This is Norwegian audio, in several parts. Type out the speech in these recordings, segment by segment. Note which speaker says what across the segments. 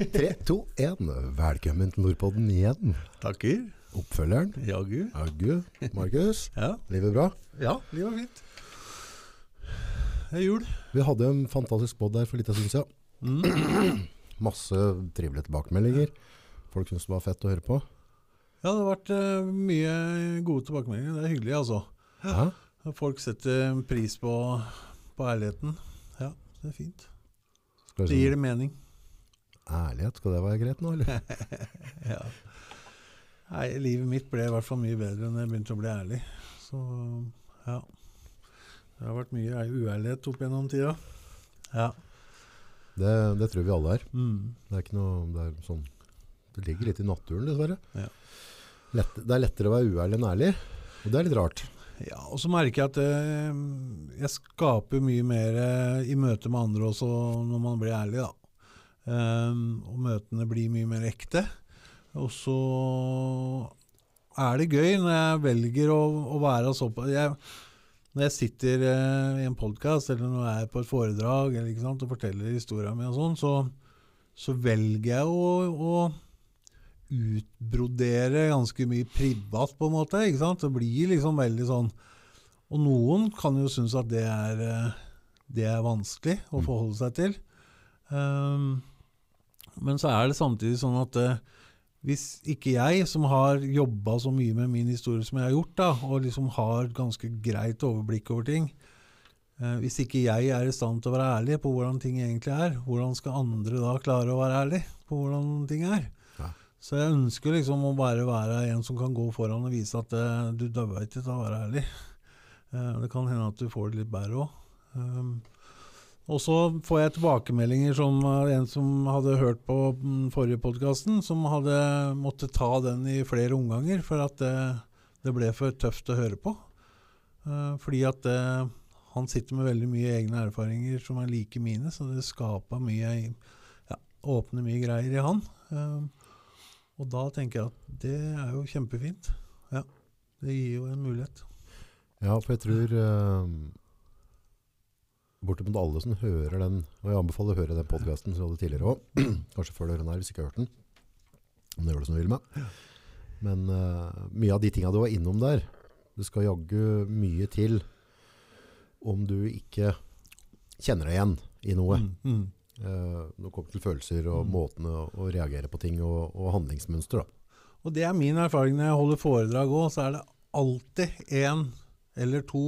Speaker 1: Tre, to, én. Velkommen til Nordpodden igjen.
Speaker 2: Takker.
Speaker 1: Oppfølgeren.
Speaker 2: Jaggu.
Speaker 1: Aggu. Markus.
Speaker 2: Ja.
Speaker 1: Livet bra?
Speaker 2: ja, livet er fint. Det er jul.
Speaker 1: Vi hadde en fantastisk pod der for litt stund siden.
Speaker 2: Mm.
Speaker 1: Masse trivelige tilbakemeldinger. Folk syntes det var fett å høre på.
Speaker 2: Ja, det har vært uh, mye gode tilbakemeldinger. Det er hyggelig, altså.
Speaker 1: Ja.
Speaker 2: Folk setter pris på, på ærligheten. Ja, det er fint. Det gir det mening.
Speaker 1: Ærlighet, skal det være greit nå, eller?
Speaker 2: Ja. Nei, livet mitt ble i hvert fall mye bedre enn jeg begynte å bli ærlig. Så ja. Det har vært mye uærlighet opp gjennom tida. Ja.
Speaker 1: Det, det tror vi alle er.
Speaker 2: Mm.
Speaker 1: Det er ikke noe Det er sånn Det ligger litt i naturen, dessverre.
Speaker 2: Ja.
Speaker 1: Lett, det er lettere å være uærlig enn ærlig, og det er litt rart.
Speaker 2: Ja, og så merker jeg at eh, jeg skaper mye mer eh, i møte med andre også når man blir ærlig, da. Ehm, og møtene blir mye mer ekte. Og så er det gøy når jeg velger å, å være såpass Når jeg sitter uh, i en podkast eller når jeg er på et foredrag eller, sant, og forteller historien min, og sånn, så, så velger jeg å, å utbrodere ganske mye privat, på en måte. ikke sant? Det blir liksom veldig sånn Og noen kan jo synes at det er, eh, det er vanskelig å forholde seg til. Um, men så er det samtidig sånn at eh, hvis ikke jeg, som har jobba så mye med min historie som jeg har gjort, da, og liksom har ganske greit overblikk over ting eh, Hvis ikke jeg er i stand til å være ærlig på hvordan ting egentlig er, hvordan skal andre da klare å være ærlig på hvordan ting er?
Speaker 1: Ja.
Speaker 2: Så jeg ønsker liksom å bare være en som kan gå foran og vise at eh, du dauer ikke til å være ærlig. Eh, det kan hende at du får det litt bedre òg. Um, og så får jeg tilbakemeldinger som eh, en som hadde hørt på den forrige podkasten, som hadde måttet ta den i flere omganger for at det, det ble for tøft å høre på. Uh, fordi at det, han sitter med veldig mye egne erfaringer som er like mine, så det skaper mye ja, Åpner mye greier i han. Uh, og da tenker jeg at det er jo kjempefint. Ja, det gir jo en mulighet.
Speaker 1: Ja, for jeg tror eh, bortimot alle som hører den, og jeg anbefaler å høre den podcasten som vi hadde tidligere også, kanskje før du hører den her hvis ikke har hørt den, det gjør det som du vil med. Men uh, mye av de tingene du var innom der, det skal jaggu mye til om du ikke kjenner deg igjen i noe.
Speaker 2: Mm, mm.
Speaker 1: Uh, når det kommer til følelser og
Speaker 2: Mm.
Speaker 1: måtene å, å reagere på ting og, og handlingsmønster. Da.
Speaker 2: Og det er min erfaring når jeg holder foredrag òg, så er det alltid én eller to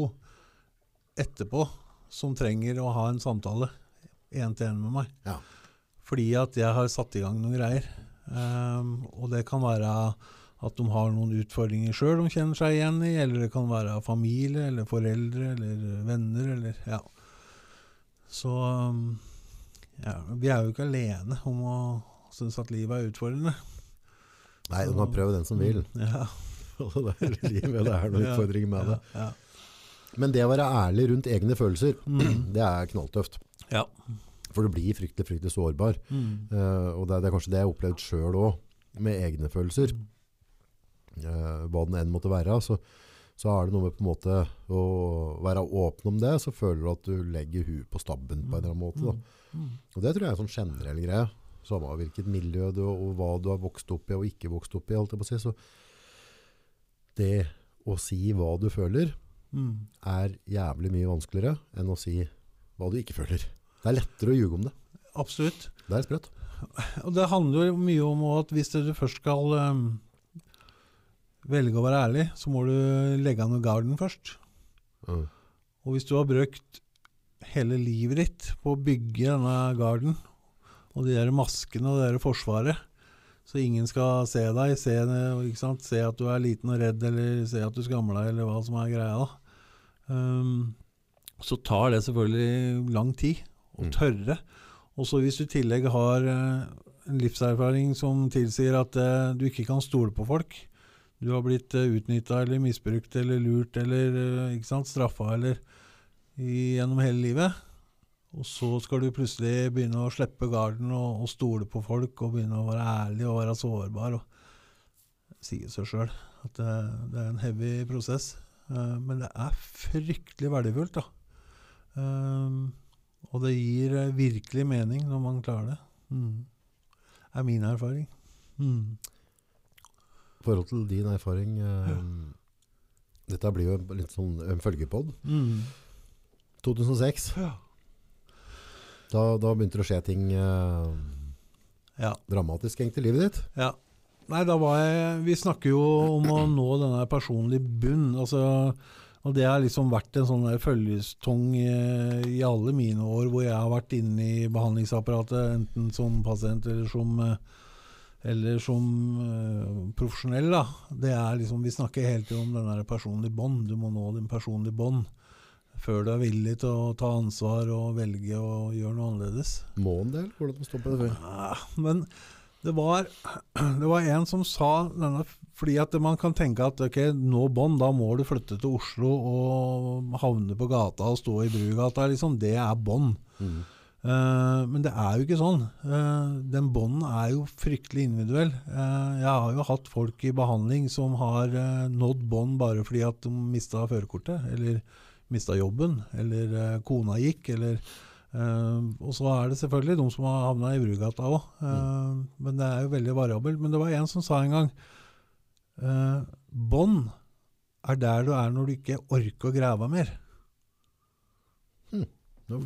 Speaker 2: etterpå som trenger å ha en samtale én til én med meg.
Speaker 1: Ja.
Speaker 2: Fordi at jeg har satt i gang noen greier. Um, og det kan være at de har noen utfordringer sjøl de kjenner seg igjen i, eller det kan være familie eller foreldre eller venner eller ja. Så um, ja, vi er jo ikke alene om å synes at livet er utfordrende.
Speaker 1: Nei, du må prøve den som vil.
Speaker 2: Mm, Ja.
Speaker 1: Det er livet, det er noen
Speaker 2: Ja,
Speaker 1: utfordringer med det.
Speaker 2: Ja.
Speaker 1: Men det å være ærlig rundt egne følelser,
Speaker 2: Mm.
Speaker 1: det er knalltøft.
Speaker 2: ja.
Speaker 1: For du blir fryktelig, fryktelig sårbar.
Speaker 2: Mm.
Speaker 1: Uh, og det er, det er kanskje det jeg har opplevd sjøl òg, med egne følelser. Uh, hva den enn måtte være. Så, så er det noe med på en måte å være åpen om det, så føler du at du legger huet på stabben på en eller annen måte. Da.
Speaker 2: Mm.
Speaker 1: Og det tror jeg er en sånn generell greie. Samme hvilket miljø du, og hva du har vokst opp i og ikke vokst opp i. Holdt jeg på å si. Så det å si hva du føler,
Speaker 2: Mm.
Speaker 1: er jævlig mye vanskeligere enn å si hva du ikke føler. Det er lettere å ljuge om det.
Speaker 2: Absolutt.
Speaker 1: Det er sprøtt.
Speaker 2: Og det handler jo mye om at hvis du først skal um, velge å være ærlig, så må du legge an noe garden først.
Speaker 1: Mm.
Speaker 2: Og hvis du har brukt hele livet ditt på å bygge denne garden, og de der maskene og det der forsvaret, så ingen skal se deg, se, se at du er liten og redd, eller se at du skammer deg, eller hva som er greia, da. Um, så tar det selvfølgelig lang tid å
Speaker 1: Mm.
Speaker 2: tørre. Og så hvis du i tillegg har eh, en livserfaring som tilsier at uh, du ikke kan stole på folk, du har blitt uh, utnytta eller misbrukt eller lurt eller uh, ikke sant, straffa eller i, gjennom hele livet. Og så skal du plutselig begynne å slippe garden og, og stole på folk og begynne å være ærlig og være sårbar. og sier seg sjøl at det, det er en heavy prosess. Eh, men det er fryktelig verdifullt, da. Um, og det gir eh, virkelig mening når man klarer det. Mm. er min erfaring. Mm.
Speaker 1: I forhold til din erfaring ja. Dette blir jo litt sånn en følgepod.
Speaker 2: Mm.
Speaker 1: 2006,
Speaker 2: Ja.
Speaker 1: da, da begynte det å skje ting eh,
Speaker 2: ja.
Speaker 1: dramatisk egentlig i livet ditt.
Speaker 2: Ja. Nei, da var jeg Vi snakker jo om å nå denne personlige bunn. Altså, og det har liksom vært en sånn følgestong følgetong i, i alle mine år hvor jeg har vært inne i behandlingsapparatet, enten som pasient eller som eh, eller som uh, profesjonell. da. Det er liksom, Vi snakker hele tiden om den personlige bånd. Du må nå din personlige bånd før du er villig til å ta ansvar og velge å gjøre noe annerledes.
Speaker 1: Må en del? Hvordan stopper det før?
Speaker 2: Ja, men det var, det var en som sa denne Fordi at man kan tenke at ok, nå bånd, da må du flytte til Oslo og havne på gata og stå i Brugata. Liksom. Det er bånd.
Speaker 1: Mm.
Speaker 2: Uh, men det er jo ikke sånn. Uh, den bånden er jo fryktelig individuell. Uh, jeg har jo hatt folk i behandling som har nådd bånd bare fordi at de mista førerkortet, eller mista jobben, eller kona gikk, eller eh, Og så er det selvfølgelig de som har havna i Brugata òg. Men det er jo veldig variabelt. Men det var en som sa en gang uh, Bånd er der du er når du ikke orker å grave mer.
Speaker 1: Mm.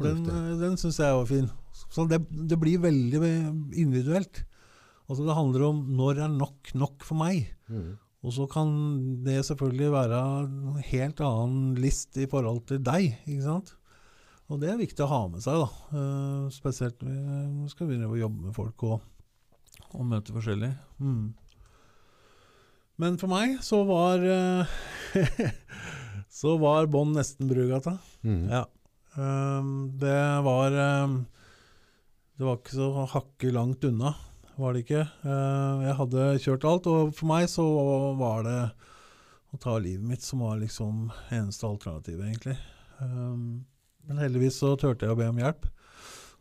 Speaker 2: Den, eh, den syns jeg var fin. Så det, det blir veldig individuelt. Altså Det handler om når er nok nok for meg.
Speaker 1: Mm.
Speaker 2: Og så kan det selvfølgelig være en helt annen list i forhold til deg. ikke sant? Og det er viktig å ha med seg, da. Eh, spesielt når vi skal begynne å jobbe med folk og, og møte forskjellig. Mm. Men for meg så var eh, Så var bånd nesten Brugata.
Speaker 1: Mm.
Speaker 2: Ja. Ehm, det var ehm, Det var ikke så hakket langt unna, var det ikke. Ehm, jeg hadde kjørt alt, og for meg så var det å ta livet mitt som var liksom eneste alternativ, egentlig. Ehm, men heldigvis så turte jeg å be om hjelp.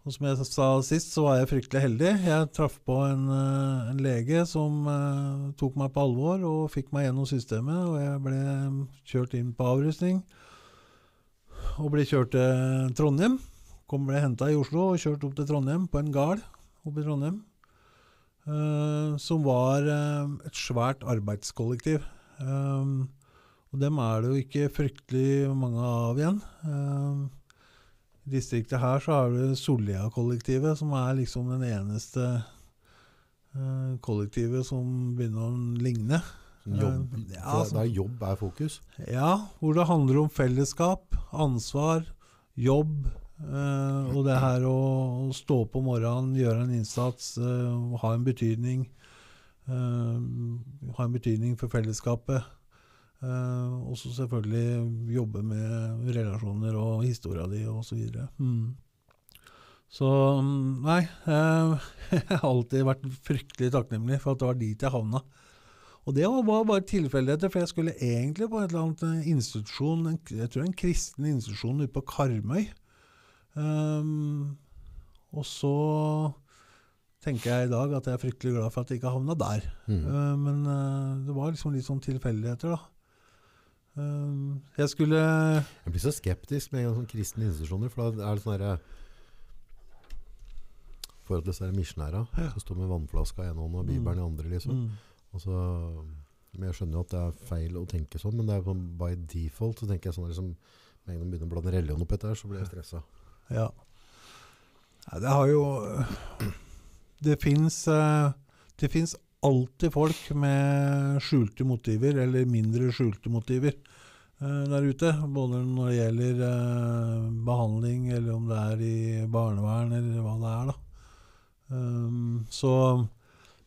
Speaker 2: Og som jeg sa sist, så var jeg fryktelig heldig. Jeg traff på en, eh, en lege som uh, tok meg på alvor og fikk meg gjennom systemet, og jeg ble kjørt inn på avrusning og ble kjørt til Trondheim. Kom ble henta i Oslo og kjørt opp til Trondheim på en gard oppe i Trondheim. Uh, som var uh, et svært arbeidskollektiv. Og dem er det jo ikke fryktelig mange av igjen. I distriktet her så har du Sollia-kollektivet, som er liksom den eneste uh, kollektivet som begynner å ligne.
Speaker 1: Jobb,
Speaker 2: Eh, ja,
Speaker 1: for
Speaker 2: altså-
Speaker 1: der jobb er fokus.
Speaker 2: Ja, hvor det handler om fellesskap, ansvar, jobb. Uh, og det her å, å stå om morgenen, gjøre en innsats, ha en betydning. ha en betydning for fellesskapet. Uh, og så selvfølgelig jobbe med relasjoner og historia di osv. Så, mm. så mm, nei eh, Jeg har alltid vært fryktelig takknemlig for at det var dit jeg havna. Og det var var bare tilfeldigheter, for jeg skulle egentlig på et eller annet eh, institusjon, jeg tror en kristen institusjon ute på Karmøy. Um, og så tenker jeg i dag at jeg er fryktelig glad for at jeg ikke havna der.
Speaker 1: Mm.
Speaker 2: Uh, men uh, det var liksom litt sånn tilfeldigheter, da. Ehm, jeg skulle
Speaker 1: Jeg blir så skeptisk med en gang sånn kristne institusjoner, for da er det sånn herre For at disse er misjonæra
Speaker 2: Ja.
Speaker 1: som står med vannflaska i ene hånda og Bibelen i andre, liksom.
Speaker 2: mm,
Speaker 1: Og så, men jeg skjønner jo at det er feil å tenke sånn, men det er by default så tenker jeg sånn liksom, med en gang de begynner å blande religion opp dette her, så blir jeg stressa.
Speaker 2: Ja. Nei, det har jo Det fins Det fins alltid folk med skjulte motiver, eller mindre skjulte motiver, eh, der ute. Både når det gjelder eh, behandling, eller om det er i barnevern, eller hva det er. da. Um, så,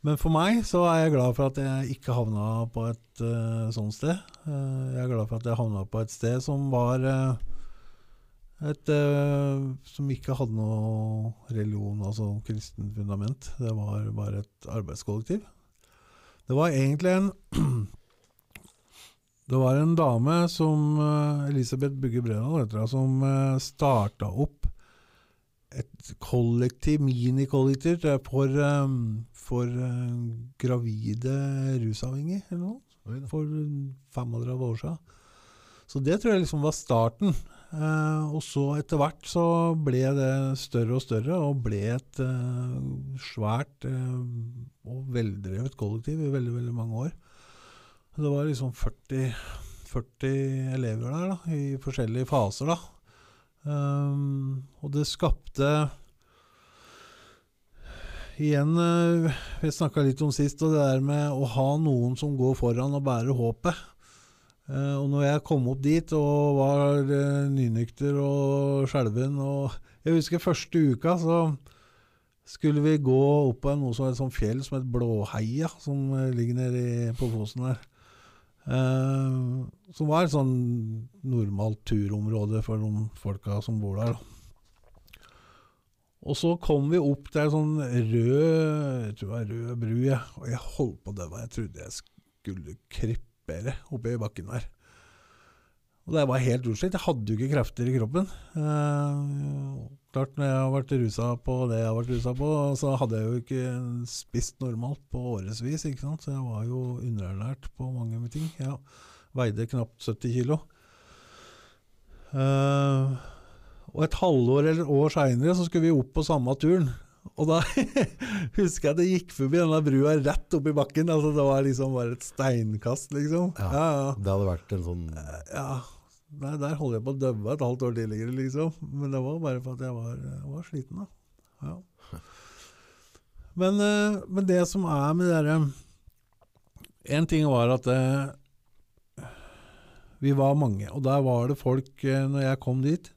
Speaker 2: men for meg så er jeg glad for at jeg ikke havna på et uh, sånt sted. Uh, jeg er glad for at jeg havna på et sted som var uh, et som ikke hadde noe religion, altså kristen fundament. Det var bare et arbeidskollektiv. Det var egentlig en Det var en dame som eh, Elisabeth Bugge Brenna heter hun, som uh, starta opp et kollektiv, minikollektiv, for, eh, for eh, gravide rusavhengige, eller noe for 35 år siden. Så det tror jeg liksom var starten. Eh, og så etter hvert så ble det større og større, og ble et eh, svært eh, og veldrevet kollektiv i veldig, veldig mange år. Det var liksom 40, 40 elever der, da, i forskjellige faser, da. Um, og det skapte Igjen, vi snakka litt om sist, og det der med å ha noen som går foran og bærer håpet. Eh, og når jeg kom opp dit og var eh, nynykter og skjelven og Jeg husker første uka, så skulle vi gå opp på noe som er et sånt fjell som heter Blåheia, som eh, ligger nede på Fosen der. Uh, som var et sånn normalt turområde for de folka som bor der. Og så kom vi opp til ei sånn rød jeg tror det var rød bru, og jeg holdt på å dø. Jeg trodde jeg skulle kryppere oppe i bakken der. Og det var helt utslitt. Jeg hadde jo ikke krefter i kroppen. Eh, klart Når jeg har vært rusa på det jeg har vært rusa på, så hadde jeg jo ikke spist normalt på årevis. ikke? Så jeg var jo underernært på mange ting. Jeg veide knapt 70 kilo. Eh, og et halvår eller år seinere så skulle vi opp på samme turen. Og da husker jeg at det gikk forbi denne brua rett oppi bakken. altså Det var liksom bare et steinkast, liksom.
Speaker 1: Ja.
Speaker 2: Ja, ja.
Speaker 1: Det hadde vært en sånn
Speaker 2: ja. Der, der holdt jeg på å døve et halvt år tidligere, liksom. Men det var bare for at jeg var, var sliten, da. Ja. Men, eh, men det som er med det derre En ting var at det, vi var mange, og der var det folk eh, Når jeg kom dit,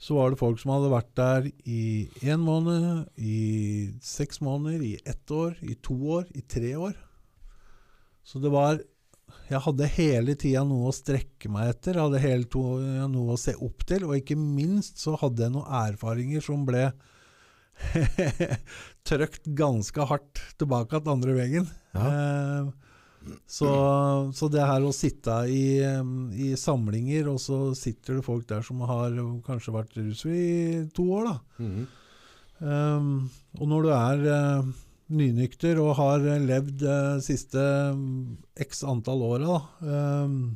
Speaker 2: så var det folk som hadde vært der i én måned, i seks måneder, i ett år, i to år, i tre år. Så det var Jeg hadde hele tida noe å strekke meg etter, hadde hele tida noe å se opp til, og ikke minst så hadde jeg noen erfaringer som ble trøkt ganske hardt tilbake til andre veien. Eh, så, så det her å sitte i, i samlinger, og så sitter det folk der som har kanskje vært rusfri i to år, da.
Speaker 1: Mhm.
Speaker 2: Um, og når du er uh, nynykter og har levd uh, siste mm, x antall åra um,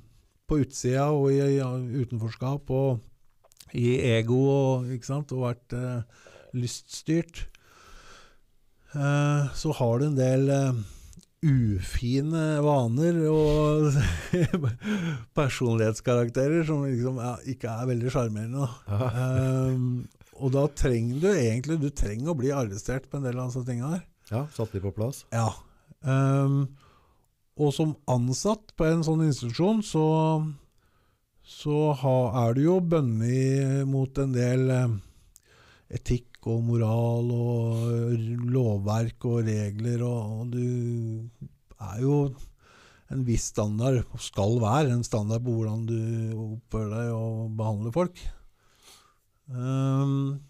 Speaker 2: på utsida og i, ja, utenforskap og i ego og, sant, og vært uh, lyststyrt, uh, så har du en del eh, ufine vaner og personlighetskarakterer som liksom ja, ikke er veldig sjarmerende. Um, og da trenger du egentlig Du trenger å bli arrestert på en del av disse tingene her.
Speaker 1: Ja, satt de på plass.
Speaker 2: Ja. Um, og som ansatt på en sånn institusjon, så, så ha, er du jo bønnig mot en del eh, etikk og moral og lovverk og regler, og, du er jo en viss standard, og skal være en standard på hvordan du oppfører deg og behandler folk. Um,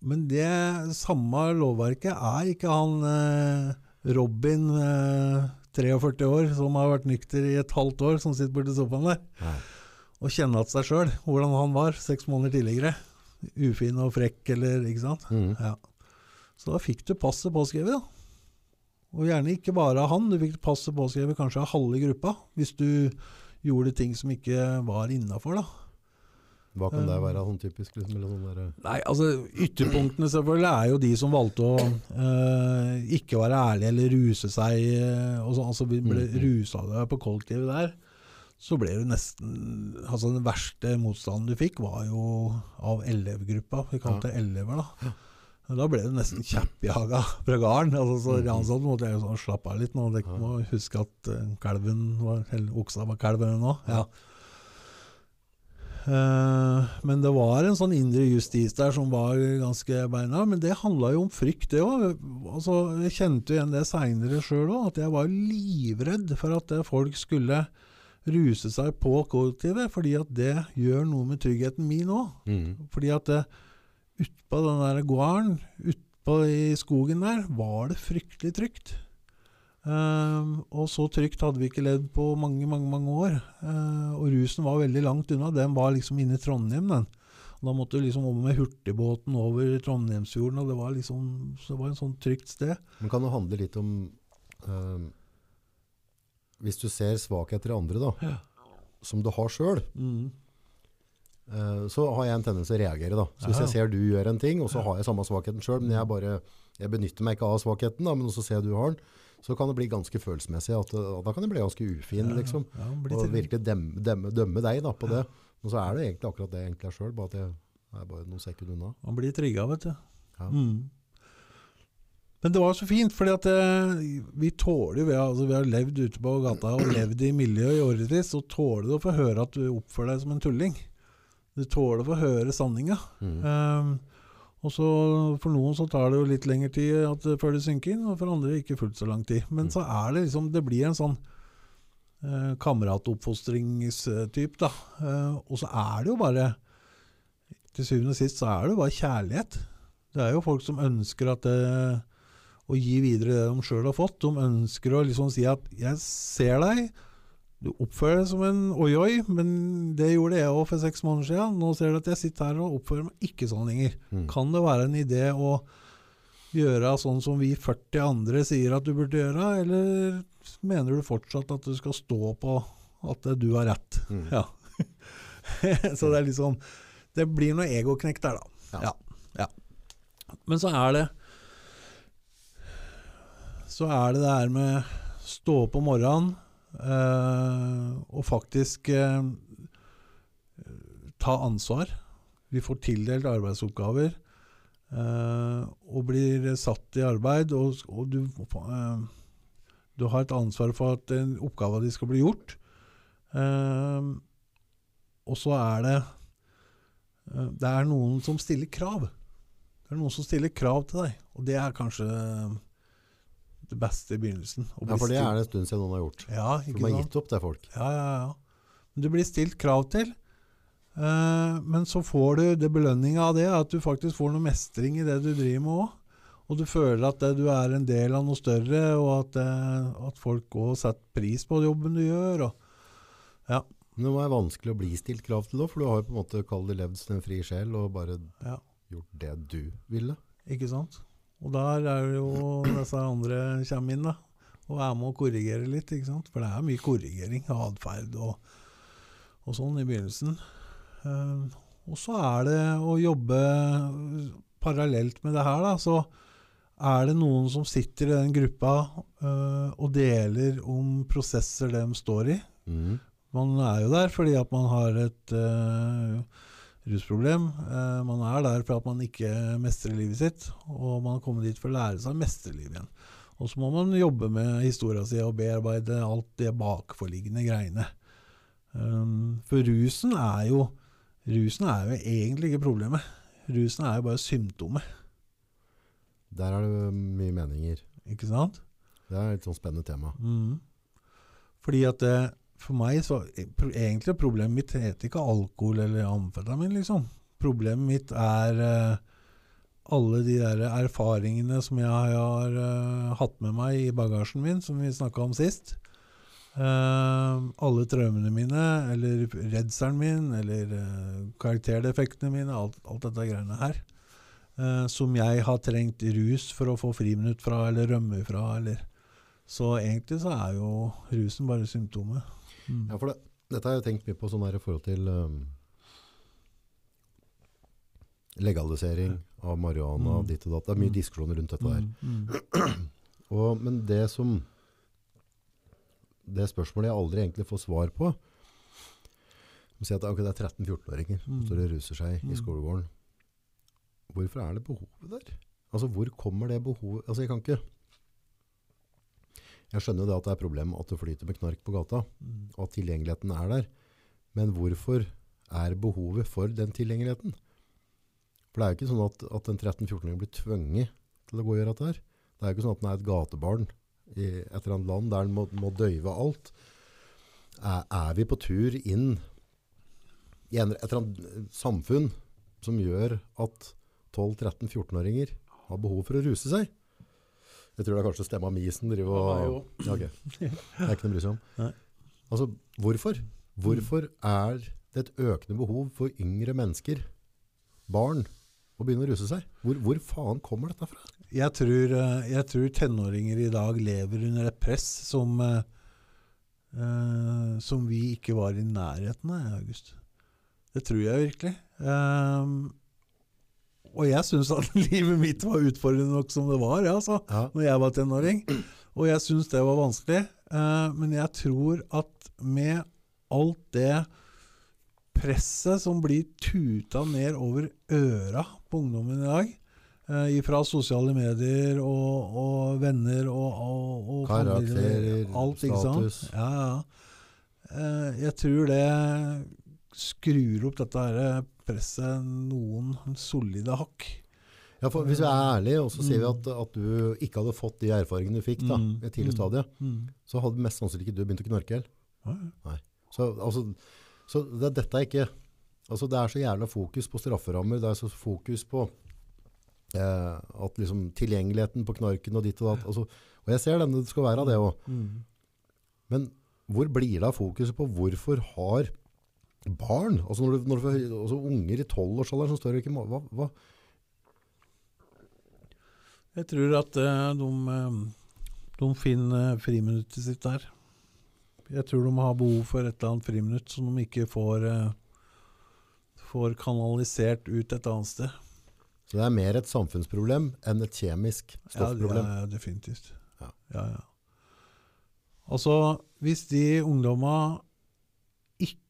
Speaker 2: men det samme lovverket er ikke han eh, Robin, eh, 43 år, som har vært nykter i et halvt år, som sitter borti sofaen der,
Speaker 1: Nei.
Speaker 2: og kjenner igjen seg sjøl, hvordan han var seks måneder tidligere. Ufin og frekk, eller ikke sant.
Speaker 1: Mm.
Speaker 2: Ja. Så da fikk du passet påskrevet, da. Og gjerne ikke bare av han, du fikk passet påskrevet kanskje av halve gruppa, hvis du gjorde ting som ikke var innafor, da.
Speaker 1: Hva kan det være sånn typisk? Liksom, eller sånn der,
Speaker 2: Nei, altså Ytterpunktene selvfølgelig er jo de som valgte å eh, ikke være ærlige eller ruse seg. eh, og så, altså ble
Speaker 1: Mhm.
Speaker 2: rusa på kollektivet der, så ble du nesten altså Den verste motstanden du fikk, var jo av elevgruppa. Vi kalte det elever, da. Da ble du nesten kjeppjaga fra gården. Altså, så
Speaker 1: Mhm.
Speaker 2: måtte jeg jo sånn slappe av litt nå. Dere må huske at eh, kalven var, eller oksa var kalv nå. Ja. Eh, men det var en sånn indre justis der som var ganske beina. Men det handla jo om frykt, det òg. Altså, jeg kjente jo igjen det seinere sjøl òg, at jeg var livredd for at folk skulle ruse seg på kollektivet, fordi at det gjør noe med tryggheten min òg.
Speaker 1: Mm.
Speaker 2: Fordi at det, utpå den der gården, utpå i skogen der, var det fryktelig trygt. Um, og så trygt hadde vi ikke levd på mange, mange mange år. Uh, og rusen var veldig langt unna. Den var liksom inne i Trondheim, den. Og da måtte du liksom om med hurtigbåten over Trondheimsfjorden, og det var liksom så det var en sånn trygt sted.
Speaker 1: Men kan det handle litt om eh, Hvis du ser svakheter i andre, da,
Speaker 2: Ja.
Speaker 1: som du har sjøl,
Speaker 2: Mm.
Speaker 1: eh, så har jeg en tendens til å reagere. Da. Så hvis jeg ser du gjør en ting, og så har jeg samme svakheten sjøl, men jeg, bare, jeg benytter meg ikke av svakheten, da, men så ser jeg du har den, så kan det bli ganske følelsesmessig. At, eh, da kan jeg bli ganske ufin, liksom. Og virkelig demme, demme, dømme deg da, på det. Og så er det egentlig akkurat det jeg egentlig er sjøl, bare at jeg er bare noen sekunder unna.
Speaker 2: Man blir trigga, vet du.
Speaker 1: Ja.
Speaker 2: Mm. Men det var så fint, fordi at eh, vi tåler jo vi altså, vi har levd ute på gata og levd i miljøet i årevis, så tåler du å få høre at du oppfører deg som en tulling. Du tåler å få høre sanninga.
Speaker 1: Mm.
Speaker 2: Um, og så For noen så tar det jo litt lengre tid at, før det synker inn, og for andre ikke fullt så lang tid. Men
Speaker 1: Mm.
Speaker 2: så er det liksom Det blir en sånn uh, kameratoppfostringstype, da. Eh, og så er det jo bare Til syvende og sist så er det jo bare kjærlighet. Det er jo folk som ønsker at det, å gi videre det de sjøl har fått. De ønsker å liksom si at 'jeg ser deg', du oppfører deg som en oi-oi, men det gjorde jeg òg for seks måneder siden. Nå ser du at jeg sitter her og oppfører meg ikke sånn lenger.
Speaker 1: Mm.
Speaker 2: Kan det være en idé å gjøre sånn som vi 40 andre sier at du burde gjøre, eller mener du fortsatt at du skal stå på at du har rett?
Speaker 1: Mm.
Speaker 2: Ja. Så det er liksom Det blir noe egoknekk der, da.
Speaker 1: Ja.
Speaker 2: Ja. ja. Men så er det Så er det det her med stå opp om morgenen eh, og faktisk eh, ta ansvar. Vi får tildelt arbeidsoppgaver eh, og blir satt i arbeid, og, og du, eh, du har et ansvar for at oppgava oppgaven skal bli gjort. Eh, og så er det eh, Det er noen som stiller krav. Det er noen som stiller krav til deg, og det er kanskje det beste i begynnelsen.
Speaker 1: Ja, for det er det en stund siden noen har gjort.
Speaker 2: Ja,
Speaker 1: For de har gitt opp det, folk.
Speaker 2: Ja, ja, ja. Men du blir stilt krav til. Eh, men så får du det belønninga av det, at du faktisk får noe mestring i det du driver med òg. Og du føler at det, du er en del av noe større, og at, eh, at folk òg setter pris på jobben du gjør. Og, ja,
Speaker 1: Men det må være vanskelig å bli stilt krav til òg, for du har jo på en måte kall det levd som en fri sjel og bare
Speaker 2: ja,
Speaker 1: gjort det du ville.
Speaker 2: ikke sant? Og der er det jo disse andre kommer inn, da. Og er med å korrigere litt, ikke sant. For det er mye korrigering av atferd og, og sånn i begynnelsen. Uh, og så er det å jobbe parallelt med det her, da. Så er det noen som sitter i den gruppa uh, og deler om prosesser de står i.
Speaker 1: Mm.
Speaker 2: Man er jo der fordi at man har et eh, rusproblem. Eh, man er der for at man ikke mestrer livet sitt, og man har kommet dit for å lære seg å mestre livet igjen. Og så må man jobbe med historia si og bearbeide alt det bakforliggende greiene. Um, for rusen er jo Rusen er jo egentlig ikke problemet. Rusen er jo bare symptomet,
Speaker 1: Der er det mye meninger.
Speaker 2: ikke sant?
Speaker 1: Det er et sånn spennende tema.
Speaker 2: Mm. Fordi at det, for meg så pro- Egentlig problemet mitt heter ikke alkohol eller amfetamin, liksom. Problemet mitt er uh, alle de der erfaringene som jeg har uh, hatt med meg i bagasjen min, som vi snakka om sist. Uh, alle traumene mine, eller redselen min, eller karakterdefektene mine, alt, alt dette greiene her. eh, som jeg har trengt rus for å få friminutt fra, eller rømme fra, eller Så egentlig så er jo rusen bare symptomet. Mm.
Speaker 1: Ja, for det, dette har jeg tenkt mye på sånn her i forhold til um, legalisering av marihuana,
Speaker 2: Mm.
Speaker 1: ditt og datt. Det er mye
Speaker 2: Mm.
Speaker 1: diskusjoner rundt dette der.
Speaker 2: Mm, mm.
Speaker 1: Og, men det som Det spørsmålet jeg aldri egentlig får svar på Si at okay, det er 13-14-åringer som står og ruser seg i skolegården. Hvorfor er det behovet der? Altså, hvor kommer det behovet? Altså, jeg kan ikke Jeg skjønner det at det er et problem at det flyter med knark på gata,
Speaker 2: Mm.
Speaker 1: og at tilgjengeligheten er der. Men hvorfor er behovet for den tilgjengeligheten? For det er jo ikke sånn at, at en 13-14-åring blir tvunget til å gå og gjøre dette her. Det er jo ikke sånn at den er et gatebarn i et eller annet land der den må, må døyve alt. Er, er vi på tur inn i en, et eller annet samfunn som gjør at 12-13-14-åringer har behov for å ruse seg? Jeg tror det er kanskje stemma mi som driver og... Ja, ok. Det er ikke noe å bry seg om. Altså, hvorfor? Hvorfor er det et økende behov for yngre mennesker, barn, å begynne å ruse seg? Hvor, hvor faen kommer dette fra?
Speaker 2: Jeg, tror, eh, jeg tror tenåringer i dag lever under et press som, eh, som vi ikke var i nærheten av, i August. Det tror jeg virkelig. Ehm, og jeg syns at livet mitt var utfordrende nok som det var, altså,
Speaker 1: Ja.
Speaker 2: når jeg var tenåring. Og jeg syns det var vanskelig. Eh, men jeg tror at med alt det presset som blir tuta ned over øra på ungdommen i dag, eh, fra sosiale medier og, og venner og, og, og
Speaker 1: Karakterer,
Speaker 2: alt,
Speaker 1: status.
Speaker 2: Ja, ja. Eh, jeg tror det skrur opp dette her presset noen solide hakk.
Speaker 1: Ja, for hvis vi er ærlige, og så sier vi
Speaker 2: Mm.
Speaker 1: at, at du ikke hadde fått de erfaringene du fikk da,
Speaker 2: Mm,
Speaker 1: i et tidlig
Speaker 2: mm.
Speaker 1: stadie, så hadde mest sannsynlig ikke du begynt å knarke heller. Så, altså, så det, dette er ikke altså Det er så jævla fokus på strafferammer. Det er så fokus på eh, at liksom tilgjengeligheten på knarken og ditt og datt. Altså, og jeg ser den, det skal være av det òg. Men hvor blir det av fokuset på hvorfor har barn, altså, når du, når du altså unger i tolvårsalderen som står og ikke må- hva, hva?
Speaker 2: Jeg tror at eh, de, eh, de finner friminuttet sitt der. Jeg tror de har behov for et eller annet friminutt som de ikke får, eh, får kanalisert ut et annet sted.
Speaker 1: Så det er mer et samfunnsproblem enn et kjemisk stoffproblem.
Speaker 2: Ja, ja, definitivt.
Speaker 1: Ja.
Speaker 2: Ja, ja. Altså, hvis de ungdomma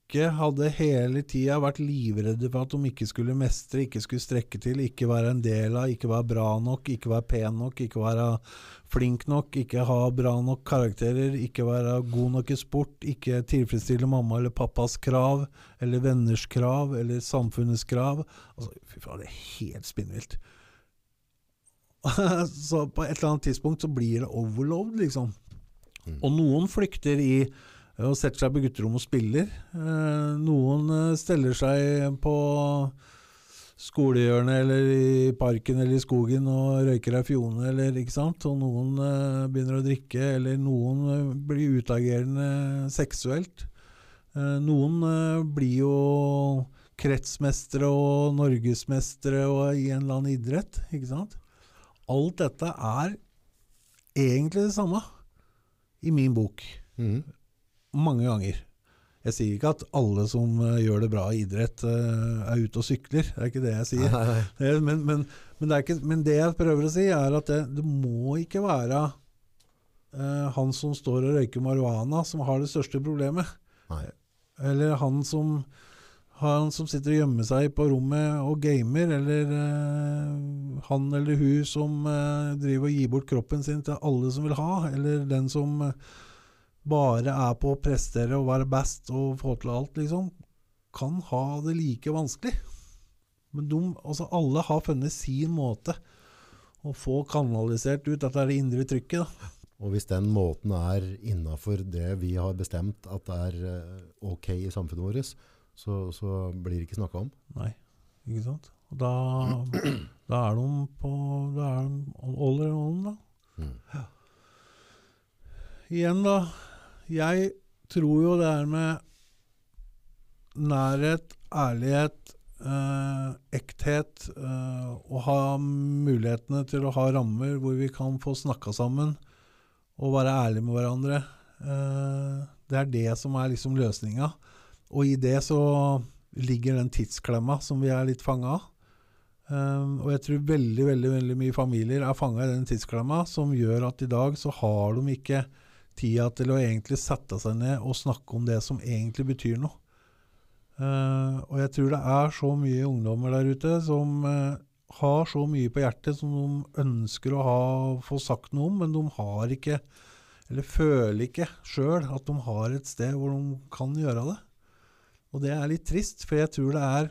Speaker 2: ikke hadde hele tida vært livredde for at de ikke skulle mestre, ikke skulle strekke til, ikke være en del av, ikke være bra nok, ikke være pen nok, ikke være flink nok, ikke ha bra nok karakterer, ikke være god nok i sport, ikke tilfredsstille mamma eller pappas krav, eller venners krav, eller samfunnets krav altså, Fy faen, det er helt spinnvilt. så på et eller annet tidspunkt så blir det overload, liksom.
Speaker 1: Mm.
Speaker 2: Og noen flykter i og setter seg på gutterommet og spiller. Eh, noen eh, steller seg på skolehjørnet eller i parken eller i skogen og røyker ei fjone, eller ikke sant. Og noen eh, begynner å drikke, eller noen blir utagerende seksuelt. Noen blir jo kretsmestere og norgesmestere og i en eller annen idrett, ikke sant. Alt dette er egentlig det samme i min bok
Speaker 1: Mhm.
Speaker 2: Mange ganger. Jeg sier ikke at alle som eh, gjør det bra i idrett, eh, er ute og sykler. Det er ikke det jeg sier.
Speaker 1: Nei, nei, nei.
Speaker 2: Men, men, men, det ikke, men det jeg prøver å si, er at det, det må ikke være uh, han som står og røyker marihuana, som har det største problemet.
Speaker 1: Nei.
Speaker 2: Eller han som, han som sitter og gjemmer seg på rommet og gamer, eller uh, han eller hun som uh, driver og gir bort kroppen sin til alle som vil ha, eller den som eh, bare er på å prestere og være best og få til alt, liksom, kan ha det like vanskelig. Men de, altså alle har funnet sin måte å få kanalisert ut dette er det indre trykket. Da.
Speaker 1: Og hvis den måten er innafor det vi har bestemt at det er eh, ok i samfunnet vårt, så, så blir det ikke snakka om.
Speaker 2: Nei, ikke sant? Og da, da er de på Da er de all or on, da.
Speaker 1: Mm.
Speaker 2: Igjen, da. Jeg tror jo det er med nærhet, ærlighet, eh, ekthet, eh, ha mulighetene til å ha rammer hvor vi kan få snakka sammen og være ærlige med hverandre. Eh, det er det som er liksom løsninga. Og i det så ligger den tidsklemma som vi er litt fanga av. Um, og jeg tror veldig veldig, veldig mye familier er fanga i den tidsklemma som gjør at i dag så har de ikke tida til å egentlig sette seg ned og snakke om det som egentlig betyr noe. Uh, og jeg tror det er så mye ungdommer der ute som uh, har så mye på hjertet som de ønsker å ha, få sagt noe om, men de har ikke, eller føler ikke sjøl at de har et sted hvor de kan gjøre det. Og det er litt trist, for jeg tror det er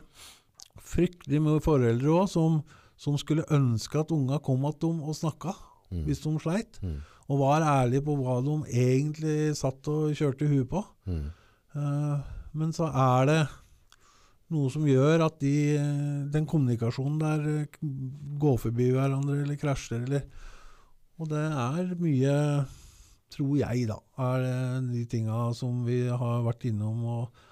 Speaker 2: fryktelig med foreldre òg som, som skulle ønske at unga kom at dem og snakka
Speaker 1: Mm.
Speaker 2: hvis de sleit,
Speaker 1: Mm.
Speaker 2: Og var ærlige på hva de egentlig satt og kjørte huet på.
Speaker 1: Mm.
Speaker 2: Uh, men så er det noe som gjør at de, den kommunikasjonen der eh, går forbi hverandre eller krasjer. Eller, og det er mye, tror jeg, da, er de tinga som vi har vært innom, og,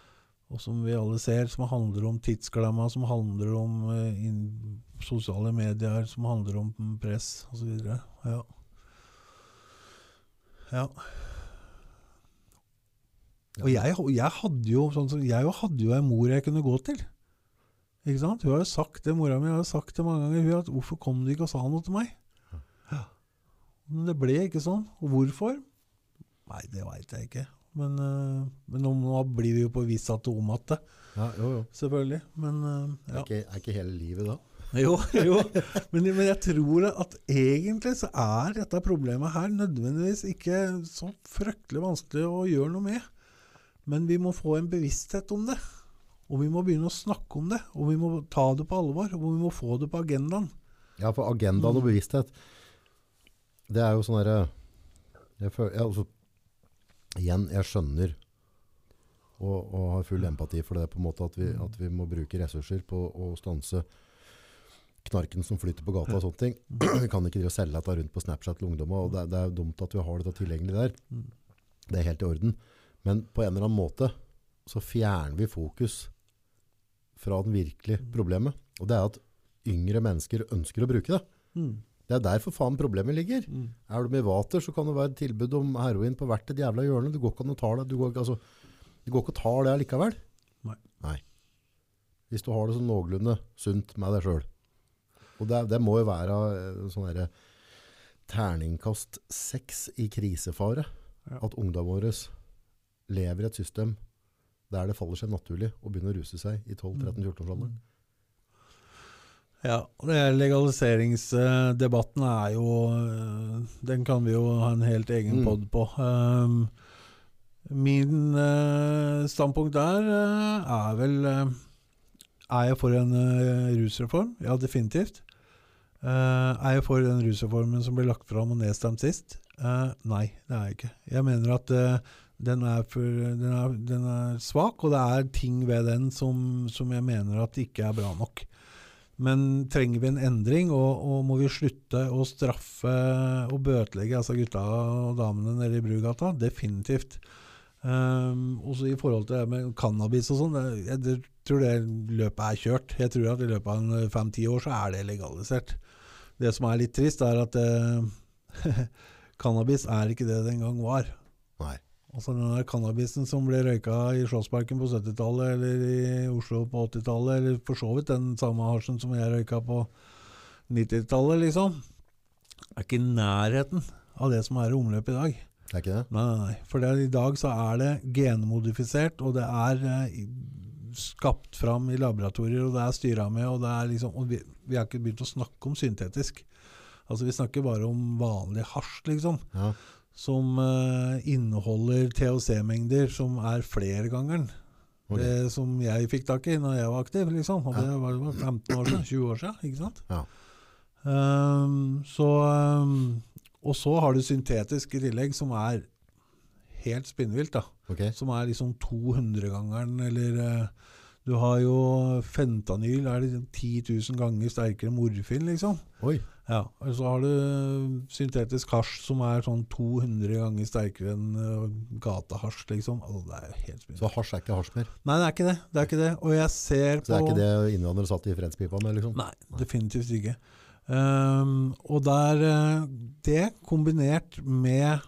Speaker 2: og som vi alle ser, som handler om tidsklemma, som handler om uh, sosiale medier, som handler om press osv. Ja. Ja. Og jeg, jeg hadde jo sånn som, jeg hadde jo en mor jeg kunne gå til. Ikke sant? Hun har jo sagt det, Mora mi har jo sagt det mange ganger. Hun at 'Hvorfor kom du ikke og sa noe til meg?' Ja. Men det ble ikke sånn. Og hvorfor? Nei, det veit jeg ikke. Men, øh, men nå, blir vi jo på viss atom igjen,
Speaker 1: Ja, jo, jo.
Speaker 2: selvfølgelig. Men øh,
Speaker 1: Er, ikke, er ikke hele livet da?
Speaker 2: Jo, jo. Men, men jeg tror at egentlig så er dette problemet her nødvendigvis ikke så fryktelig vanskelig å gjøre noe med. Men vi må få en bevissthet om det. Og vi må begynne å snakke om det. Og vi må ta det på alvor. Og vi må få det på agendaen.
Speaker 1: Ja, for agendaen og bevissthet, det er jo sånn derre altså, Igjen, jeg skjønner og, og har full empati for det på en måte at vi, at vi må bruke ressurser på å stanse knarken som flyter på gata og sånne ting. Vi kan ikke drive og selge dette rundt på Snapchat til ungdommer, og det, det er dumt at vi har dette tilgjengelig der.
Speaker 2: Mm.
Speaker 1: Det er helt i orden. Men på en eller annen måte så fjerner vi fokus fra den virkelige problemet. Og det er at yngre mennesker ønsker å bruke det.
Speaker 2: Mm.
Speaker 1: Det er der for faen problemet ligger.
Speaker 2: Mm.
Speaker 1: Er du med vater, så kan det være et tilbud om heroin på hvert et jævla hjørne. Du går ikke an å ta det. Du går, ikke- altså, du går ikke å ta det likevel.
Speaker 2: Nei.
Speaker 1: Hvis du har det sånn noenlunde sunt med deg sjøl. Og det, det må jo være eh, sånn derre terningkast seks i krisefare.
Speaker 2: Ja.
Speaker 1: At ungdommen vår lever i et system der det faller seg naturlig å begynne å ruse seg i 12-13-14-årsalderen.
Speaker 2: Ja, og det er legaliseringsdebatten er jo øh, Den kan vi jo ha en helt egen
Speaker 1: Mm.
Speaker 2: pod på. Um, min øh, standpunkt der er vel Er jeg for en rusreform? Ja, definitivt. Uh, er jeg for den rusreformen som ble lagt fram og nedstemt sist? Uh, nei, det er jeg ikke. Jeg mener at uh, den, er for, den, er, den er svak, og det er ting ved den som, som jeg mener at ikke er bra nok. Men trenger vi en endring, og, og må vi slutte å straffe og bøtelegge altså gutta og damene nede i Brugata? Definitivt. Um, også i forhold til det med cannabis og sånn, jeg, jeg tror det løpet er kjørt. Jeg tror at i løpet av fem-ti år så er det legalisert. Det som er litt trist, er at eh, cannabis er ikke det det en gang var.
Speaker 1: Nei.
Speaker 2: Altså den der cannabisen som ble røyka i Slåssparken på 70-tallet, eller i Oslo på 80-tallet, eller for så vidt den samme hasjen som jeg røyka på 90-tallet, liksom, er ikke i nærheten av det som er i omløp i dag.
Speaker 1: Det er ikke det?
Speaker 2: Nei, nei, nei. For det, i dag så er det genmodifisert, og det er eh, skapt fram i laboratorier, og det er styra med, og det liksom Og vi, vi har ikke begynt å snakke om syntetisk. Altså Vi snakker bare om vanlig hasj, liksom.
Speaker 1: Ja.
Speaker 2: Som uh, inneholder THC-mengder som er flergangeren.
Speaker 1: Okay.
Speaker 2: Det som jeg fikk tak i når jeg var aktiv, liksom. Og
Speaker 1: Ja.
Speaker 2: det var jo 15 år siden, 20 år siden, ikke sant?
Speaker 1: Ja.
Speaker 2: Um, så um, Og så har du syntetisk i tillegg, som er helt spinnvilt, da.
Speaker 1: Okay.
Speaker 2: Som er liksom 200-gangeren, eller eh, Du har jo fentanyl, er liksom 10 000 ganger sterkere morfin, liksom.
Speaker 1: Oi.
Speaker 2: Ja, og så har du syntetisk hasj som er sånn 200 ganger sterkere enn uh, gatehasj, liksom. Altså, det er jo helt spinnvilt.
Speaker 1: Så hasj er ikke hasj mer?
Speaker 2: Nei, det er ikke det. Det er ikke det. Og jeg ser på
Speaker 1: Så det er ikke det innvandrere satt i fredspipa med, liksom?
Speaker 2: Nei, definitivt ikke. Um, og der eh, Det kombinert med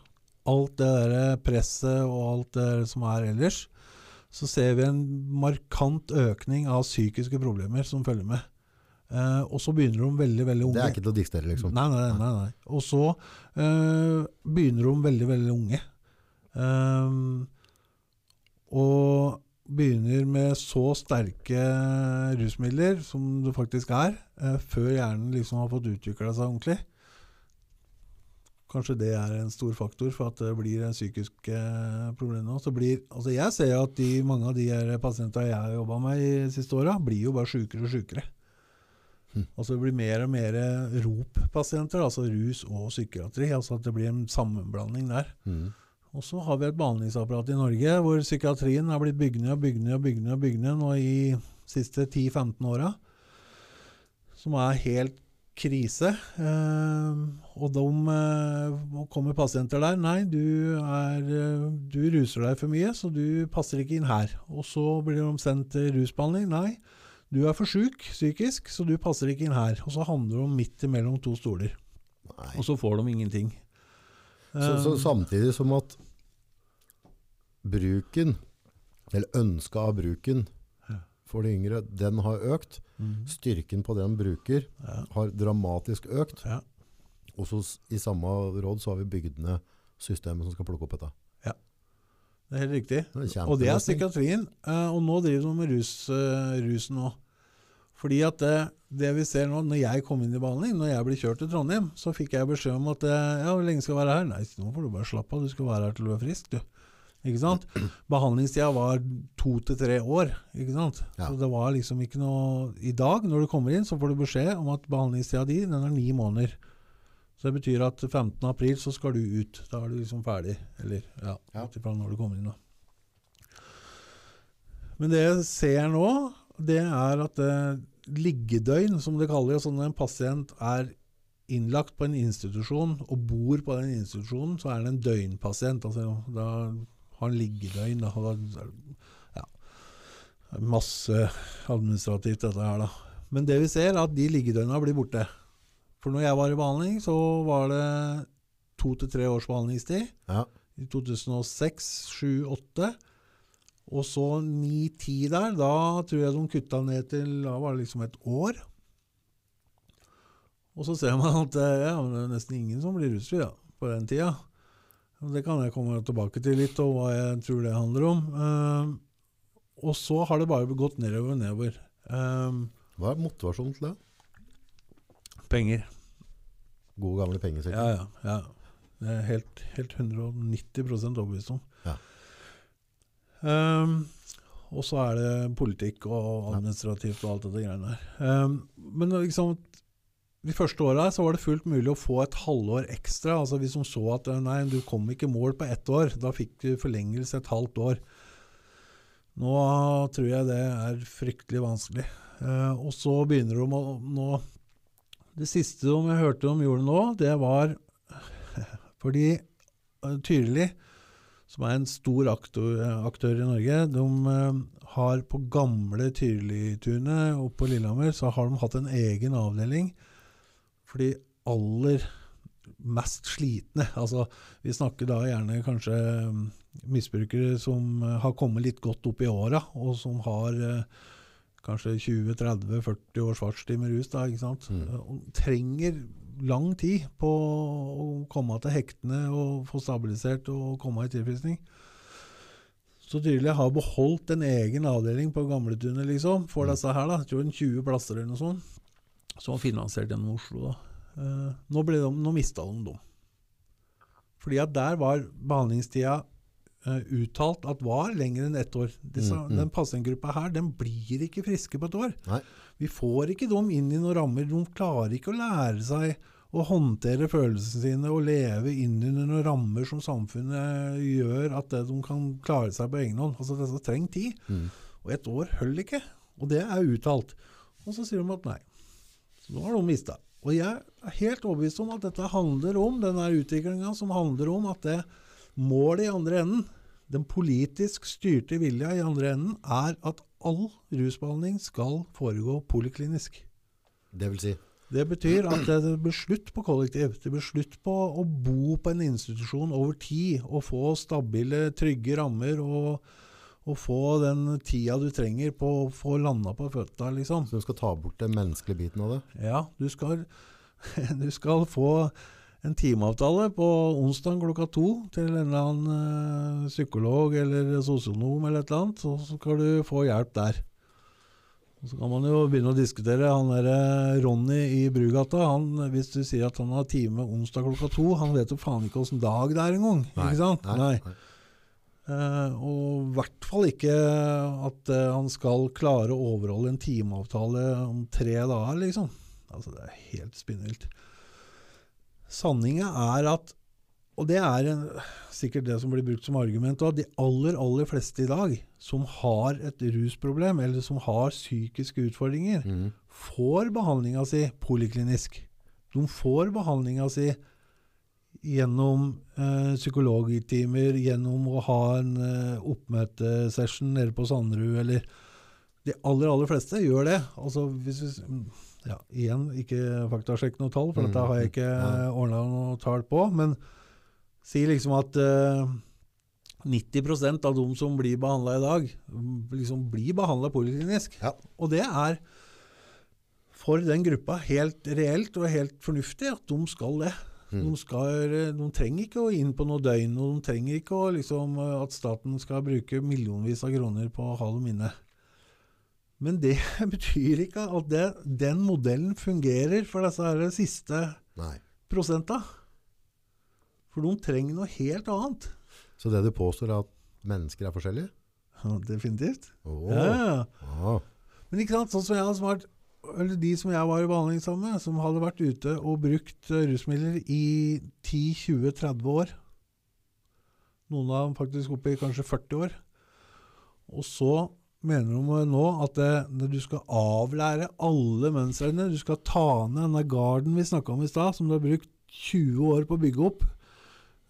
Speaker 2: alt det der presset og alt det som er ellers, så ser vi en markant økning av psykiske problemer som følger med. Eh, og så begynner de veldig, veldig unge.
Speaker 1: Det er ikke til å diktere, liksom?
Speaker 2: Nei, nei, nei, nei. Og så eh, begynner de veldig, veldig unge. Eh, og begynner med så sterke rusmidler som det faktisk er, eh, før hjernen liksom har fått utvikla seg ordentlig. Kanskje det er en stor faktor for at det blir en psykisk eh, problem nå. Så blir, altså jeg ser at de, mange av de pasientene jeg har jobba med de siste åra, blir jo bare sjukere og sjukere. Altså det blir mer og mer ROP-pasienter, altså rus og psykiatri. altså At det blir en sammenblanding der.
Speaker 1: Mm.
Speaker 2: Og så har vi et behandlingsapparat i Norge hvor psykiatrien har blitt bygd ned og bygd ned og bygd ned og bygd ned nå i de siste 10-15 åra. Som er helt krise. Eh, og de eh, kommer pasienter der. Nei, du, er, eh, du ruser deg for mye, så du passer ikke inn her. Og så blir de sendt til rusbehandling. Nei, du er for sjuk psykisk, så du passer ikke inn her. Og så handler de midt imellom to stoler.
Speaker 1: Nei.
Speaker 2: Og så får de ingenting.
Speaker 1: Så, så
Speaker 2: Eh,
Speaker 1: samtidig som at bruken, eller ønsket av bruken, for de yngre, den har økt.
Speaker 2: Mhm.
Speaker 1: Styrken på det en bruker
Speaker 2: Ja.
Speaker 1: har dramatisk økt.
Speaker 2: Ja.
Speaker 1: Og så i samme råd så har vi bygd ned systemet som skal plukke opp dette.
Speaker 2: Ja, Det er helt riktig.
Speaker 1: Det er
Speaker 2: Og det er psykiatrien. eh, Og nå driver de med rus, eh, rusen òg. Fordi at det, det vi ser nå, når jeg kom inn i behandling, når jeg ble kjørt til Trondheim, så fikk jeg beskjed om at eh, ja, hvor lenge skal jeg være her? Nei, nå får du bare slappe av, du skal være her til du er frisk, du. Ikke sant? Behandlingstida var to til tre år. Ikke sant?
Speaker 1: Ja.
Speaker 2: Så det var liksom ikke noe I dag, når du kommer inn, så får du beskjed om at behandlingstida di den er ni måneder. Så det betyr at 15. april så skal du ut. Da er du liksom ferdig. Eller ja,
Speaker 1: Ja.
Speaker 2: ut ifra når du kommer inn, da. Men det jeg ser nå, det er at eh, liggedøgn, som det kaller det, sånn når en pasient er innlagt på en institusjon og bor på den institusjonen, så er det en døgnpasient. Altså, da har han liggedøgn. Da, og da, ja, masse administrativt dette her, da. Men det vi ser, er at de liggedøgna blir borte. For når jeg var i behandling, så var det to til tre års behandlingstid.
Speaker 1: Ja.
Speaker 2: I 2006, 7, 8. Og så 9-10 der. Da tror jeg de kutta ned til Da var det liksom et år. Og så ser man at eh, ja, det er nesten ingen som blir rusfri ja, på den tida. Og Det kan jeg komme tilbake til litt, og hva jeg tror det handler om. Eh, og så har det bare gått nedover og nedover. Eh,
Speaker 1: Hva er motivasjonen til det?
Speaker 2: penger.
Speaker 1: Gode gamle penger, sikkert.
Speaker 2: Ja, ja. ja. Det er helt, helt 190 overbevist om.
Speaker 1: Ja.
Speaker 2: Um, og så er det politikk og administrativt og alt dette greiene der. Um, men liksom de første åra var det fullt mulig å få et halvår ekstra. altså Hvis de så at eh, nei, du kom ikke mål på ett år, da fikk du forlengelse et halvt år. Nå tror jeg det er fryktelig vanskelig. Eh, og så begynner de å nå Det siste de jeg hørte de gjorde nå, det var fordi eh, Tyrili, som er en stor aktør, aktør i Norge, de eh, har på gamle Tyrili-tunet og på Lillehammer så har de hatt en egen avdeling for de aller mest slitne. Altså, vi snakker da gjerne kanskje mm, misbrukere som eh, har kommet litt godt opp i åra, og som har eh, kanskje 20-30-40 års fartstid med rus. Da, ikke sant?
Speaker 1: Mm.
Speaker 2: Eh, trenger lang tid på å komme til hektene og få stabilisert og komme i tilfriskning. Så tydelig har beholdt en egen avdeling på Gamletunet liksom, for
Speaker 1: Mm.
Speaker 2: disse her. da, jeg tror en 20 plasser eller noe sånt, som finansiert gjennom Oslo. da. Eh, nå, ble de, nå mista de dem. Fordi at der var behandlingstida uh, uttalt at var lenger enn ett år. Disse,
Speaker 1: Mm, mm.
Speaker 2: Den pasientgruppa her den blir ikke friske på et år.
Speaker 1: Nei.
Speaker 2: Vi får ikke dem inn i noen rammer. De klarer ikke å lære seg å håndtere følelsene sine og leve inn under noen rammer som samfunnet gjør at de kan klare seg på egen hånd. Altså disse trenger tid.
Speaker 1: Mm.
Speaker 2: Og et år holder ikke. Og det er uttalt. Og så sier de at nei. Så nå har de mista. Og jeg er helt overbevist om at dette handler om denne utviklinga som handler om at det målet i andre enden, den politisk styrte vilja i andre enden, er at all rusbehandling skal foregå poliklinisk.
Speaker 1: Det vil si
Speaker 2: Det betyr at det blir slutt på kollektiv. Det blir slutt på å bo på en institusjon over tid og få stabile, trygge rammer og, og få den tida du trenger på å få landa på føtta, liksom.
Speaker 1: Så du skal ta bort den menneskelige biten av det?
Speaker 2: Ja, du skal, du skal få en timeavtale på onsdag klokka to til en eller annen eh, psykolog eller sosionom eller et eller annet, så skal du få hjelp der. Så kan man jo begynne å diskutere. Han der eh, Ronny i Brugata, han, hvis du sier at han har time onsdag klokka to, han vet jo faen ikke åssen dag det er engang. Ikke sant?
Speaker 1: Nei. nei.
Speaker 2: Eh, og i hvert fall ikke at eh, han skal klare å overholde en timeavtale om tre dager, liksom. Altså, det er helt spinnvilt. Sanninga er at, og det er en, sikkert det som blir brukt som argument, at de aller, aller fleste i dag som har et rusproblem, eller som har psykiske utfordringer,
Speaker 1: Mm.
Speaker 2: får behandlinga si poliklinisk. De får behandlinga si gjennom eh, psykologtimer, gjennom å ha en eh, oppmøtesession nede på Sanderud, eller De aller, aller fleste gjør det. Altså, hvis vi, ja, igjen, ikke faktasjekk noe tall, for
Speaker 1: Mm,
Speaker 2: dette har jeg ikke
Speaker 1: nei.
Speaker 2: uh, ordna noe tall på, men si liksom at eh, 90% av de som blir behandla i dag, liksom blir behandla poliklinisk.
Speaker 1: Ja.
Speaker 2: Og det er for den gruppa helt reelt og helt fornuftig at de skal det. De, skal, de trenger ikke å inn på noe døgn, og de trenger ikke å, liksom, at staten skal bruke millionvis av kroner på å ha dem inne. Men det betyr ikke at det, den modellen fungerer for disse her siste
Speaker 1: Nei.
Speaker 2: prosenta. For de trenger noe helt annet.
Speaker 1: Så det du påstår er at mennesker er forskjellige?
Speaker 2: Ja, definitivt.
Speaker 1: Oh.
Speaker 2: Ja.
Speaker 1: Ah.
Speaker 2: Men ikke sant, sånn som jeg har vært, eller de som jeg var i behandling sammen med, som hadde vært ute og brukt eh, rusmidler i 10-20-30 år. Noen av dem faktisk oppe i kanskje 40 år. Og så mener de nå at det, når du skal avlære alle mønstrene, du skal ta ned denne garden vi snakka om i stad, som du har brukt 20 år på å bygge opp,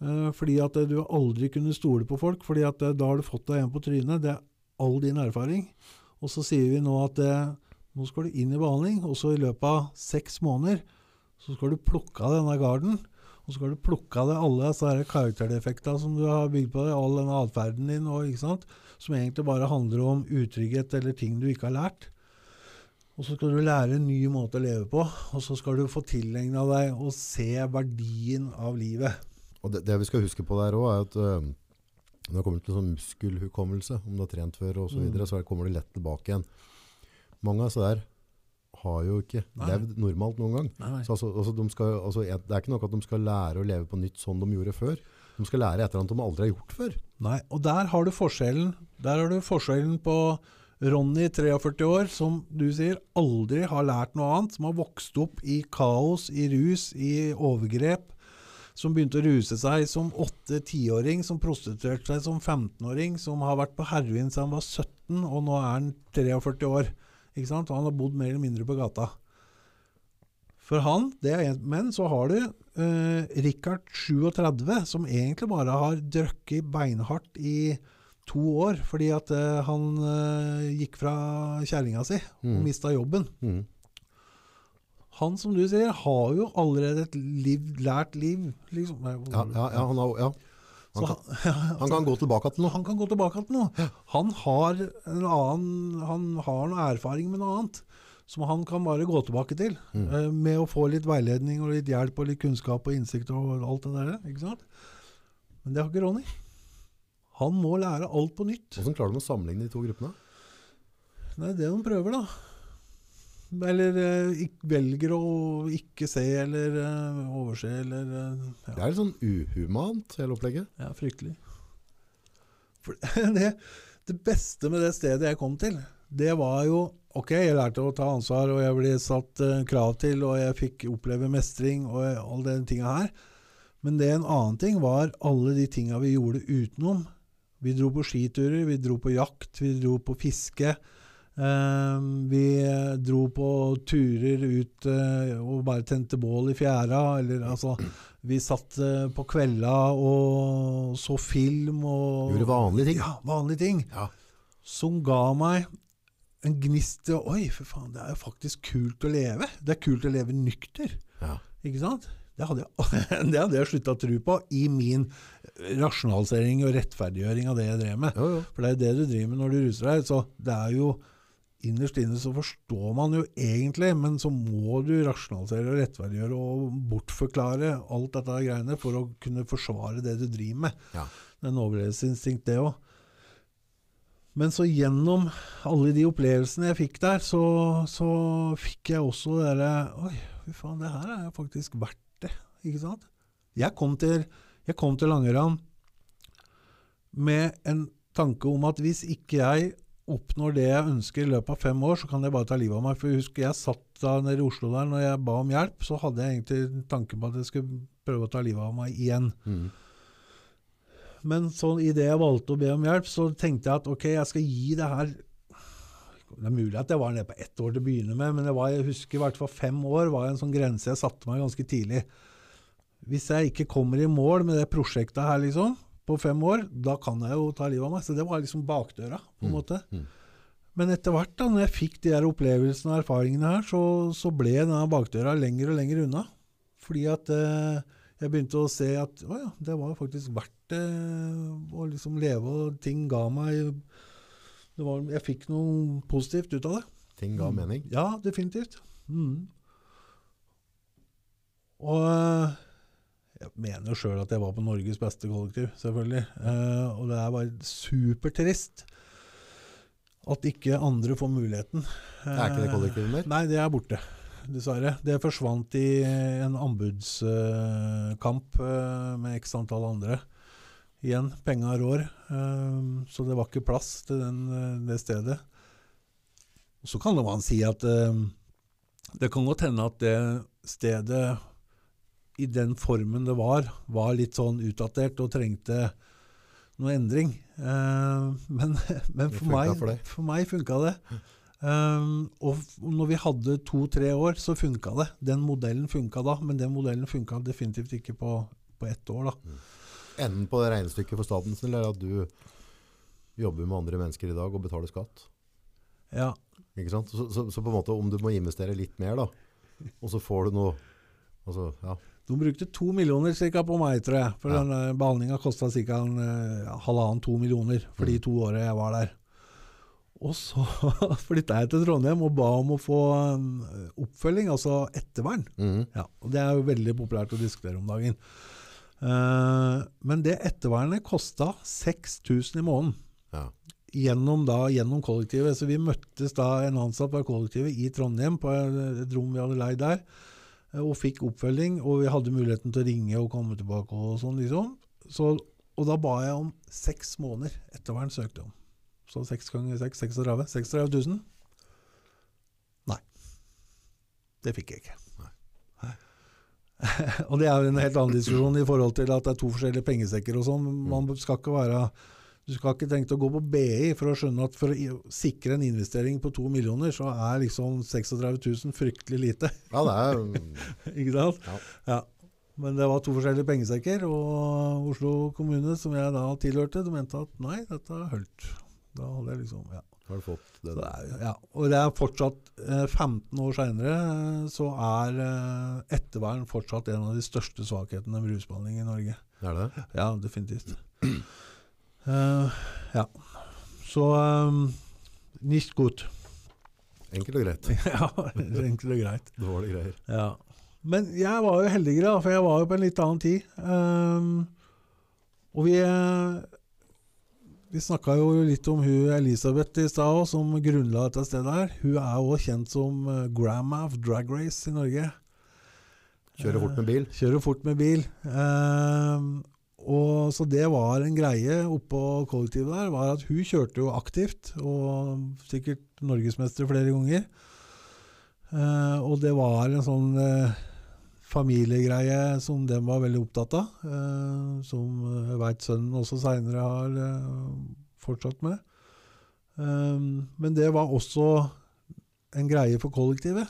Speaker 2: eh, fordi at du aldri kunne stole på folk, fordi at eh, da har du fått deg en på trynet. Det er all din erfaring. Og så sier vi nå at eh, nå skal du inn i behandling, og så i løpet av seks måneder så skal du plukke av denne garden. Og så skal du plukke av deg alle disse karakterdefektene som du har bygd på deg, all denne atferden din, og, som egentlig bare handler om utrygghet eller ting du ikke har lært. Og så skal du lære en ny måte å leve på, og så skal du få tilegna deg å se verdien av livet.
Speaker 1: Og det, det vi skal huske på der òg, er at øh, når det kommer til sånn muskelhukommelse, om du har trent før osv., så,
Speaker 2: Mm.
Speaker 1: videre, så kommer det lett tilbake igjen. Mange av disse der har jo ikke
Speaker 2: Nei.
Speaker 1: levd normalt noen gang.
Speaker 2: Nei,
Speaker 1: Så altså, altså, de skal, altså, det er ikke nok at de skal lære å leve på nytt sånn de gjorde før. De skal lære et eller annet de aldri har gjort før.
Speaker 2: Nei, og der har du forskjellen. Der har du forskjellen på Ronny, 43 år, som du sier aldri har lært noe annet, som har vokst opp i kaos, i rus, i overgrep, som begynte å ruse seg som 8-10-åring, som prostituerte seg som 15-åring, som har vært på heroin siden han var 17, og nå er han 43 år. Ikke sant? Og han har bodd mer eller mindre på gata. For han, det er en, Men så har du eh, Richard 37, som egentlig bare har drukket beinhardt i to år, fordi at eh, han eh, gikk fra kjerringa si og
Speaker 1: Mm.
Speaker 2: mista jobben.
Speaker 1: Mm.
Speaker 2: Han, som du sier, har jo allerede et liv, lært liv. Liksom.
Speaker 1: Ja, ja, ja, han, har, ja. Han, kan, han kan gå tilbake til noe.
Speaker 2: han kan gå tilbake til noe. Han har, en annen, han har noe erfaring med noe annet. Som han kan bare gå tilbake til.
Speaker 1: Mm.
Speaker 2: eh, med å få litt veiledning og litt hjelp og litt kunnskap og innsikt og alt det der. Ikke sant? Men det har ikke Ronny. Han må lære alt på nytt.
Speaker 1: Hvordan klarer du å sammenligne de to gruppene?
Speaker 2: Det er det de prøver, da. Eller eh, velger å ikke se eller eh, overse eller ja.
Speaker 1: Det er litt sånn uhumant, hele opplegget.
Speaker 2: ja, fryktelig. For det, det beste med det stedet jeg kom til, det var jo Ok, jeg lærte å ta ansvar, og jeg ble satt uh, krav til, og jeg fikk oppleve mestring og alle de tinga her. Men det en annen ting var alle de tinga vi gjorde utenom. Vi dro på skiturer, vi dro på jakt, vi dro på fiske. Eh, vi eh, dro på turer ut eh, og bare tente bål i fjæra. Eller altså Vi satt eh, på kvelda og så film og
Speaker 1: Gjorde vanlige ting.
Speaker 2: Ja, vanlige ting.
Speaker 1: Ja.
Speaker 2: Som ga meg en gnist til Oi, for faen, det er jo faktisk kult å leve. Det er kult å leve nykter.
Speaker 1: Ja.
Speaker 2: Ikke sant? Det hadde jeg, det hadde jeg slutta å tro på i min rasjonalisering og rettferdiggjøring av det jeg drev med.
Speaker 1: Jo, jo.
Speaker 2: For det er jo det du driver med når du ruser deg. Så det er jo Innerst inne så forstår man jo egentlig, men så må du rasjonalisere og rettferdiggjøre og bortforklare alt dette greiene for å kunne forsvare det du driver med.
Speaker 1: Ja.
Speaker 2: Det er en overlevelsesinstinkt, det òg. Men så gjennom alle de opplevelsene jeg fikk der, så, så fikk jeg også det derre Oi, fy faen, det her er jo faktisk verdt det. Ikke sant? Jeg kom til, jeg kom til Langeland med en tanke om at hvis ikke jeg oppnår det jeg ønsker i løpet av fem år, så kan jeg bare ta livet av meg. For jeg husker jeg satt da nede i Oslo der når jeg ba om hjelp, så hadde jeg egentlig en tanke på at jeg skulle prøve å ta livet av meg igjen.
Speaker 1: Mm.
Speaker 2: Men sånn, idet jeg valgte å be om hjelp, så tenkte jeg at ok, jeg skal gi det her Det er mulig at jeg var nede på ett år til å begynne med, men det var, jeg husker i hvert fall fem år var en sånn grense jeg satte meg ganske tidlig. Hvis jeg ikke kommer i mål med det prosjektet her, liksom, på fem år, da kan jeg jo ta livet av meg. Så det var liksom bakdøra, på en måte.
Speaker 1: mm.
Speaker 2: Men etter hvert, da når jeg fikk de her opplevelsene og erfaringene her, så, så ble denne bakdøra lenger og lenger unna. Fordi at eh, jeg begynte å se at å ja, det var faktisk verdt det å liksom leve, og ting ga meg det var, Jeg fikk noe positivt ut av det.
Speaker 1: Ting ga mening.
Speaker 2: Ja, definitivt. Mm. Og eh, jeg mener jo sjøl at jeg var på Norges beste kollektiv, selvfølgelig. Eh, og det er bare supertrist at ikke andre får muligheten.
Speaker 1: Er ikke det kollektivet mer?
Speaker 2: Nei, det er borte. Dessverre. Det forsvant i en anbudskamp eh, med x antall andre. Igjen, penga rår, eh, så det var ikke plass til den, eh, det stedet. Så kan man si at eh, det kan godt hende at det stedet i den formen det var, var litt sånn utdatert og trengte noe endring. Uh, men, men for, meg,
Speaker 1: for
Speaker 2: for meg funka det. Um, og når vi hadde to-tre år, så funka det. Den modellen funka da, men den modellen funka definitivt ikke på, på ett år. da.
Speaker 1: Enden på det regnestykket for staten sin er at du jobber med andre mennesker i dag og betaler skatt.
Speaker 2: Ja,
Speaker 1: Ikke sant? Så, så, så på en måte om du må investere litt mer da, og så får du noe altså, ja.
Speaker 2: De brukte to millioner cirka på meg, tror jeg. For
Speaker 1: Ja.
Speaker 2: den behandlinga kosta ca. halvannen-to millioner for de
Speaker 1: Mm.
Speaker 2: to åra jeg var der. Og så flytta jeg til Trondheim og ba om å få um, oppfølging, altså ettervern.
Speaker 1: Mm.
Speaker 2: Ja, og Det er jo veldig populært å diskutere om dagen. Uh, men det ettervernet kosta 6000 i måneden.
Speaker 1: ja.
Speaker 2: Gjennom, da, gjennom kollektivet. Så vi møttes da en ansatt fra kollektivet i Trondheim på et rom vi hadde leid der, eh, og fikk oppfølging. Og vi hadde muligheten til å ringe og komme tilbake og sånn, liksom. Så, og da ba jeg om seks måneder ettervern søkte om. Så seks ganger seks, 36 36 000. Nei. Det fikk jeg ikke.
Speaker 1: Nei.
Speaker 2: og det er jo en helt annen diskusjon i forhold til at det er to forskjellige pengesekker og sånn. Man skal ikke være du skal ikke tenke å gå på BI for å skjønne at for å sikre en investering på to millioner, så er liksom 36 000 fryktelig lite.
Speaker 1: ja, det er
Speaker 2: ikke sant?
Speaker 1: Ja.
Speaker 2: Ja. Men det var to forskjellige pengesekker, og Oslo kommune, som jeg da tilhørte, de mente at nei, dette hølt. Da hadde jeg liksom, ja.
Speaker 1: har du fått det.
Speaker 2: Det er, ja. Og det er fortsatt, eh, 15 år seinere, så er eh, ettervern fortsatt en av de største svakhetene med rusbehandling i Norge.
Speaker 1: Er det?
Speaker 2: Ja, definitivt. Eh, ja. Så um, nicht gut.
Speaker 1: Enkelt og greit.
Speaker 2: ja, enkelt og greit.
Speaker 1: Dårlige greier.
Speaker 2: Ja. Men jeg var jo heldigere, for jeg var jo på en litt annen tid. Um, og vi Vi snakka jo litt om hun Elisabeth i stad, som grunnla dette stedet her. Hun er jo kjent som grandma of drag race i Norge.
Speaker 1: Kjører fort med bil.
Speaker 2: Kjører fort med bil. Um, og Så det var en greie oppå kollektivet der, var at hun kjørte jo aktivt, og sikkert norgesmester flere ganger. Eh, og det var en sånn eh, familiegreie som de var veldig opptatt av, eh, som jeg veit sønnen også seinere har eh, fortsatt med. Um, men det var også en greie for kollektivet.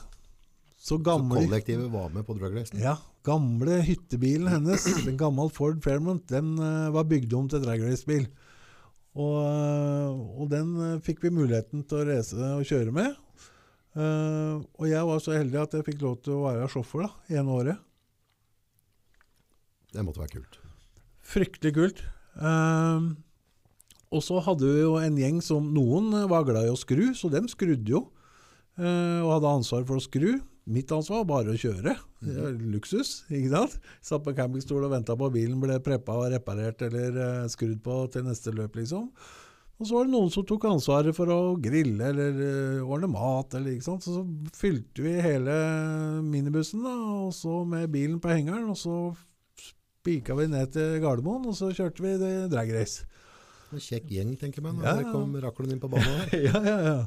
Speaker 2: Så
Speaker 1: Så kollektivet var med på drug racen.
Speaker 2: ja, gamle hyttebilen hennes, en gammel Ford Fairmont, den eh, var bygd om til drag race-bil. Og, eh, og den eh, fikk vi muligheten til å race og kjøre med. Uh, og jeg var så heldig at jeg fikk lov til å være sjåfør da, ene året.
Speaker 1: Det måtte være kult.
Speaker 2: Fryktelig kult. Uh, og så hadde vi jo en gjeng som Noen var glad i å skru, så dem skrudde jo. og hadde ansvar for å skru. Mitt ansvar var bare å kjøre. Det er luksus, ikke sant? Satt på campingstol og venta på at bilen ble preppa og reparert eller eh, skrudd på til neste løp, liksom. Og så var det noen som tok ansvaret for å grille eller eh, ordne mat. Eller, ikke sant? Så, så fylte vi hele minibussen da, og så med bilen på hengeren. Og så spika vi ned til Gardermoen, og så kjørte vi det drag race.
Speaker 1: En kjekk gjeng, tenker man.
Speaker 2: Ja,
Speaker 1: Der
Speaker 2: ja.
Speaker 1: kom raklen inn på banen
Speaker 2: ja, ja, ja.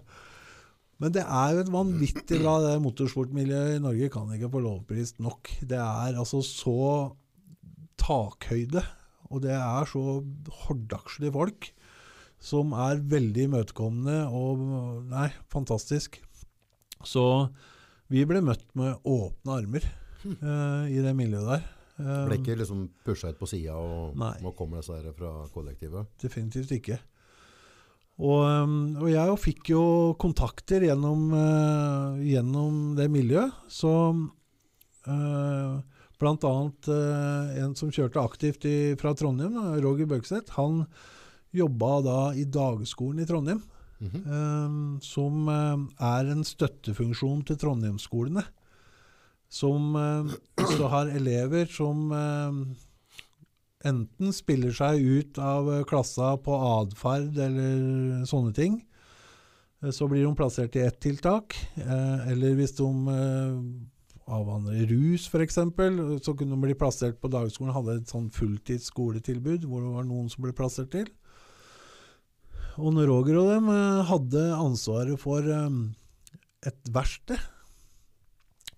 Speaker 2: Men det er jo et vanvittig bra det motorsportmiljøet i Norge kan ikke få lovprist nok. Det er altså så takhøyde, og det er så hordakslige folk som er veldig imøtekommende og Nei, fantastisk. Så vi ble møtt med åpne armer uh, i det miljøet der. Eh,
Speaker 1: Ble ikke liksom pusha ut på sida og
Speaker 2: Nei.
Speaker 1: nå kommer disse her fra kollektivet.
Speaker 2: Definitivt ikke. Og, um, og jeg fikk jo kontakter gjennom, eh, gjennom det miljøet. Så uh, Blant annet eh, en som kjørte aktivt i, fra Trondheim, Roger Bøgseth. Han jobba da i dagskolen i Trondheim,
Speaker 1: Mhm.
Speaker 2: eh, som eh, er en støttefunksjon til Trondheimsskolene. Som så har elever som enten spiller seg ut av eh, klassa på atferd eller sånne ting. Eh, Så blir de plassert i ett tiltak. eh, Eller hvis de avhandler rus, f.eks., så kunne de bli plassert på dagskolen. Hadde et sånn fulltids skoletilbud hvor det var noen som ble plassert til. Og når Roger og dem hadde ansvaret for et verksted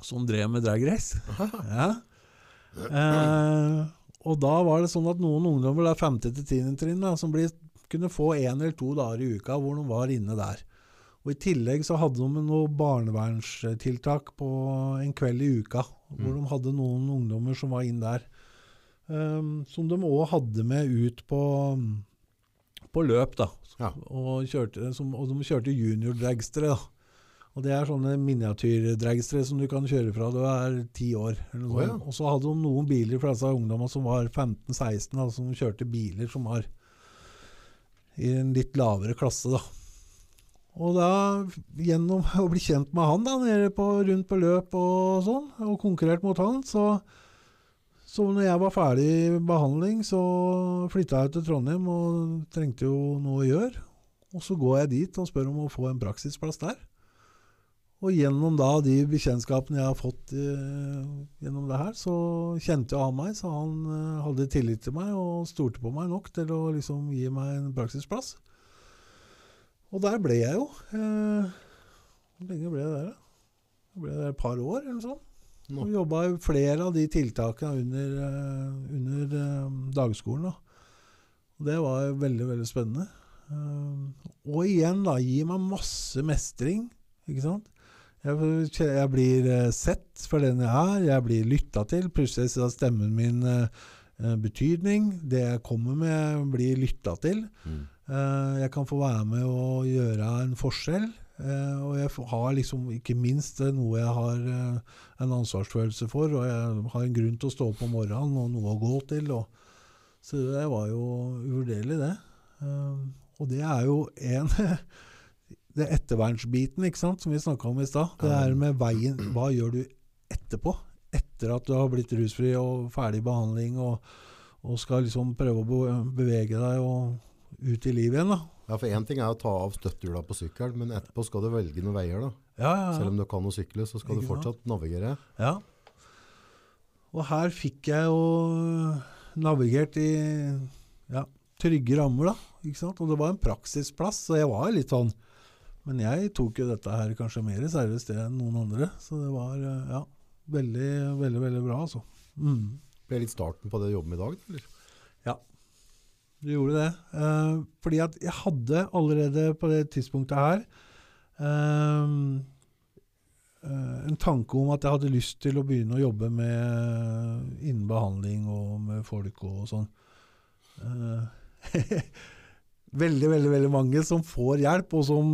Speaker 2: som drev med drag race. Ja. Eh, og da var det sånn at noen ungdommer, der 5. til 10. trinn, da, som ble, kunne få én eller to dager i uka hvor de var inne der. Og I tillegg så hadde de noe barnevernstiltak på en kveld i uka, hvor de hadde noen ungdommer som var inn der. Um, som de òg hadde med ut på, på løp, da.
Speaker 1: Ja.
Speaker 2: Og, kjørte, som, og de kjørte juniordragstere. da. Og Det er sånne miniatyrdragstere som du kan kjøre fra du er ti år.
Speaker 1: Å, ja.
Speaker 2: Og så hadde de noen biler for disse ungdommene som var 15-16, altså, som kjørte biler som var i en litt lavere klasse. da. Og da, gjennom å bli kjent med han da, nede på, rundt på løp og sånn, og konkurrert mot han, så, så når jeg var ferdig i behandling, så flytta jeg til Trondheim og trengte jo noe å gjøre. Og så går jeg dit og spør om å få en praksisplass der. Og gjennom da de bekjentskapene jeg har fått eh, gjennom det her, så kjente han meg, så han eh, hadde tillit til meg og stolte på meg nok til å liksom gi meg en praksisplass. Og der ble jeg jo. Eh, hvor lenge ble jeg der, da? Jeg ble der et par år, eller noe sånt.
Speaker 1: Nå.
Speaker 2: Og jobba i flere av de tiltakene under, eh, under eh, dagskolen. Da. Og det var veldig, veldig spennende. Eh, og igjen, da, gi meg masse mestring. Ikke sant? Jeg, jeg blir eh, sett for den jeg er, jeg blir lytta til. Plutselig så har stemmen min eh, eh, betydning. Det jeg kommer med, blir lytta til.
Speaker 1: Mm.
Speaker 2: Jeg kan få være med og gjøre en forskjell. og jeg har liksom ikke minst noe jeg har en ansvarsfølelse for, og jeg har en grunn til å stå opp om morgenen og noe å gå til. Så det var jo uvurderlig, det. Og det er jo en Det ettervernsbiten ikke sant, som vi snakka om i stad. Det
Speaker 1: Ja.
Speaker 2: er med veien Hva gjør du etterpå? Etter at du har blitt rusfri og ferdig behandling og, og skal liksom prøve å bevege deg og ut i livet igjen. da.
Speaker 1: Ja, for én ting er å ta av støttehjula på sykkelen, men etterpå skal du velge noen veier. da.
Speaker 2: Ja, ja,
Speaker 1: Selv om du kan å sykle, så skal du fortsatt navigere.
Speaker 2: Ja. Og her fikk jeg jo navigert i ja, trygge rammer, da. Ikke sant? Og det var en praksisplass, så jeg var litt sånn Men jeg tok jo dette her kanskje mer seriøst enn noen andre. Så det var eh, ja, veldig, veldig, veldig bra, altså. Mm.
Speaker 1: Ble litt starten på det du jobber med i dag? Eller?
Speaker 2: Ja, Du gjorde det. Eh, fordi at jeg hadde allerede på det tidspunktet her eh, eh, en tanke om at jeg hadde lyst til å begynne å jobbe med innen behandling og med folk og sånn. Eh, veldig, veldig, veldig mange som får hjelp, og som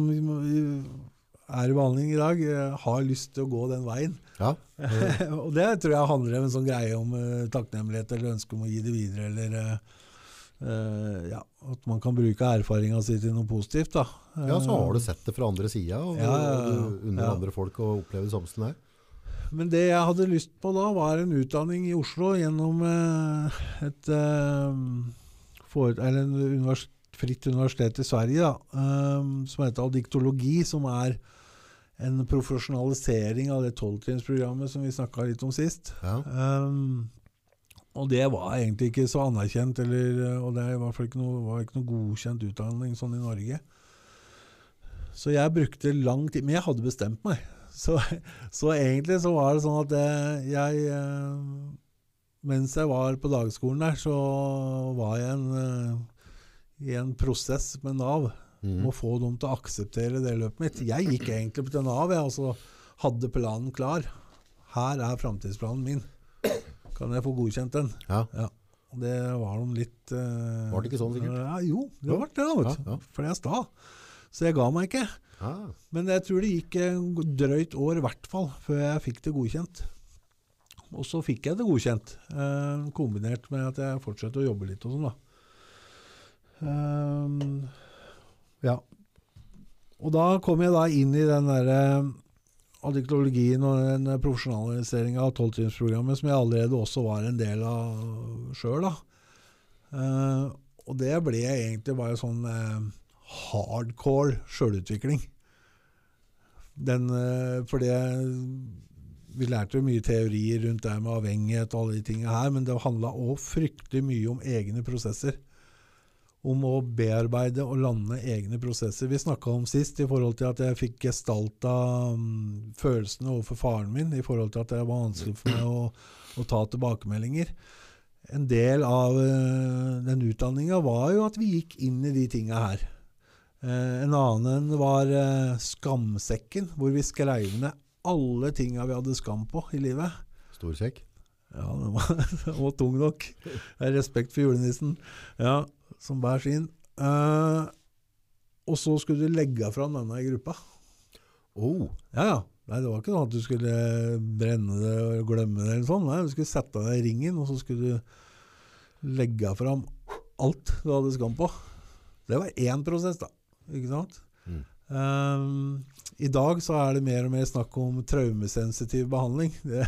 Speaker 2: er i behandling i dag, eh, har lyst til å gå den veien.
Speaker 1: Ja.
Speaker 2: og det tror jeg handler om en sånn greie om uh, takknemlighet eller ønske om å gi det videre, eller uh, ja, at man kan bruke erfaringa si til noe positivt. Da.
Speaker 1: ja, så har du sett det fra andre sida, og
Speaker 2: Ja,
Speaker 1: unner
Speaker 2: Ja.
Speaker 1: andre folk å oppleve det samme som deg.
Speaker 2: Men det jeg hadde lyst på da, var en utdanning i Oslo gjennom et eh, for, eller en univers, fritt universitet i Sverige da, eh, som heter Adiktologi, som er en profesjonalisering av det tolvtrinnsprogrammet som vi snakka litt om sist.
Speaker 1: Ja.
Speaker 2: Um, og det var egentlig ikke så anerkjent, eller, og det var ikke noe, var ikke noe godkjent utdanning sånn i Norge. Så jeg brukte lang tid Men jeg hadde bestemt meg. Så, så egentlig så var det sånn at eh, jeg eh, Mens jeg var på dagskolen der, så var jeg en, eh, i en prosess med Nav
Speaker 1: Mm.
Speaker 2: om å få dem til å akseptere det løpet mitt. Jeg gikk egentlig til Nav jeg, og så hadde planen klar. Her er framtidsplanen min. Kan jeg få godkjent den?
Speaker 1: Ja.
Speaker 2: ja. det var de litt uh,
Speaker 1: Var det ikke sånn, sikkert?
Speaker 2: Ja, jo, det var det.
Speaker 1: Ja, ja.
Speaker 2: For jeg er sta. Så jeg ga meg ikke.
Speaker 1: Ja.
Speaker 2: Men jeg tror det gikk drøyt år i hvert fall før jeg fikk det godkjent. Og så fikk jeg det godkjent, eh, kombinert med at jeg fortsatte å jobbe litt og sånn, da. Eh, ja. Og da kom jeg da inn i den derre adiktologien og den profesjonaliseringa av tolvtimesprogrammet som jeg allerede også var en del av sjøl, da. Uh, og det ble egentlig bare sånn uh, hardcore sjølutvikling. Den, eh, for det Vi lærte jo mye teorier rundt det med avhengighet og alle de tingene her, men det handla òg fryktelig mye om egne prosesser. Om å bearbeide og lande egne prosesser. Vi snakka om sist i forhold til at jeg fikk gestalta um, følelsene overfor faren min, i forhold til at det var vanskelig for meg å, å ta tilbakemeldinger. En del av uh, den utdanninga var jo at vi gikk inn i de tinga her. Uh, en annen var uh, Skamsekken, hvor vi skrev ned alle tinga vi hadde skam på i livet.
Speaker 1: Stor sekk.
Speaker 2: Ja, den var, den var tung nok. Respekt for julenissen. Ja, som bærer sin. Uh, og så skulle du legge fram denne i gruppa.
Speaker 1: Oh,
Speaker 2: Ja, ja. Nei, Det var ikke sånn at du skulle brenne det og glemme det. eller sånn. Nei, Du skulle sette deg i ringen, og så skulle du legge fram alt du hadde skam på. Det var én prosess, da. Ikke sant?
Speaker 1: Mm.
Speaker 2: Um, I dag så er det mer og mer snakk om traumesensitiv behandling. Det,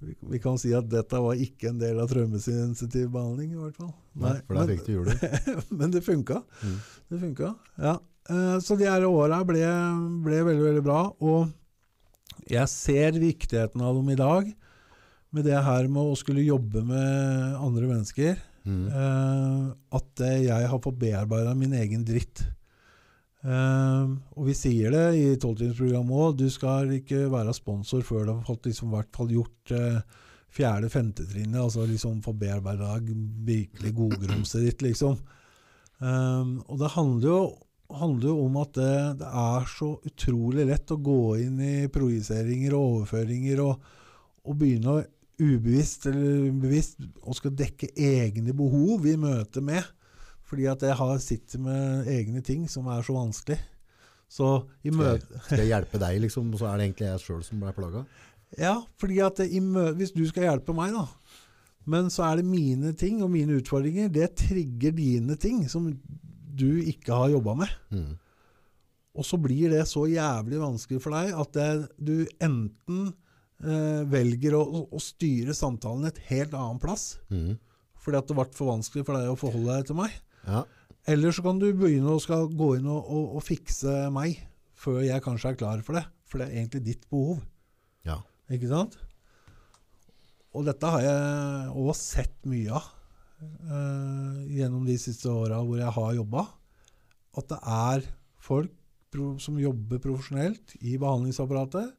Speaker 2: vi, kan si at dette var ikke en del av traumesensitiv behandling, i hvert fall.
Speaker 1: nei, for der fikk du hjulet.
Speaker 2: men det funka.
Speaker 1: Mm.
Speaker 2: Det funka, ja. Eh, Så de her åra ble, ble veldig, veldig bra. Og jeg ser viktigheten av dem i dag, med det her med å skulle jobbe med andre mennesker.
Speaker 1: Mm.
Speaker 2: eh, At eh, jeg har fått bearbeida min egen dritt. Eh, og vi sier det i tolvtimersprogrammet òg, du skal ikke være sponsor før du har fått liksom, hvert fall gjort uh, fjerde-femte trinnet, altså liksom få bearbeida virkelig godgrumset ditt, liksom. Um, og det handler jo, handler jo om at det, det er så utrolig lett å gå inn i projiseringer og overføringer og, og begynne å ubevisst eller bevisst å skal dekke egne behov i møte med. Fordi at jeg har sitter med egne ting som er så vanskelig. Så i
Speaker 1: Skal,
Speaker 2: møte
Speaker 1: skal jeg hjelpe deg, liksom, så er det egentlig jeg sjøl som ble plaga?
Speaker 2: Ja, fordi at hvis du skal hjelpe meg, da, men så er det mine ting og mine utfordringer, det trigger dine ting som du ikke har jobba med.
Speaker 1: Mm.
Speaker 2: Og så blir det så jævlig vanskelig for deg at det, du enten eh, velger å, å- å styre samtalen et helt annen plass,
Speaker 1: Mm.
Speaker 2: fordi at det ble for vanskelig for deg å forholde deg til meg.
Speaker 1: Ja.
Speaker 2: Eller så kan du begynne å skal gå inn og, og, og fikse meg før jeg kanskje er klar for det. For det er egentlig ditt behov.
Speaker 1: ja.
Speaker 2: Ikke sant? Og dette har jeg òg sett mye av eh, gjennom de siste åra hvor jeg har jobba. At det er folk som jobber profesjonelt i behandlingsapparatet,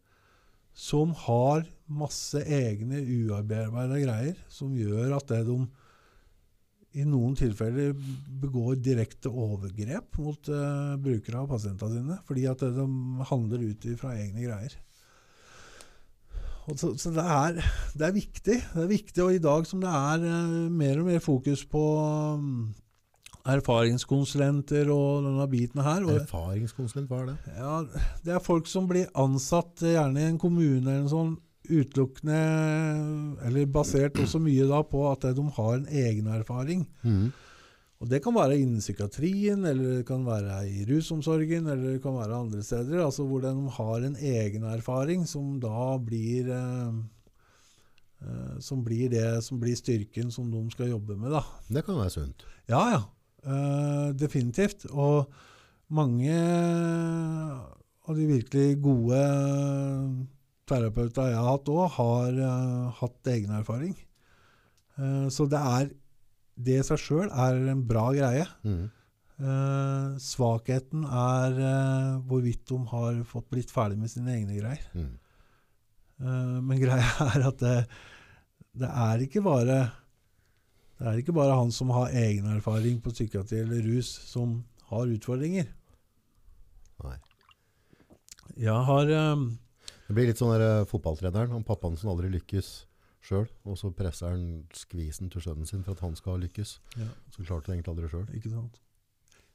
Speaker 2: som har masse egne uarbeidede greier som gjør at det de i noen tilfeller begår direkte overgrep mot uh, brukere av pasientene sine. Fordi at de handler ut fra egne greier. Og så, så det, er, det er viktig. Det er viktig, og i dag som det er uh, mer og mer fokus på um, erfaringskonsulenter og denne biten her
Speaker 1: Erfaringskonsulent, hva er det?
Speaker 2: ja, Det er folk som blir ansatt eh, gjerne i en kommune eller en sånn utelukkende Eller basert også mye da på at de har en egen erfaring.
Speaker 1: Mm.
Speaker 2: Og Det kan være innen psykiatrien, eller det kan være i rusomsorgen, eller det kan være andre steder. altså Hvor de har en egen erfaring som da blir eh, eh, Som blir det som blir styrken som de skal jobbe med. da.
Speaker 1: Det kan være sunt.
Speaker 2: Ja, ja. Eh, definitivt. Og mange av de virkelig gode terapeuter jeg har hatt òg, har uh, hatt egen erfaring. Uh, så det er det i seg sjøl er en bra greie.
Speaker 1: Mm.
Speaker 2: Uh, svakheten er hvorvidt de har fått blitt ferdig med sine egne greier.
Speaker 1: Mm.
Speaker 2: Men greia er at det, det er ikke bare det er ikke bare han som har egen erfaring på psykiatri eller rus, som har utfordringer.
Speaker 1: Nei.
Speaker 2: Jeg har
Speaker 1: Det blir litt sånn der eh, fotballtreneren, han pappaen som aldri lykkes sjøl, og så presser han skvisen til sønnen sin for at han skal lykkes.
Speaker 2: Ja.
Speaker 1: Så klarte han egentlig aldri sjøl.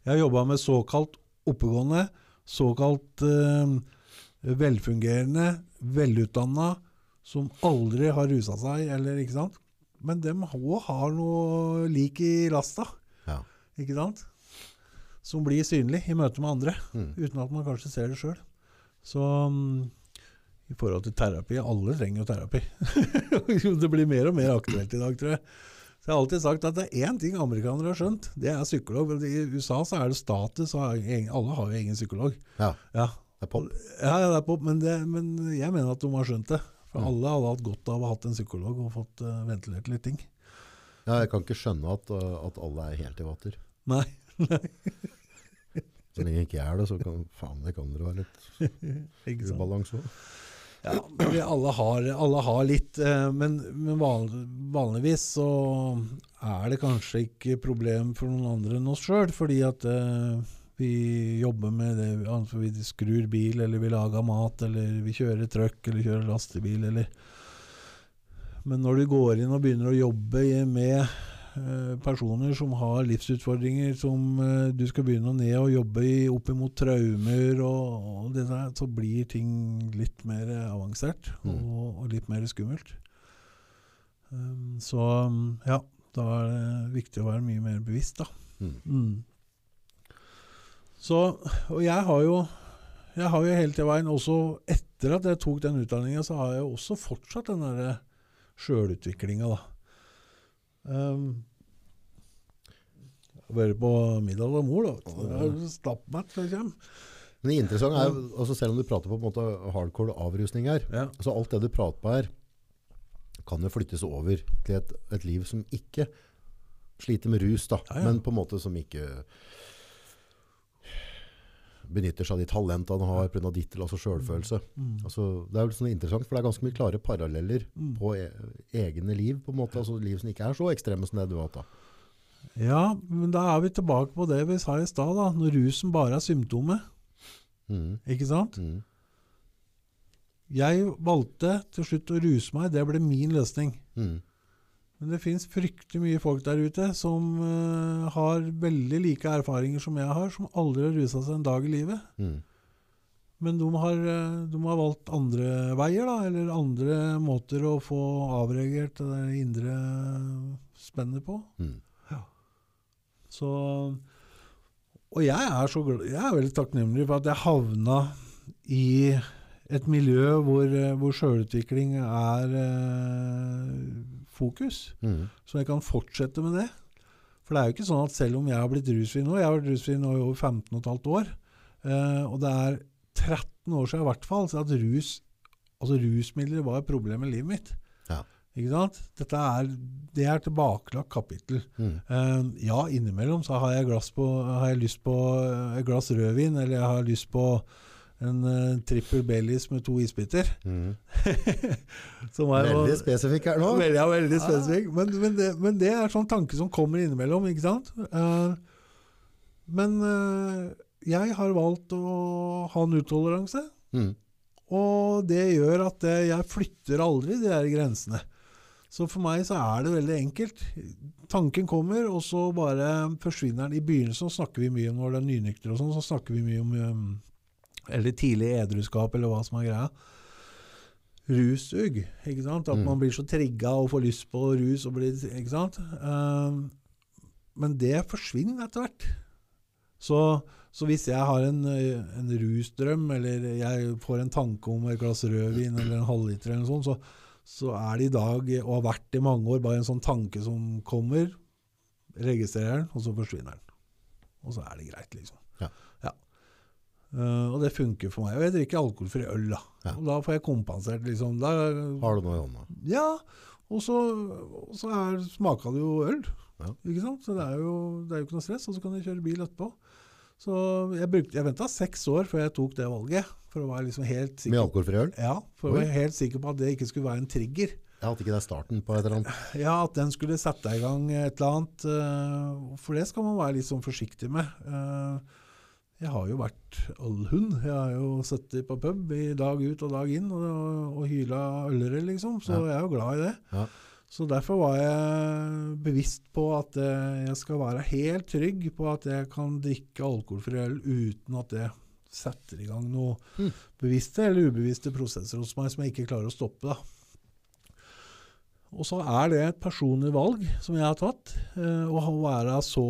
Speaker 2: Jeg har jobba med såkalt oppegående, såkalt eh, velfungerende, velutdanna, som aldri har rusa seg, eller ikke sant. Men dem òg har noe lik i lasta,
Speaker 1: Ja.
Speaker 2: ikke sant. Som blir synlig i møte med andre,
Speaker 1: Mm.
Speaker 2: uten at man kanskje ser det sjøl. Så mm, i forhold til terapi Alle trenger jo terapi. det blir mer og mer aktuelt i dag, tror jeg. Så jeg har alltid sagt at det er én ting amerikanere har skjønt, det er psykolog. I USA så er det status, og alle har jo egen psykolog.
Speaker 1: ja.
Speaker 2: Ja,
Speaker 1: Det er pop.
Speaker 2: ja, ja det er pop, men, det, men jeg mener at de har skjønt det. For
Speaker 1: Mm.
Speaker 2: alle hadde hatt godt av å ha hatt en psykolog og fått uh, ventilert litt ting.
Speaker 1: Ja, jeg kan ikke skjønne at, uh, at alle er helt i vater.
Speaker 2: Nei.
Speaker 1: Så lenge ikke jeg er det, så kan faen, det kan dere være litt ubalanse òg.
Speaker 2: Ja, alle har, alle har litt, eh, men, men vanligvis så er det kanskje ikke problem for noen andre enn oss sjøl, fordi at eh, vi jobber med det, altså vi skrur bil, eller vi lager mat, eller vi kjører trøkk, eller kjører lastebil, eller Men når du går inn og begynner å jobbe med personer som har livsutfordringer, som eh, du skal begynne å ned og jobbe i, opp imot traumer og, og det der, så blir ting litt mer eh, avansert
Speaker 1: Mm.
Speaker 2: og, og litt mer skummelt. Um, så um, ja, da er det viktig å være mye mer bevisst, da.
Speaker 1: Mm.
Speaker 2: Mm. Så, og jeg har jo jeg har jo hele tida veien, også etter at jeg tok den utdanninga, så har jeg jo også fortsatt den derre sjølutviklinga, da. Um, vært på middag med mor, da. Det er Stappmett, for eksempel.
Speaker 1: Men det interessante er, altså selv om du prater på en måte hardcore avrusning her,
Speaker 2: Ja.
Speaker 1: så alt det du prater på her, kan jo flyttes over til et, et liv som ikke sliter med rus, da,
Speaker 2: Ja, ja.
Speaker 1: men på en måte som ikke benytter seg av de talentene han har pga. ditt eller altså selvfølelse.
Speaker 2: Mm.
Speaker 1: Altså, det er jo sånn interessant, for det er ganske mye klare paralleller
Speaker 2: Mm.
Speaker 1: på e egne liv, på en måte, altså liv som ikke er så ekstreme som det du har hatt da.
Speaker 2: Ja, men da er vi tilbake på det vi sa i stad, da. Når rusen bare er symptomet.
Speaker 1: Mm.
Speaker 2: Ikke sant?
Speaker 1: Mm.
Speaker 2: Jeg valgte til slutt å ruse meg. Det ble min løsning. Men det fins fryktelig mye folk der ute som uh, har veldig like erfaringer som jeg har, som aldri har rusa seg en dag i livet.
Speaker 1: Mm.
Speaker 2: Men de har, eh, de har valgt andre veier, da, eller andre måter å få avreagert det indre spennet på.
Speaker 1: Mm.
Speaker 2: Så, og jeg er, så glad, jeg er veldig takknemlig for at jeg havna i et miljø hvor, eh, hvor sjølutvikling er eh, fokus.
Speaker 1: Mm.
Speaker 2: Så jeg kan fortsette med det. For det er jo ikke sånn at selv om jeg har blitt rusfri nå Jeg har vært rusfri nå i over 15 15 år. Eh, og det er 13 år siden i hvert fall så at rus, altså rusmidler var et problem i livet mitt.
Speaker 1: Ja.
Speaker 2: Ikke sant? Dette er, det er tilbakelagt kapittel.
Speaker 1: Mm.
Speaker 2: Eh, ja, innimellom så har jeg, glass på, har jeg lyst på eh, et glass rødvin, eller jeg har lyst på en uh, trippel Baileys med to isbiter.
Speaker 1: Mm.
Speaker 2: Som
Speaker 1: Veldig spesifikk her nå.
Speaker 2: Veldig, ja, veldig spesifikk. Men, men, det, men det er sånn tanke som kommer innimellom, ikke sant? Uh, men uh, jeg har valgt å ha nulltoleranse,
Speaker 1: Mm.
Speaker 2: og det gjør at jeg flytter aldri de der grensene. Så for meg så er det veldig enkelt. Tanken kommer, og så bare forsvinner den. I begynnelsen snakker vi mye om når det er nynykter og sånn, så snakker vi mye om um, Eller tidlig edruskap, eller hva som er greia. Rusug, ikke sant? At
Speaker 1: Mm.
Speaker 2: man blir så trigga og får lyst på rus. Og blir, ikke sant? Um, men det forsvinner etter hvert. Så, så hvis jeg har en, en rusdrøm, eller jeg får en tanke om et glass rødvin eller en halvliter, eller noe sånt, så, så er det i dag, og har vært i mange år, bare en sånn tanke som kommer, registrerer den, og så forsvinner den. Og så er det greit, liksom.
Speaker 1: Ja.
Speaker 2: Eh, og det funker for meg. Og jeg drikker alkoholfri øl, da.
Speaker 1: Ja.
Speaker 2: Og da får jeg kompensert, liksom. Da,
Speaker 1: Har du noe i hånda?
Speaker 2: ja, og så, og så er, smaka det jo øl.
Speaker 1: Ja.
Speaker 2: Ikke sant? Så det er, jo, det er jo ikke noe stress, og så kan jeg kjøre bil etterpå. Så jeg, brukte, jeg venta seks år før jeg tok det valget, for å være liksom helt
Speaker 1: Med
Speaker 2: sikker,
Speaker 1: alkoholfri øl?
Speaker 2: ja, for å være helt sikker på at det ikke skulle være en trigger.
Speaker 1: Ja, At ikke det er starten på et eller annet.
Speaker 2: Ja, At den skulle sette i gang et eller annet. Uh, For det skal man være litt sånn forsiktig med. Eh, Jeg har jo vært allhund. Jeg har jo sittet på pub i dag ut og dag inn og, og hyla ølere, liksom. Så
Speaker 1: Ja.
Speaker 2: jeg er jo glad i det.
Speaker 1: Ja.
Speaker 2: Så derfor var jeg bevisst på at eh, jeg skal være helt trygg på at jeg kan drikke alkoholfri øl uten at det setter i gang noe
Speaker 1: Mm.
Speaker 2: bevisste eller ubevisste prosesser hos meg som jeg ikke klarer å stoppe. da. Og så er det et personlig valg som jeg har tatt, eh, å være så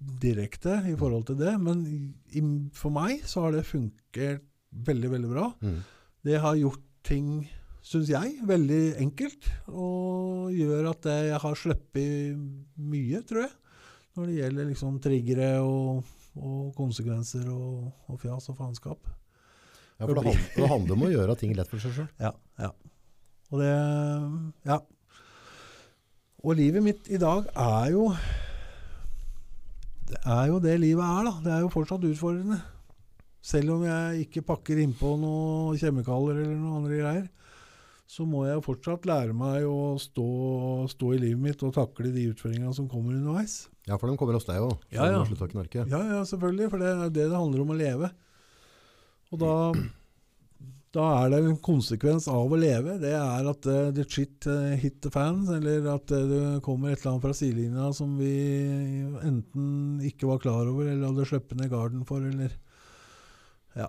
Speaker 2: direkte i forhold til det. Men i, for meg så har det funket veldig, veldig bra.
Speaker 1: Mm.
Speaker 2: Det har gjort ting, syns jeg, veldig enkelt. Og gjør at jeg har sluppet mye, tror jeg. Når det gjelder liksom triggere og, og konsekvenser og, og fjas og faenskap.
Speaker 1: Ja, for det, det handler om å gjøre ting lett for seg sjøl.
Speaker 2: Ja, ja. Og det Ja. Og livet mitt i dag er jo Det er jo det livet er, da. Det er jo fortsatt utfordrende. Selv om jeg ikke pakker innpå noen kjemikalier eller noen andre greier, så må jeg fortsatt lære meg å stå, stå i livet mitt og takle de utfordringene som kommer underveis.
Speaker 1: Ja, for de kommer hos deg òg.
Speaker 2: Ja, ja. Ja, ja, selvfølgelig. For det er det det handler om å leve. Og da, da er det en konsekvens av å leve. Det er at uh, the shit uh, hit the fans, eller at uh, det kommer et eller annet fra sidelinja som vi enten ikke var klar over, eller hadde sluppet ned garden for, eller Ja.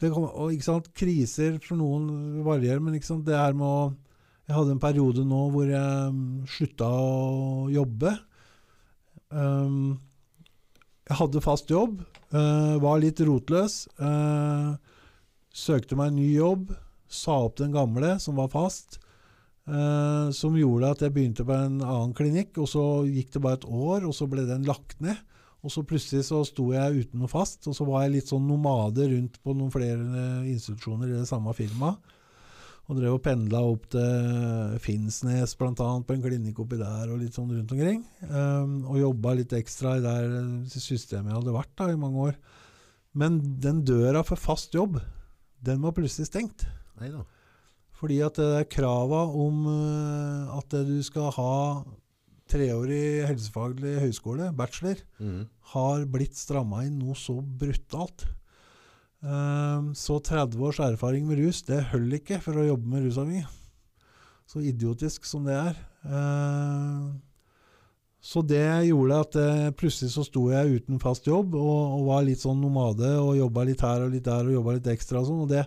Speaker 2: Kom, og ikke sant, Kriser for noen varierer, men ikke sant, det her med å Jeg hadde en periode nå hvor jeg um, slutta å jobbe. Um, jeg hadde fast jobb, uh, var litt rotløs. Uh, søkte meg en ny jobb, sa opp den gamle, som var fast. Uh, som gjorde at jeg begynte på en annen klinikk, og så gikk det bare et år, og så ble den lagt ned. Og så plutselig så sto jeg uten noe fast, og så var jeg litt sånn nomade rundt på noen flere institusjoner i det samme firmaet. Og drev og pendla opp til Finnsnes bl.a. på en klinikk oppi der og litt sånn rundt omkring. Um, og jobba litt ekstra i det systemet jeg hadde vært da i mange år. Men den døra for fast jobb, den var plutselig stengt.
Speaker 1: Neida.
Speaker 2: Fordi at det er krava om uh, at du skal ha treårig helsefaglig høyskole, bachelor,
Speaker 1: Mm.
Speaker 2: har blitt stramma inn noe så brutalt. Ehm, så 30 års erfaring med rus, det holder ikke for å jobbe med rusavhengige. Så idiotisk som det er. Ehm, så det gjorde at eh, plutselig så sto jeg uten fast jobb og, og var litt sånn nomade og jobba litt her og litt der og jobba litt ekstra og sånn. Og det,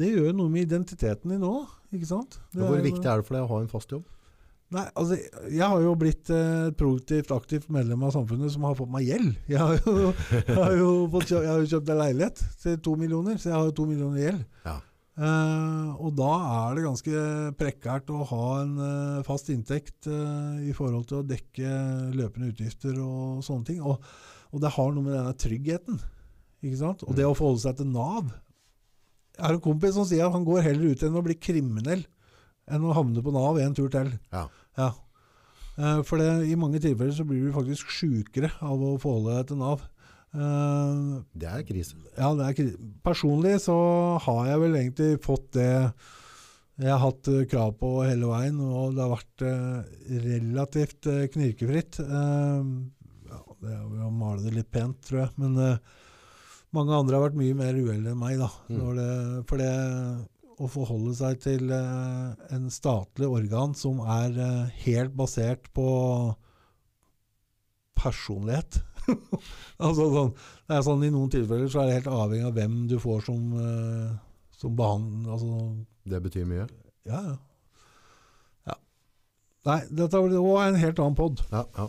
Speaker 2: det gjør noe med identiteten din òg, ikke sant? Det
Speaker 1: Hvor
Speaker 2: er
Speaker 1: viktig er det for deg å ha en fast jobb?
Speaker 2: Nei, altså, jeg har jo blitt eh, produktivt, aktivt medlem av samfunnet som har fått meg gjeld. Jeg har jo, jeg har jo, fått jeg har jo kjøpt en leilighet til to millioner, så jeg har jo to millioner gjeld.
Speaker 1: Ja.
Speaker 2: Eh, og da er det ganske prekært å ha en uh, fast inntekt uh, i forhold til å dekke løpende utgifter og sånne ting. Og, og det har noe med denne tryggheten. Ikke sant? Og det å forholde seg til Nav. Jeg har en kompis som sier at han går heller ut enn å bli kriminell enn å havne på Nav en tur til.
Speaker 1: Ja.
Speaker 2: Ja. For det, i mange tilfeller så blir du faktisk sjukere av å forholde deg til Nav. Eh,
Speaker 1: Det er krise.
Speaker 2: ja, det er krise. personlig så har jeg vel egentlig fått det jeg har hatt eh, krav på hele veien, og det har vært uh, relativt uh, knirkefritt. Ja, det er jo å male det litt pent, tror jeg. Men mange andre har vært mye mer uheldige enn meg. da.
Speaker 1: Mm.
Speaker 2: Når det, for det å forholde seg til en statlig organ som er helt basert på personlighet altså sånn, det er sånn I noen tilfeller så er det helt avhengig av hvem du får som, eh, som behandler altså,
Speaker 1: Det betyr mye.
Speaker 2: ja, ja. ja. Nei, dette er også en helt annen pod.
Speaker 1: Ja, ja.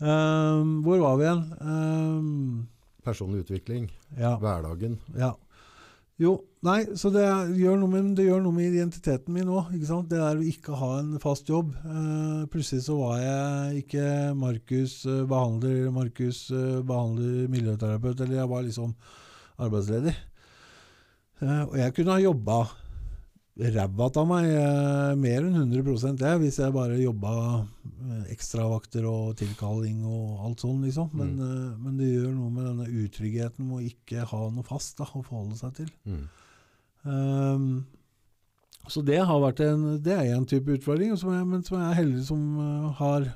Speaker 2: Um, hvor var vi igjen? Um,
Speaker 1: Personlig utvikling,
Speaker 2: ja,
Speaker 1: hverdagen.
Speaker 2: ja. Jo, nei, så det gjør noe med, det gjør noe med identiteten min òg. Det der å ikke ha en fast jobb. Uh, plutselig så var jeg ikke Markus uh, behandler, Markus uh, behandler miljøterapeut, eller jeg var liksom arbeidsledig. Og jeg kunne ha jobba ræva av meg mer enn 100 det, hvis jeg bare jobba ekstravakter og tilkalling og alt sånn, liksom. Men, eh, men det gjør noe med denne utryggheten med å ikke ha noe fast da, å forholde seg til.
Speaker 1: Mm.
Speaker 2: Ehm, så det har vært en, det er en type utfordring, som jeg, men som jeg er heldig som eh, har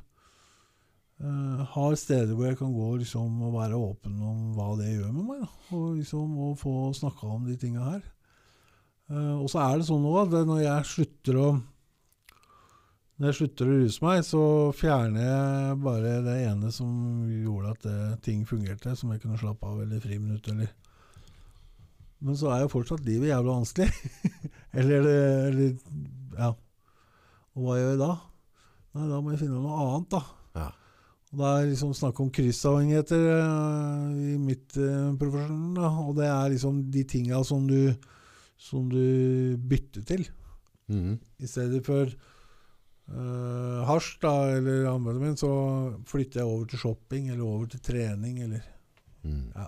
Speaker 2: uh, har steder hvor jeg kan gå liksom, og være åpen om hva det gjør med meg. Da. Og, liksom, og få snakka om de tinga her. Uh, og så er det sånn nå at når jeg slutter å når jeg slutter å ruse meg, så fjerner jeg bare det ene som gjorde at det, ting fungerte, som jeg kunne slappe av eller friminutt eller Men så er jo fortsatt livet jævla vanskelig. eller, eller Ja. Og hva gjør jeg da? Nei, da må jeg finne noe annet, da.
Speaker 1: Ja.
Speaker 2: Og det er liksom snakk om kryssavhengigheter uh, i mitt uh, profesjon. Da. Og det er liksom de tinga som du, som du bytter til.
Speaker 1: Mhm.
Speaker 2: I stedet for uh, hasj da, eller amfetamin, så flytter jeg over til shopping eller over til trening. Eller
Speaker 1: mm.
Speaker 2: Ja.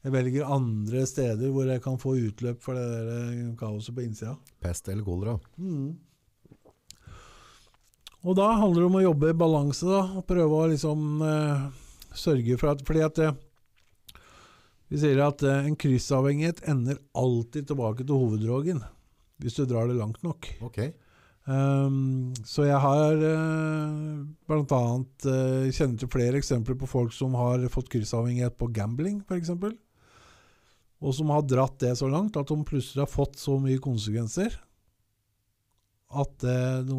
Speaker 2: Jeg velger andre steder hvor jeg kan få utløp for det der kaoset på innsida.
Speaker 1: Pest eller kolera?
Speaker 2: Mm. Og da handler det om å jobbe i balanse, da, og prøve å liksom eh, sørge for at Fordi at eh, vi sier at eh, en kryssavhengighet ender alltid tilbake til hoveddrogen, hvis du drar det langt nok.
Speaker 1: Ok.
Speaker 2: Um, så jeg har uh, annet uh, kjenner til flere eksempler på folk som har fått kryssavhengighet på gambling, f.eks. Og som har dratt det så langt at de plutselig har fått så mye konsekvenser at det, de,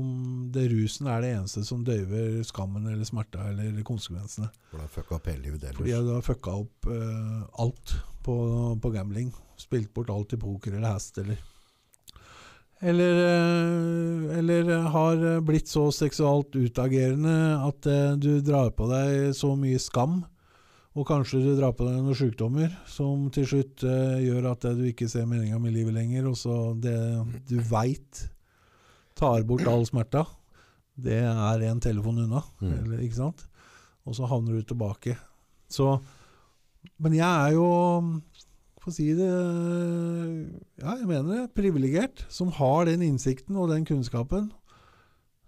Speaker 2: det rusen er det eneste som døyver skammen eller smerta eller konsekvensene.
Speaker 1: For det har fucka opp hele livet.
Speaker 2: Fordi du har fucka opp eh, alt på, på gambling. Spilt bort alt i poker eller hest eller eller, eh, eller har blitt så seksualt utagerende at eh, du drar på deg så mye skam, og kanskje du drar på deg noen sykdommer som til slutt eh, gjør at eh, du ikke ser meninga med livet lenger, og så det du veit tar bort all smerta, det er en telefon unna.
Speaker 1: Mm.
Speaker 2: Eller, ikke sant? Og så havner du tilbake. Så Men jeg er jo Få si det Ja, jeg mener det. Privilegert. Som har den innsikten og den kunnskapen.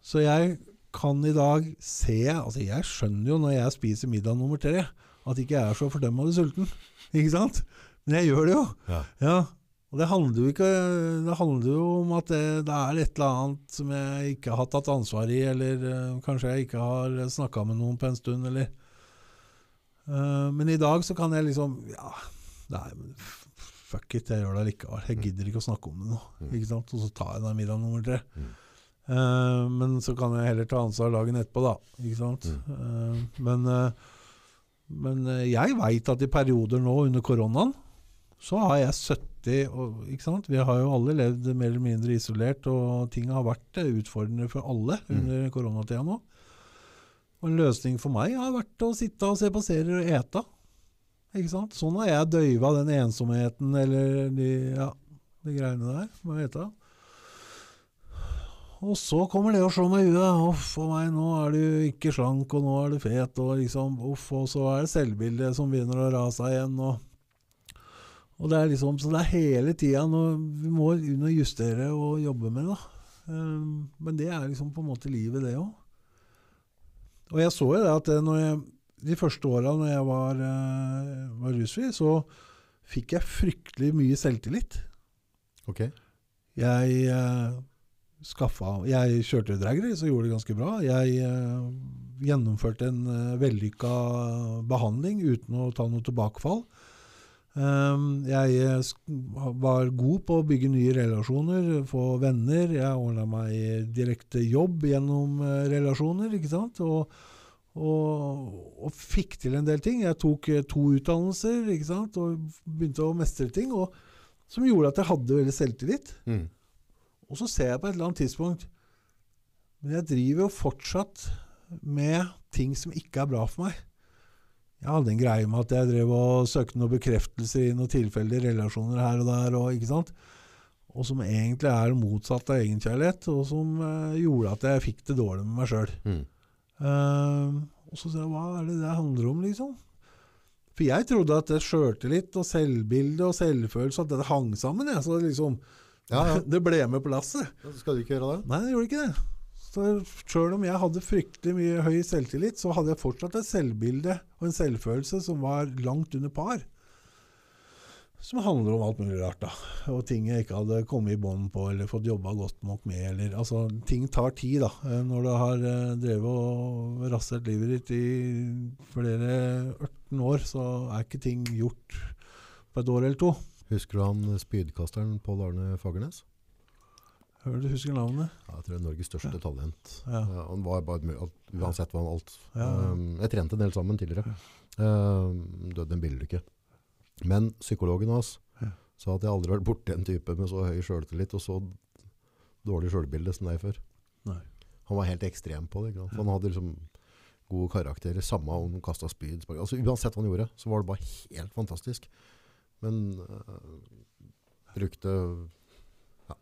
Speaker 2: Så jeg kan i dag se Altså, jeg skjønner jo når jeg spiser middag nummer tre, at ikke jeg er så fordømmende sulten. Ikke sant? Men jeg gjør det jo.
Speaker 1: Ja.
Speaker 2: Ja, og det handler jo ikke Det handler jo om at det, det er et eller annet som jeg ikke har tatt ansvar i, eller uh, kanskje jeg ikke har snakka med noen på en stund, eller uh, Men i dag så kan jeg liksom Ja, nei, fuck it, jeg gjør det likevel. Jeg gidder ikke å snakke om det nå.
Speaker 1: Mm.
Speaker 2: Ikke sant? Og så tar jeg den middag nummer tre.
Speaker 1: Mm.
Speaker 2: Uh, men så kan jeg heller ta ansvar dagen etterpå, da. Ikke sant? Eh, men men eh, jeg veit at i perioder nå under koronaen, så har jeg 70 og, ikke sant? Vi har jo alle levd mer eller mindre isolert, og ting har vært eh, utfordrende for alle
Speaker 1: Mm.
Speaker 2: under koronatida nå. Og en løsning for meg har vært å sitte og se på serier og ete. Ikke sant? Sånn har jeg døyva den ensomheten eller de, ja, de greiene der med å ete. Og så kommer det å slå meg i huet. Uff a meg, nå er du ikke slank, og nå er du fet, og liksom uff, og så er det selvbildet som begynner å rase igjen. Og, og det er liksom Så det er hele tida Vi må justere og jobbe med da. Um, men det er liksom på en måte livet, det òg. Og jeg så jo det at når jeg, de første åra når jeg var, eh, var rusfri, så fikk jeg fryktelig mye selvtillit.
Speaker 1: Ok.
Speaker 2: Jeg eh, skaffa Jeg kjørte dragger, så gjorde det ganske bra. Jeg uh, gjennomførte en uh, vellykka behandling uten å ta noe tilbakefall. Um, jeg eh, var god på å bygge nye relasjoner, få venner. Jeg ordna meg direkte jobb gjennom uh, relasjoner, ikke sant. Og, og, og fikk til en del ting. Jeg tok uh, to utdannelser ikke sant? og begynte å mestre ting. Og, som gjorde at jeg hadde veldig selvtillit.
Speaker 1: Mm.
Speaker 2: Og så ser jeg på et eller annet tidspunkt Men jeg driver jo fortsatt med ting som ikke er bra for meg. Jeg hadde en greie med at jeg drev og søkte noen bekreftelser i noen tilfeldige relasjoner her og der. Og, ikke sant? og som egentlig er det motsatte av egenkjærlighet, og som eh, gjorde at jeg fikk det dårlig med meg sjøl.
Speaker 1: Mm.
Speaker 2: og så sier jeg hva er det det handler om, liksom? For jeg trodde at det sjøltillit og selvbilde og selvfølelse at det hang sammen. Jeg. Så liksom,
Speaker 1: Ja, ja.
Speaker 2: det ble med på lasset.
Speaker 1: Skal du ikke gjøre det?
Speaker 2: Nei, det gjorde ikke det. Så Sjøl om jeg hadde fryktelig mye høy selvtillit, så hadde jeg fortsatt et selvbilde og en selvfølelse som var langt under par. Som handler om alt mulig rart, da. Og ting jeg ikke hadde kommet i bånd på eller fått jobba godt nok med. Eller, altså, ting tar tid, da. Eh, Når du har eh, drevet og rasert livet ditt i flere 18 år, så er ikke ting gjort på et år eller to.
Speaker 1: Husker du han spydkasteren Pål Arne Fagernes?
Speaker 2: Hører du husker navnet?
Speaker 1: Ja, jeg tror det er Norges største talent.
Speaker 2: Ja.
Speaker 1: Ja, han var bare et Uansett var han alt.
Speaker 2: Ja.
Speaker 1: Um, jeg trente en del sammen tidligere. Um, døde en bilulykke. Men psykologen hans
Speaker 2: Ja.
Speaker 1: sa at jeg aldri har vært borti en type med så høy sjøltillit og så dårlig sjølbilde som deg før.
Speaker 2: Nei.
Speaker 1: Han var helt ekstrem på det. Han hadde liksom gode karakterer, samme om han kasta spyd. Altså, uansett hva han gjorde, så var det bare helt fantastisk. Men uh, brukte ja,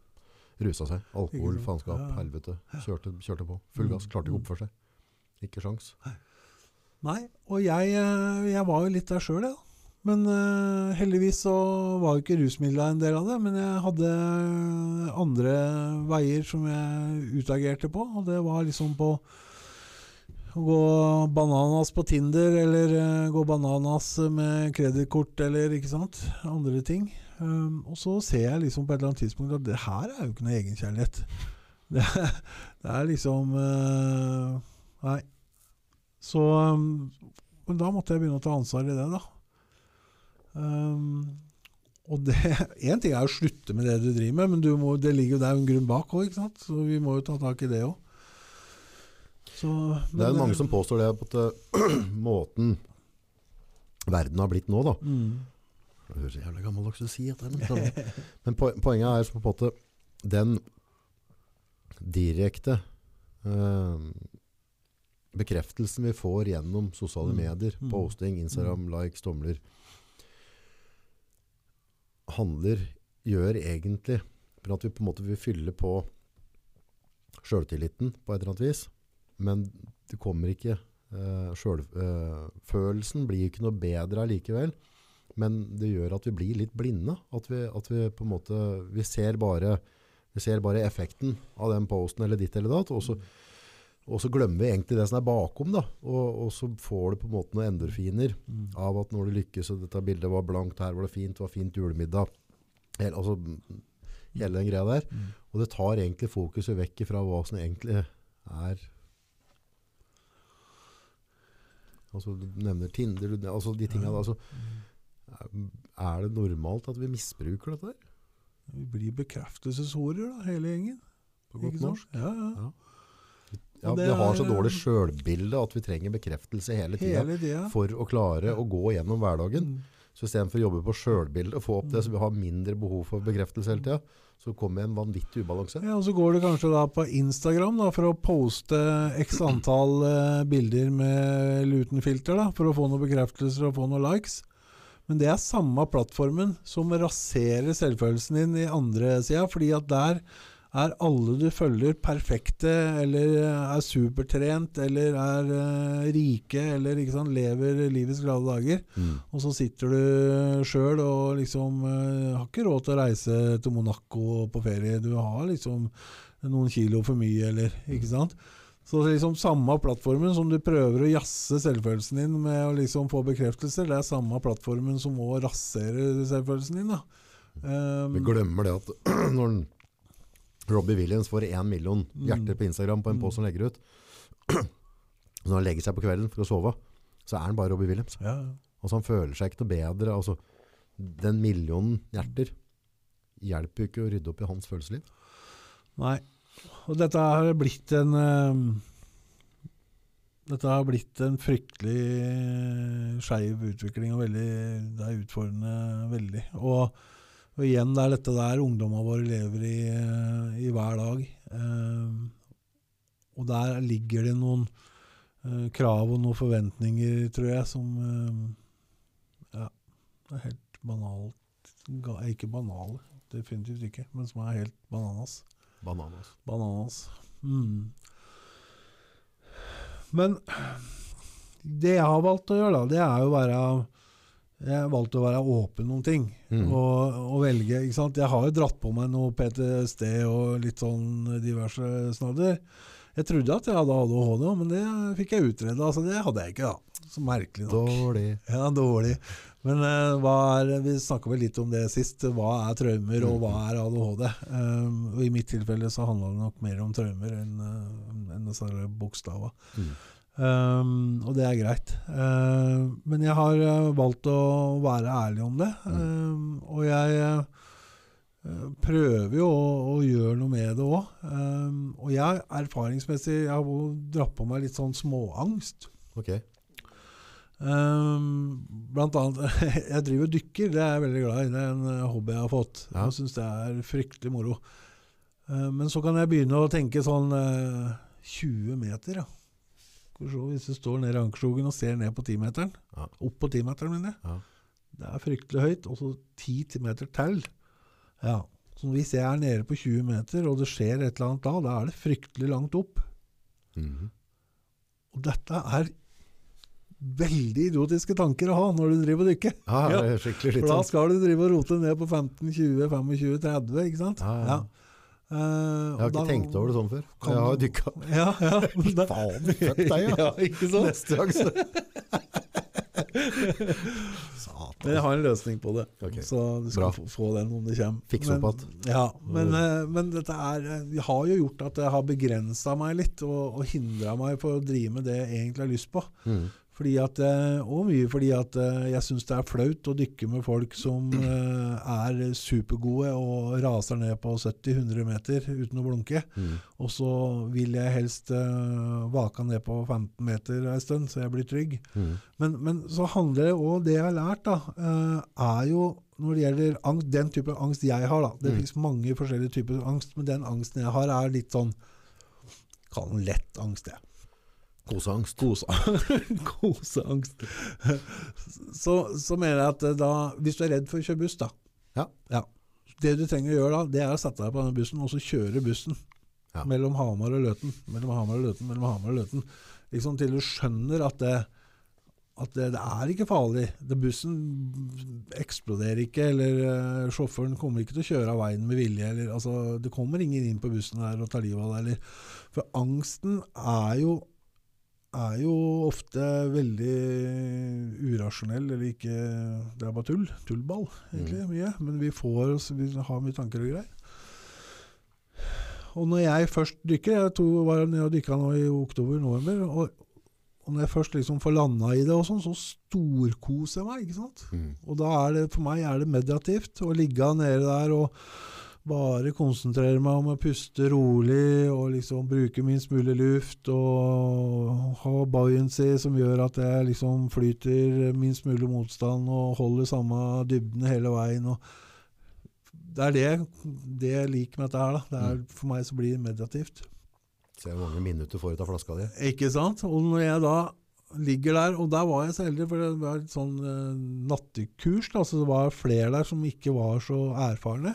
Speaker 1: Rusa seg. Alkohol, faenskap, helvete. Kjørte, kjørte på. Full gass. Klarte ikke å oppføre seg. Ikke sjans.
Speaker 2: Nei, og jeg, eh, jeg var jo litt der sjøl, jeg. Ja. Men uh, heldigvis så var jo ikke rusmidla en del av det. Men jeg hadde andre veier som jeg utagerte på. Og det var liksom på gå bananas på Tinder, eller eh, gå bananas med kredittkort, eller ikke sant. Andre ting. Um, og så ser jeg liksom på et eller annet tidspunkt at det her er jo ikke noe egenkjærlighet. Det, det er liksom uh, Nei. Så um, Men da måtte jeg begynne å ta ansvar i det, da. Um, og Én ting er å slutte med det du driver med, men må, det ligger jo der en grunn bak òg? Så vi må jo ta tak i det òg.
Speaker 1: Det er jo mange som påstår det på at øh, måten verden har blitt nå, da.
Speaker 2: mm,
Speaker 1: Det høres så jævlig gammeldags ut å si dette, men, sånn. men poenget er på en måte den direkte eh, bekreftelsen vi får gjennom sosiale
Speaker 2: Mm.
Speaker 1: medier,
Speaker 2: Mm.
Speaker 1: posting, Instagram, likes, tomler, handler, gjør egentlig for at vi på en måte vil fylle på selvtilliten på et eller annet vis, men det kommer ikke eh, selv, eh, følelsen blir ikke noe bedre allikevel, men det gjør at vi blir litt blinde, at vi, at vi på en måte, vi ser bare vi ser bare effekten av den posten eller ditt eller datt, og så, og så glemmer vi egentlig det som er bakom da, og, og så får du på en måte noen endorfiner
Speaker 2: mm,
Speaker 1: av at når du lykkes, og dette bildet var blankt, her var det fint, det var fint julemiddag, hele, altså, hele den greia der,
Speaker 2: mm.
Speaker 1: og det tar egentlig fokuset vekk fra hva som egentlig er Altså, du nevner Tinder, du, altså de tingene, altså, er det normalt at vi misbruker dette der?
Speaker 2: Vi blir bekreftelseshorer, da, hele gjengen.
Speaker 1: På godt norsk?
Speaker 2: Ja, ja.
Speaker 1: Ja, vi har så dårlig sjølbilde at vi trenger bekreftelse hele tida for å klare å gå gjennom hverdagen.
Speaker 2: Mm.
Speaker 1: Så istedenfor å jobbe på sjølbildet og få opp det så vi har mindre behov for bekreftelse hele tida, så kommer en vanvittig ubalanse.
Speaker 2: Ja, og Så går du kanskje da på Instagram da, for å poste x antall eh, bilder med luten filter da, for å få noen bekreftelser og få noen likes. Men det er samme plattformen som raserer selvfølelsen din i andre sida, fordi at der er alle du følger perfekte, eller er supertrent, eller er uh, rike, eller ikke sant, lever livets glade dager.
Speaker 1: Mm.
Speaker 2: Og så sitter du sjøl og liksom uh, har ikke råd til å reise til Monaco på ferie. Du har liksom noen kilo for mye, eller ikke sant. Så liksom samme plattformen som du prøver å jazze selvfølelsen din med å liksom få bekreftelser, det er samme plattformen som òg raserer selvfølelsen din. da. Um,
Speaker 1: Vi glemmer det at når Robbie Williams får én million
Speaker 2: Mm.
Speaker 1: hjerter på Instagram på en
Speaker 2: Mm.
Speaker 1: post han legger ut Når han legger seg på kvelden for å sove, så er han bare Robbie Williams.
Speaker 2: ja, ja.
Speaker 1: Altså Han føler seg ikke noe bedre. Altså, den millionen hjerter hjelper jo ikke å rydde opp i hans følelsesliv.
Speaker 2: Nei. Og dette har blitt en eh, Dette har blitt en fryktelig eh, skeiv utvikling, og veldig, det er utfordrende veldig. Og, og igjen, det er dette der ungdommene våre lever i, eh, i hver dag. Eh, og der ligger det noen eh, krav og noen forventninger, tror jeg, som Ja, det er helt banalt. Ikke banale, definitivt ikke, men som er helt bananas.
Speaker 1: Bananas.
Speaker 2: Bananas. Mm. Men det jeg har valgt å gjøre, da, det er jo å være Jeg valgte å være åpen om ting.
Speaker 1: Mm.
Speaker 2: Og, og velge. ikke sant? Jeg har jo dratt på meg noe PTSD og litt sånn diverse snadder. Jeg trodde at jeg hadde ADHD, men det fikk jeg utreda. Altså, det hadde jeg ikke, da. Så merkelig nok.
Speaker 1: Dårlig.
Speaker 2: Ja, dårlig. Men uh, er, vi snakka vel litt om det sist. Hva er traumer, og hva er ADHD? Um, og I mitt tilfelle så handla det nok mer om traumer enn uh, enn disse bokstava.
Speaker 1: Mm.
Speaker 2: Um, og det er greit. Uh, men jeg har uh, valgt å være ærlig om det. Um, og jeg uh, prøver jo å, å gjøre noe med det òg. Um, og jeg erfaringsmessig jeg har dratt på meg litt sånn småangst.
Speaker 1: Ok.
Speaker 2: Um, blant annet Jeg driver og dykker, det er jeg veldig glad i. Det er en eh, hobby jeg har fått.
Speaker 1: Ja.
Speaker 2: Jeg syns det er fryktelig moro. Uh, men så kan jeg begynne å tenke sånn eh, 20 meter, ja. Skal vi se, Hvis du står nede i Ankerskogen og ser ned på timeteren,
Speaker 1: Ja.
Speaker 2: opp på timeteren, mener jeg,
Speaker 1: Ja.
Speaker 2: det er fryktelig høyt, og så 10 meter til. Ja. Så hvis jeg er nede på 20 meter, og det skjer et eller annet da, da er det fryktelig langt opp.
Speaker 1: Mhm.
Speaker 2: Og dette er veldig idiotiske tanker å ha når du driver og dykker.
Speaker 1: Ja,
Speaker 2: Ja. For da skal du drive og rote ned på 15, 20, 25, 30, ikke sant?
Speaker 1: Ja, ja.
Speaker 2: Eh,
Speaker 1: Jeg har
Speaker 2: ikke da-
Speaker 1: tenkt over det sånn før.
Speaker 2: Kan
Speaker 1: Jeg har dykka.
Speaker 2: Ja, ja.
Speaker 1: Faen, fuck deg, ja.
Speaker 2: ja. Ikke sant?
Speaker 1: Neste gang så
Speaker 2: Men jeg har en løsning på det,
Speaker 1: okay.
Speaker 2: så du skal
Speaker 1: Bra.
Speaker 2: få, den om det kommer.
Speaker 1: Fikse opp
Speaker 2: Men- Ja, men, eh, men dette er Jeg har jo gjort at det har begrensa meg litt, og, og hindra meg på å drive med det jeg egentlig har lyst på.
Speaker 1: Mhm.
Speaker 2: Fordi at, eh, og mye fordi at eh, jeg syns det er flaut å dykke med folk som eh, er supergode og raser ned på 70-100 meter uten å blunke.
Speaker 1: Mm.
Speaker 2: Og så vil jeg helst vake ned på 15 meter en stund, så jeg blir trygg.
Speaker 1: Mm.
Speaker 2: Men, men så handler det òg Det jeg har lært, da, er jo når det gjelder angst, den type angst jeg har, da. Det
Speaker 1: Mm.
Speaker 2: finnes mange forskjellige typer angst, men den angsten jeg har, er litt sånn Kall den lett angst, jeg.
Speaker 1: Koseangst.
Speaker 2: Kose, koseangst. Så, så mener jeg at eh, da Hvis du er redd for å kjøre buss, da
Speaker 1: Ja.
Speaker 2: Det du trenger å gjøre da, det er å sette deg på denne bussen og så kjøre bussen.
Speaker 1: Ja.
Speaker 2: Mellom Hamar og Løten. Mellom Hamar og Løten, mellom Hamar og Løten. Liksom til du skjønner at det at det, det er ikke farlig. Det, bussen eksploderer ikke, eller uh, sjåføren kommer ikke til å kjøre av veien med vilje. Eller, altså, det kommer ingen inn på bussen der og tar livet av deg. For angsten er jo, er jo ofte veldig urasjonell, eller ikke Det er bare tull. Tullball, egentlig, mye. Men vi får oss Vi har mye tanker og greier. Og når jeg først dykker Jeg to, var nede og dykka nå i oktober-november. Og, og når jeg først liksom får landa i det, og sånn, så storkoser jeg meg. ikke sant?
Speaker 1: Mm.
Speaker 2: Og da er det, for meg er det meditativt å ligge nede der og bare konsentrere meg om å puste rolig og liksom bruke minst mulig luft og ha buoyancy som gjør at jeg liksom flyter minst mulig motstand og holder samme dybden hele veien. Og det er det, det jeg liker med dette her. Det er, for meg så blir det meditativt.
Speaker 1: Se hvor mange minutter du får ut av flaska di.
Speaker 2: Ikke sant? Og når jeg da ligger der, og der var jeg så heldig, for det var et sånn uh, nattekurs, da, så det var flere der som ikke var så erfarne.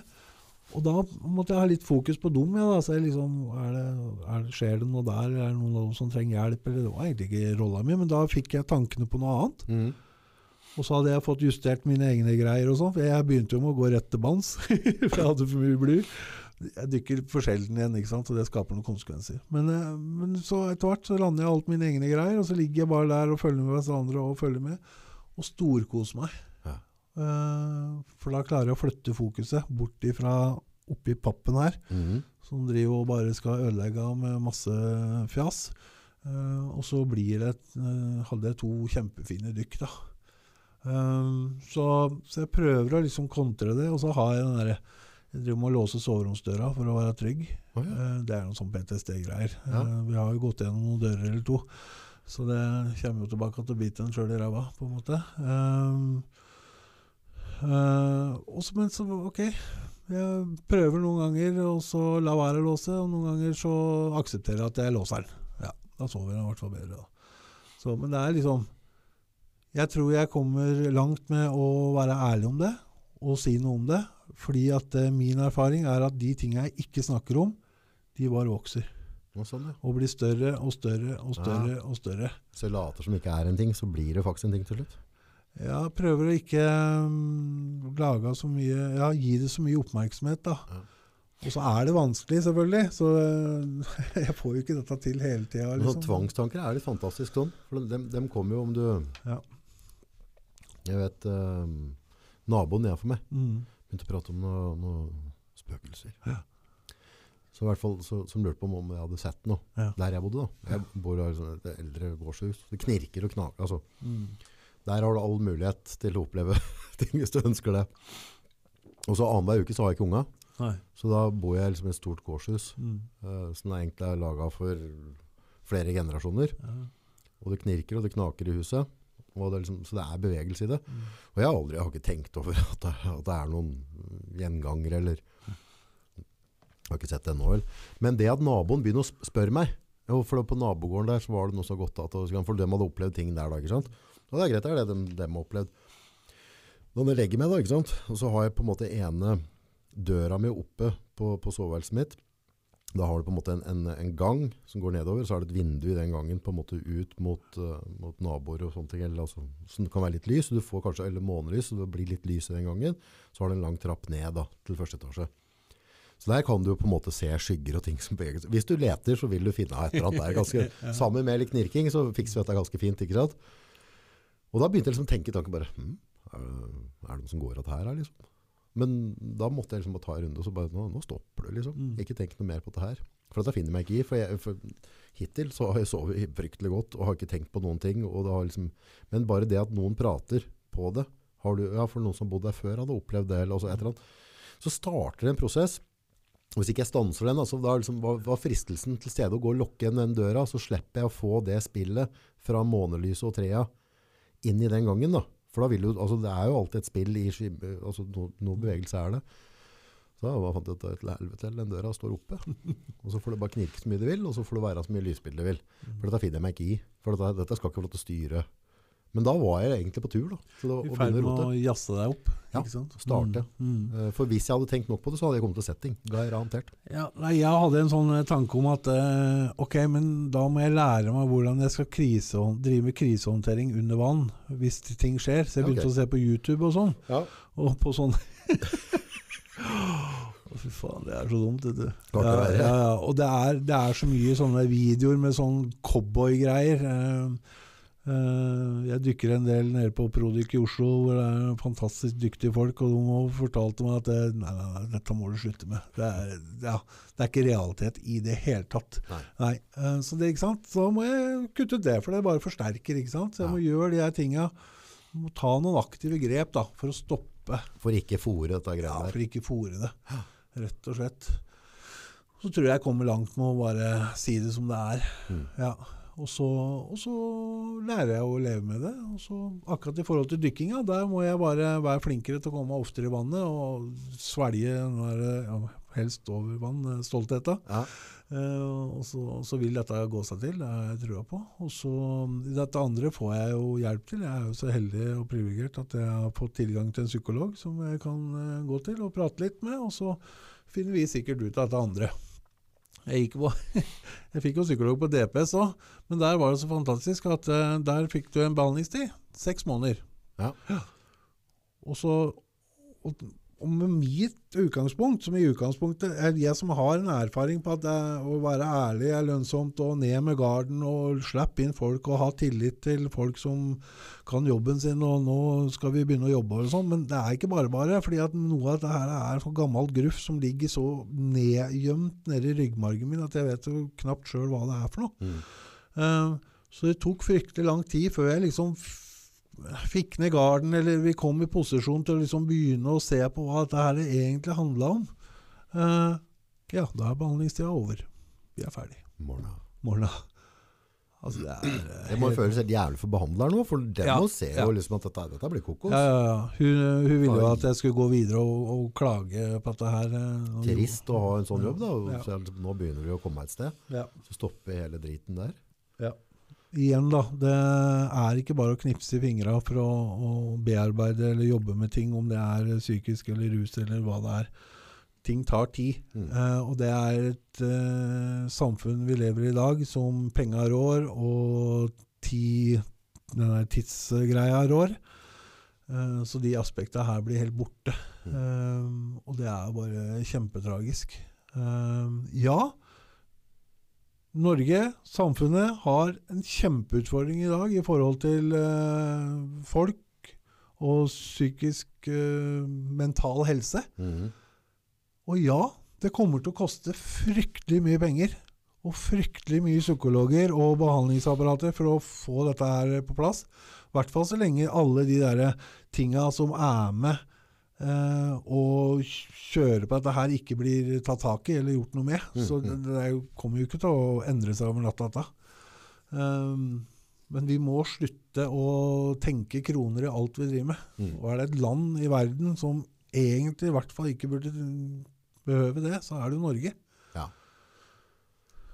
Speaker 2: Og da måtte jeg ha litt fokus på dem. Ja, da. Liksom, er det, er det, skjer det noe der? Er det noen av dem som trenger hjelp? Eller, det var egentlig ikke rolla mi, men da fikk jeg tankene på noe annet.
Speaker 1: Mm.
Speaker 2: Og så hadde jeg fått justert mine egne greier og sånn, for jeg begynte jo med å gå rett til banns. for jeg hadde for mye bly. Jeg dykker for sjelden igjen, ikke sant? og det skaper noen konsekvenser. Men, eh, men så etter hvert så lander jeg alt mine egne greier, og så ligger jeg bare der og følger med hverandre og følger med, og storkoser meg. Eh, for da klarer jeg å flytte fokuset bort ifra oppi pappen her,
Speaker 1: Mhm.
Speaker 2: som driver og bare skal ødelegge med masse fjas. Eh, og så blir det, eh, hadde jeg to kjempefine dykk, da. Så, så jeg prøver å liksom kontre det, og så har jeg den derre Jeg driver med å låse soveromsdøra for å være trygg.
Speaker 1: Oh, ja.
Speaker 2: Det er noe sånn PTSD-greier.
Speaker 1: Ja.
Speaker 2: Vi har jo gått gjennom noen dører eller to, så det kommer jo tilbake til å bite en sjøl i ræva, på en måte. Um, eh, og så- men så, ok, jeg prøver noen ganger, og så la være å låse, og noen ganger så aksepterer jeg at jeg låser den. Ja, da sover jeg i hvert fall bedre. Så, men det er liksom Jeg tror jeg kommer langt med å være ærlig om det, og si noe om det. Fordi at eh, min erfaring er at de tingene jeg ikke snakker om, de bare vokser.
Speaker 1: Og sånn, ja.
Speaker 2: Og blir større og større og større og større.
Speaker 1: Så later som ikke er en ting, så blir det faktisk en ting til slutt.
Speaker 2: Jeg prøver å ikke um, lage så mye Ja, gi det så mye oppmerksomhet, da.
Speaker 1: Ja.
Speaker 2: Og så er det vanskelig, selvfølgelig. Så eh, jeg får jo ikke dette til hele tida. Liksom.
Speaker 1: tvangstanker er litt fantastisk sånn. For dem, dem kommer jo om du
Speaker 2: Ja.
Speaker 1: Jeg vet eh, Naboen nedenfor meg
Speaker 2: Mm.
Speaker 1: begynte å prate om noen noe spøkelser.
Speaker 2: Ja.
Speaker 1: Så i hvert fall så, som lurte på om jeg hadde sett noe
Speaker 2: Ja.
Speaker 1: der jeg bodde. da. Jeg bor i et eldre gårdshus. Det knirker og knaker. Altså.
Speaker 2: Mm.
Speaker 1: Der har du all mulighet til å oppleve ting hvis du ønsker det. Og så annenhver uke så har jeg ikke unga.
Speaker 2: Nei.
Speaker 1: Så da bor jeg liksom i et stort gårdshus
Speaker 2: Mm.
Speaker 1: uh, som egentlig er laga for flere generasjoner.
Speaker 2: Ja.
Speaker 1: Og det knirker og det knaker i huset. Det liksom, så det er bevegelse i det. Og jeg har aldri jeg har ikke tenkt over at det, at det er noen gjengangere, eller Jeg har ikke sett det ennå, vel. Men det at naboen begynner å spørre meg jo, for På nabogården der så var det noe som gått av. For de hadde opplevd ting der, da. ikke sant? Og det er greit, det er det de, de har opplevd. Når jeg legger meg, da, ikke sant? og så har jeg på en måte ene døra mi oppe på, på soveværelset mitt. Da har du på en måte en, en, en gang som går nedover, så er det et vindu i den gangen på en måte ut mot, uh, mot naboer og sånne ting. Eller, altså, så det kan være litt lys, så du får kanskje eller månelys, så det blir litt lys i den gangen. Så har du en lang trapp ned da, til første etasje. Så der kan du på en måte se skygger og ting som beveger seg. Hvis du leter, så vil du finne et eller annet der. Ganske, Sammen med litt knirking, så fikser vi dette ganske fint, ikke sant? Og da begynte jeg liksom å tenke i tanken bare, hm, er det, er det noe som går at her, her, liksom? Men da måtte jeg liksom bare ta en runde, og så bare, nå, nå stopper det liksom.
Speaker 2: Mm.
Speaker 1: Ikke tenk noe mer på dette her. For dette finner jeg meg ikke i, for, jeg, for hittil så har jeg sovet fryktelig godt, og har ikke tenkt på noen ting. Det liksom, men bare det at noen prater på det, har du, ja, for noen som bodde der før hadde opplevd det, eller også et eller annet, så starter det en prosess. Hvis ikke jeg stanser den, altså, da liksom, var, var fristelsen til stede å gå og lukke igjen den døra, så slipper jeg å få det spillet fra månelyset og trea inn i den gangen. da. For da vil du, altså det er jo alltid et spill i altså no, noe bevegelse er det. Så da fant ut at helvete, den døra står oppe. Og så får du bare knirke så mye du vil, og så får du være så mye lysbilde du vil. For dette finner jeg meg ikke i. For dette, dette skal ikke få lov til å styre. Men da var jeg egentlig på tur da,
Speaker 2: I ferd med
Speaker 1: å
Speaker 2: jazze deg opp.
Speaker 1: Ja,
Speaker 2: ikke sant?
Speaker 1: starte.
Speaker 2: Mm, mm.
Speaker 1: Eh, For hvis jeg hadde tenkt nok på det, så hadde jeg kommet til setting. Garantert.
Speaker 2: Ja, nei, jeg hadde en sånn eh, tanke om at uh, ok, men da må jeg lære meg hvordan jeg skal krise, drive med krisehåndtering under vann hvis ting skjer. Så jeg begynte
Speaker 1: okay.
Speaker 2: å se på YouTube og sånn.
Speaker 1: Ja.
Speaker 2: Og på sånn Å, Fy faen, det er så dumt, du. Ja, ja, ja. Og det er, det er så mye sånne videoer med sånn cowboygreier. Eh, jeg dykker en del nede på Prodyk i Oslo, hvor det er fantastisk dyktige folk. Og de fortalte meg at det, nei, nei, nei, dette må du slutte med. Det er, ja, det er ikke realitet i det hele tatt.
Speaker 1: Nei.
Speaker 2: Nei, eh, så det? Så må jeg kutte ut det, for det bare forsterker. ikke sant? Så jeg må gjøre de her tinga. Må ta noen aktive grep da, for å stoppe
Speaker 1: For ikke fòre dette greiet der?
Speaker 2: Ja, for ikke fòre det, rett og slett. Så tror jeg jeg kommer langt med å bare si det som det er.
Speaker 1: Mm.
Speaker 2: Ja. Og så, og så lærer jeg å leve med det. Og så akkurat i forhold til dykkinga, der må jeg bare være flinkere til å komme meg oftere i vannet og svelge når, ja, helst over vann, eh, stoltheta.
Speaker 1: Ja.
Speaker 2: Uh, og så, så vil dette gå seg til, det har jeg trua på. Og så Dette andre får jeg jo hjelp til. Jeg er jo så heldig og privilegert at jeg har fått tilgang til en psykolog som jeg kan uh, gå til og prate litt med, og så finner vi sikkert ut av dette andre. Jeg, på, jeg fikk jo psykolog på DPS òg, men der var det så fantastisk at eh, der fikk du en behandlingstid. Seks måneder.
Speaker 1: Ja.
Speaker 2: Og så og, og med mitt utgangspunkt, som i utgangspunktet er jeg som har en erfaring på at det, å være ærlig er lønnsomt, og ned med garden og slippe inn folk og ha tillit til folk som kan jobben sin, og nå skal vi begynne å jobbe og sånn. Men det er ikke bare bare, fordi at noe av dette her er for gammelt gruff som ligger så nedgjemt nede i ryggmargen min at jeg vet jo knapt sjøl hva det er for noe.
Speaker 1: Mm.
Speaker 2: Uh, så det tok fryktelig lang tid før jeg liksom fikk ned garden, eller vi kom i posisjon til å liksom begynne å se på hva dette her egentlig handla om. Uh, ja, da er behandlingstida over. Vi er ferdig.
Speaker 1: Morna.
Speaker 2: Morna. Altså, det er eh,
Speaker 1: Det må
Speaker 2: helt-
Speaker 1: føles helt jævlig for behandleren nå, for den
Speaker 2: Ja,
Speaker 1: ser jo
Speaker 2: ja.
Speaker 1: liksom at dette, dette blir kokos.
Speaker 2: ja, ja, ja. Hun, hun ville jo at jeg skulle gå videre og, og klage på dette her. eh,
Speaker 1: Trist å ha en sånn jobb da,
Speaker 2: Ja.
Speaker 1: så nå begynner vi å komme et sted.
Speaker 2: Ja.
Speaker 1: Så stopper hele driten der.
Speaker 2: Igjen, da. Det er ikke bare å knipse i fingra for å, å bearbeide eller jobbe med ting, om det er psykisk eller rus eller hva det er. Ting tar tid.
Speaker 1: Mm.
Speaker 2: Eh, og det er et eh, samfunn vi lever i i dag som penga rår, og ti, den der tidsgreia rår. Eh, så de aspektene her blir helt borte. Eh, og det er bare kjempetragisk. Eh, ja, Norge, samfunnet, har en kjempeutfordring i dag i forhold til eh, folk og psykisk eh, mental helse.
Speaker 1: Mhm.
Speaker 2: Og ja, det kommer til å koste fryktelig mye penger. Og fryktelig mye psykologer og behandlingsapparater for å få dette her på plass. I hvert fall så lenge alle de der tinga som er med eh, og kjøre på at det her ikke blir tatt tak i eller gjort noe med. Så det, det jo, kommer jo ikke til å endre seg over natta. Um, Men vi må slutte å tenke kroner i alt vi driver med.
Speaker 1: Mm.
Speaker 2: Og er det et land i verden som egentlig i hvert fall ikke burde behøve det, så er det jo Norge.
Speaker 1: Ja.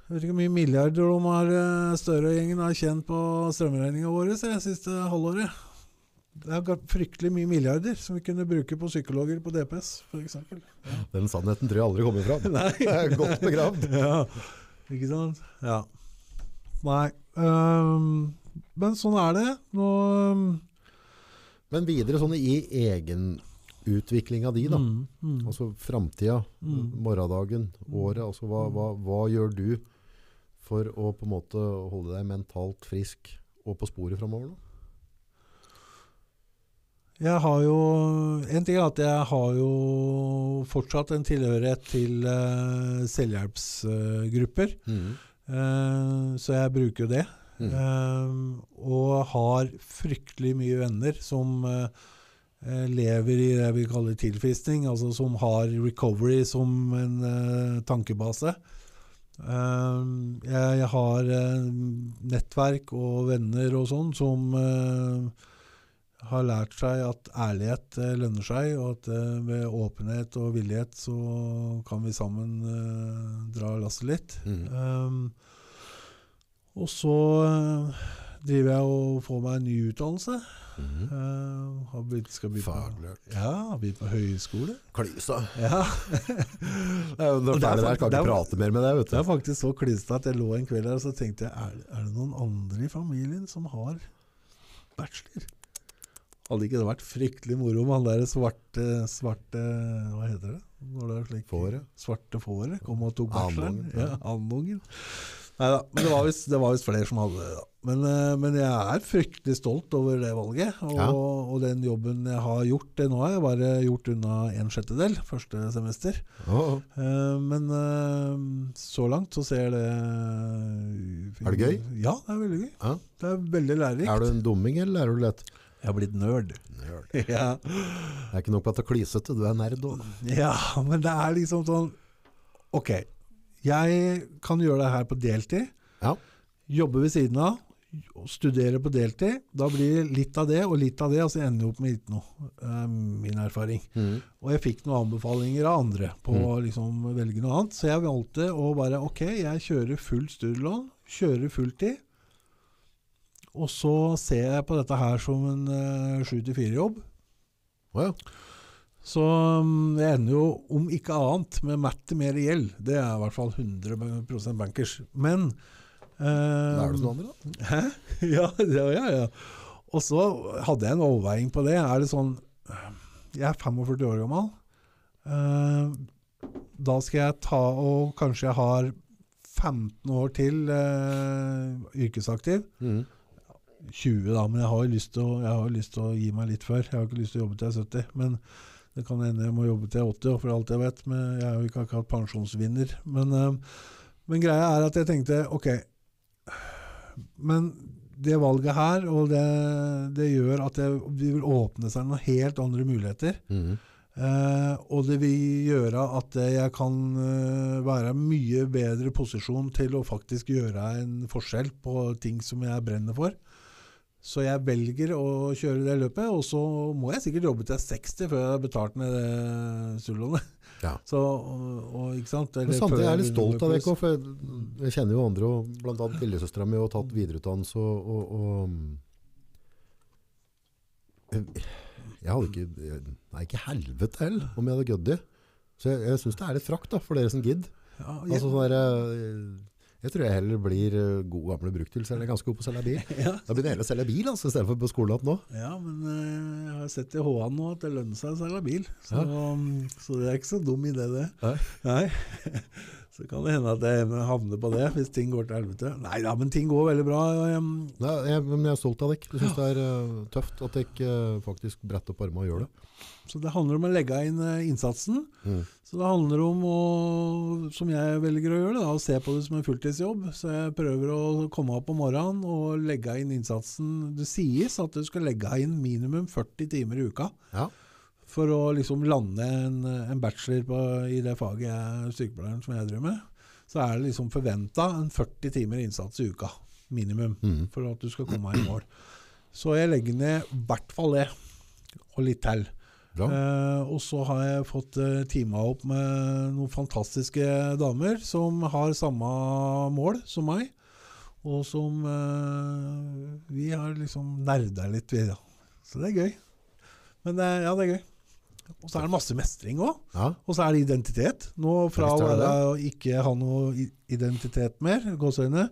Speaker 2: Jeg vet ikke hvor mye milliarder de har eh, Støre-gjengen har tjent på strømregninga vår det siste halvåret. Det er fryktelig mye milliarder som vi kunne bruke på psykologer på DPS, f.eks.
Speaker 1: Den sannheten tror jeg aldri kommer fram. Det er godt begravd.
Speaker 2: ja, ikke sant? Ja. Nei. Um, men sånn er det. Nå um,
Speaker 1: Men videre sånn i egenutviklinga di, da.
Speaker 2: mm, mm.
Speaker 1: Altså framtida,
Speaker 2: Mm.
Speaker 1: morgendagen, året. Altså hva, hva, hva gjør du for å på en måte holde deg mentalt frisk og på sporet framover? nå?
Speaker 2: Jeg har jo En ting er at jeg har jo fortsatt en tilhørighet til uh, selvhjelpsgrupper. Eh, så jeg bruker jo det.
Speaker 1: Mm.
Speaker 2: Uh, og har fryktelig mye venner som lever i det vi kaller tilfriskning, altså som har recovery som en tankebase. Jeg, jeg har nettverk og venner og sånn som har lært seg at ærlighet eh, lønner seg, og at eh, ved åpenhet og villighet så kan vi sammen eh, dra lasset litt.
Speaker 1: Mm.
Speaker 2: Um, og så driver jeg og får meg en ny utdannelse.
Speaker 1: Mm.
Speaker 2: Uh, har blitt, skal begynne på, ja, har begynt på høyskole.
Speaker 1: Klysa.
Speaker 2: Ja.
Speaker 1: Det noe
Speaker 2: det er
Speaker 1: ferdig der, kan
Speaker 2: det
Speaker 1: ikke prate mer med deg, vet
Speaker 2: Det
Speaker 1: du.
Speaker 2: er faktisk så klysete at jeg lå en kveld her og så tenkte jeg, er, er det noen andre i familien som har bachelor? Hadde ikke det vært fryktelig moro med han der svarte, svarte Hva heter det? Når det er slik,
Speaker 1: Fåret?
Speaker 2: Svarte fåret kom og tok bacheloren.
Speaker 1: Ja.
Speaker 2: Andungen. Men det var visst det var visst flere som hadde det. da. Men, eh, men jeg er fryktelig stolt over det valget. Og,
Speaker 1: Ja.
Speaker 2: og den jobben jeg har gjort. Det nå har jeg bare gjort unna en sjettedel første semester.
Speaker 1: Oh,
Speaker 2: oh. men eh, så langt så ser det
Speaker 1: Er det gøy?
Speaker 2: Ja, det er veldig gøy.
Speaker 1: Ja.
Speaker 2: Det er veldig lærerikt.
Speaker 1: Er du en dumming, eller lærer du lett?
Speaker 2: Jeg har blitt nerd.
Speaker 1: Nerd.
Speaker 2: ja.
Speaker 1: Det er ikke nok på at det er klysete, du er nerd òg.
Speaker 2: ja, men det er liksom sånn Ok, jeg kan gjøre det her på deltid.
Speaker 1: Ja.
Speaker 2: Jobbe ved siden av. Studere på deltid. Da blir det litt av det og litt av det, og så ender jeg opp med ikke noe. eh, min erfaring.
Speaker 1: Mm.
Speaker 2: Og jeg fikk noen anbefalinger av andre på å liksom velge noe annet. Så jeg valgte å bare Ok, jeg kjører fullt studielån, kjører fulltid. Og så ser jeg på dette her som en sju til fire-jobb.
Speaker 1: Ja.
Speaker 2: Så um, jeg ender jo, om ikke annet, med matt mer gjeld. Det er i hvert fall 100% bankers. Men eh,
Speaker 1: Da er det sånn andre, da.
Speaker 2: Hæ? Ja, ja, ja, ja. Og så hadde jeg en overveiing på det. Er det sånn Jeg er 45 år gammel. Eh, da skal jeg ta og Kanskje jeg har 15 år til eh, yrkesaktiv.
Speaker 1: Mm.
Speaker 2: 20, da, men jeg har jo lyst til å, gi meg litt før. Jeg har ikke lyst til å jobbe til jeg er 70. Men det kan hende jeg må jobbe til jeg er 80, for alt jeg vet. Men jeg er jo ikke akkurat pensjonsvinner. Men, eh, men greia er at jeg tenkte ok Men det valget her, og det, det gjør at det vil åpne seg noen helt andre muligheter.
Speaker 1: Mm.
Speaker 2: Uh, og det vil gjøre at jeg kan uh, være i mye bedre posisjon til å faktisk gjøre en forskjell på ting som jeg brenner for. Så jeg velger å kjøre det løpet, og så må jeg sikkert jobbe til jeg er 60 før jeg har betalt ned det studielånet.
Speaker 1: Ja.
Speaker 2: Så, og, og, ikke sant?
Speaker 1: Men samtidig er jeg litt stolt av deg, for jeg, jeg kjenner jo andre, og annet lillesøstera mi, har tatt videreutdannelse og, og, og jeg, jeg hadde ikke Nei, ikke helvete heller, om jeg hadde gødd i. Så jeg, jeg syns det er litt frakt da, for dere som gidd.
Speaker 2: Ja,
Speaker 1: Altså, sånn der, jeg tror jeg heller blir eh, god gamle bruktbil, så jeg er ganske god på å selge bil.
Speaker 2: ja,
Speaker 1: Da begynner jeg heller å selge bil altså, i stedet for på skolen nå.
Speaker 2: ja, men eh, jeg har sett i HA nå at det lønner seg å selge bil. Så, så det er ikke så dum idé, det.
Speaker 1: Nei.
Speaker 2: Nei. Så kan det hende at jeg havner på det hvis ting går til helvete. Nei da, men ting går veldig bra. Um,
Speaker 1: Nei, jeg, men jeg er stolt av dere. Jeg syns det er eh, tøft at dere eh, faktisk bretter opp armene og gjør det.
Speaker 2: Så det handler om å legge inn eh, innsatsen.
Speaker 1: Mm.
Speaker 2: Så det handler om å, som jeg velger å gjøre, da, å se på det som en fulltidsjobb. Så jeg prøver å komme opp om morgenen og legge inn innsatsen. Det sies at du skal legge inn minimum 40 timer i uka
Speaker 1: Ja.
Speaker 2: for å liksom lande en, en bachelor på, i det faget jeg, sykepleieren som jeg driver med. Så er det liksom forventa en 40 timer innsats i uka. minimum
Speaker 1: Mm.
Speaker 2: for at du skal komme deg i mål. Så jeg legger ned i hvert fall det, og litt til. Eh, og så har jeg fått eh, teama opp med noen fantastiske damer som har samme mål som meg. Og som eh, Vi har liksom nerda litt, vi, Ja. Så det er gøy. Men det, ja, det er gøy. Og så er det masse mestring òg.
Speaker 1: Ja.
Speaker 2: Og så er det identitet. Nå fra å ikke ha noe identitet mer, gåseøyne,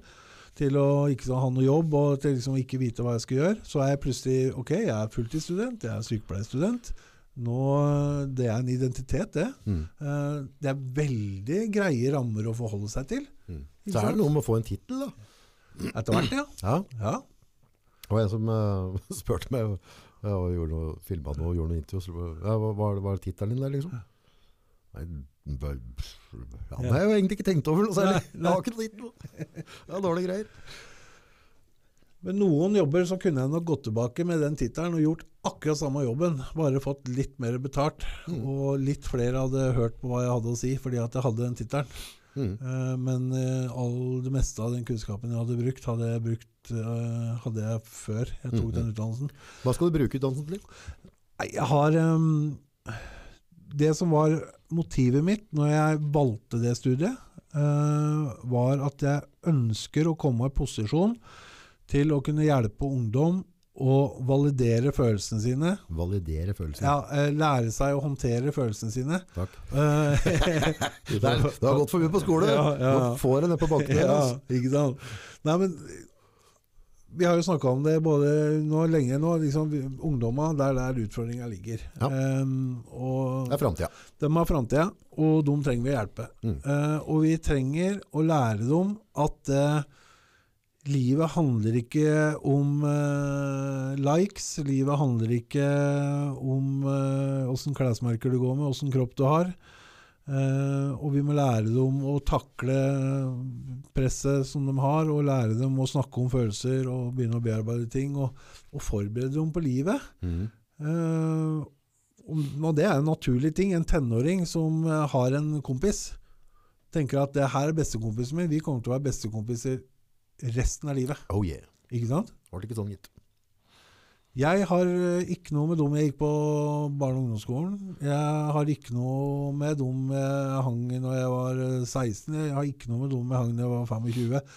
Speaker 2: til å ikke ha noe jobb og til liksom ikke vite hva jeg skal gjøre, så er jeg plutselig Ok, jeg er fulltidsstudent, jeg er sykepleierstudent. Nå, Det er en identitet, det.
Speaker 1: Mm.
Speaker 2: Uh, Det er veldig greie rammer å forholde seg til.
Speaker 1: Mm. Så er det noe med å få en tittel, da.
Speaker 2: Etter hvert, ja.
Speaker 1: Ja.
Speaker 2: ja.
Speaker 1: Det var en som uh, spurte meg ja, og gjorde noe, filmet noe og gjorde noe intervju. Så, ja, hva hva var det tittelen din der, liksom? Nei, ja, det har jeg jo egentlig ikke tenkt over noe særlig. Jeg har ikke noe tittel. Ja, dårlige greier.
Speaker 2: Men noen jobber så kunne jeg nok gått tilbake med den tittelen og gjort akkurat samme jobben, bare fått litt mer betalt.
Speaker 1: Mm.
Speaker 2: Og litt flere hadde hørt på hva jeg hadde å si fordi at jeg hadde den tittelen.
Speaker 1: Mm.
Speaker 2: Eh, men eh, all det meste av den kunnskapen jeg hadde brukt, hadde jeg, brukt, eh, hadde jeg før jeg tok
Speaker 1: mm.
Speaker 2: den utdannelsen.
Speaker 1: Hva skal du bruke utdannelsen til?
Speaker 2: Jeg har um, Det som var motivet mitt når jeg valgte det studiet, var at jeg ønsker å komme i posisjon til å kunne hjelpe ungdom å validere følelsene sine.
Speaker 1: Validere følelsene.
Speaker 2: Ja, eh, lære seg å håndtere følelsene sine.
Speaker 1: Takk.
Speaker 2: Eh,
Speaker 1: Du har gått for mye på skole.
Speaker 2: Ja, ja.
Speaker 1: Nå får jeg ned på bakken.
Speaker 2: ja, ikke sant. Nei, men vi har jo snakka om det både nå lenge nå. Liksom, vi- det der der utfordringa ligger.
Speaker 1: Ja.
Speaker 2: Um,
Speaker 1: Det er framtida.
Speaker 2: de har framtida, og dem trenger vi hjelpe.
Speaker 1: Mm.
Speaker 2: Uh, og vi trenger å lære dem at eh, livet handler ikke om uh, likes. Livet handler ikke om uh, klesmerker du går med, åssen kropp du har. Uh, og vi må lære dem å takle presset som de har, og lære dem å snakke om følelser og begynne å bearbeide ting. Og, og forberede dem på livet.
Speaker 1: Mm.
Speaker 2: Eh, og det er en naturlig ting. En tenåring som eh, har en kompis, tenker at det her er bestekompisen min. Vi kommer til å være bestekompiser resten av livet.
Speaker 1: Oh yeah.
Speaker 2: Ikke sant?
Speaker 1: Det ikke sånn, gitt.
Speaker 2: Jeg har eh, ikke noe med dem jeg gikk på barne- og ungdomsskolen. Jeg har ikke noe med dem jeg hang når jeg var eh, 16. Jeg har ikke noe med dem jeg hang når jeg var 25.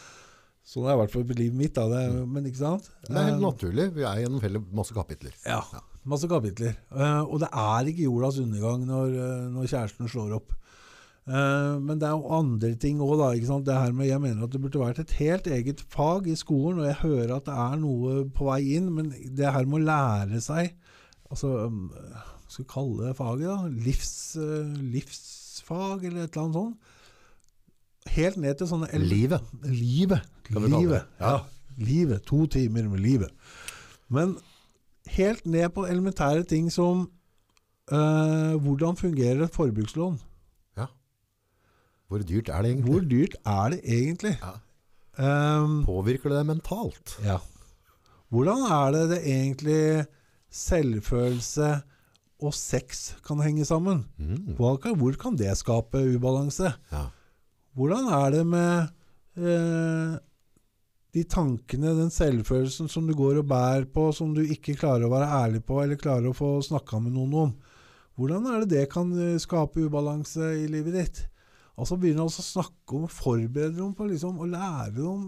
Speaker 2: Sånn er i hvert fall livet mitt. Da. Det, men ikke sant?
Speaker 1: Det er helt
Speaker 2: Eh,
Speaker 1: naturlig. Vi er gjennom hele masse kapitler.
Speaker 2: Ja, masse kapitler. Eh, og det er ikke jordas undergang når, eh, når kjæresten slår opp. Eh, men det er jo andre ting òg, da. Ikke sant? Det her med, jeg mener at det burde vært et helt eget fag i skolen, og jeg hører at det er noe på vei inn, men det her med å lære seg altså, Hva skal vi kalle det faget? da? Livs, eh, livsfag, eller et eller annet sånt. Helt ned til sånne
Speaker 1: Livet.
Speaker 2: Livet. Livet.
Speaker 1: Ja.
Speaker 2: Ja. Livet. To timer med livet. Men helt ned på elementære ting som eh, hvordan fungerer et forbrukslån?
Speaker 1: Hvor dyrt er det egentlig?
Speaker 2: Hvor dyrt er det egentlig?
Speaker 1: Ja.
Speaker 2: Um,
Speaker 1: Påvirker det deg mentalt?
Speaker 2: ja. Hvordan er det det egentlig selvfølelse og sex kan henge sammen?
Speaker 1: Mm.
Speaker 2: Hvor, kan, hvor kan det skape ubalanse?
Speaker 1: Ja.
Speaker 2: Hvordan er det med eh, de tankene, den selvfølelsen som du går og bærer på, som du ikke klarer å være ærlig på, eller klarer å få snakka med noen om? Hvordan er det det kan eh, skape ubalanse i livet ditt? Altså Begynne også å snakke om, forberede dem på liksom, å lære dem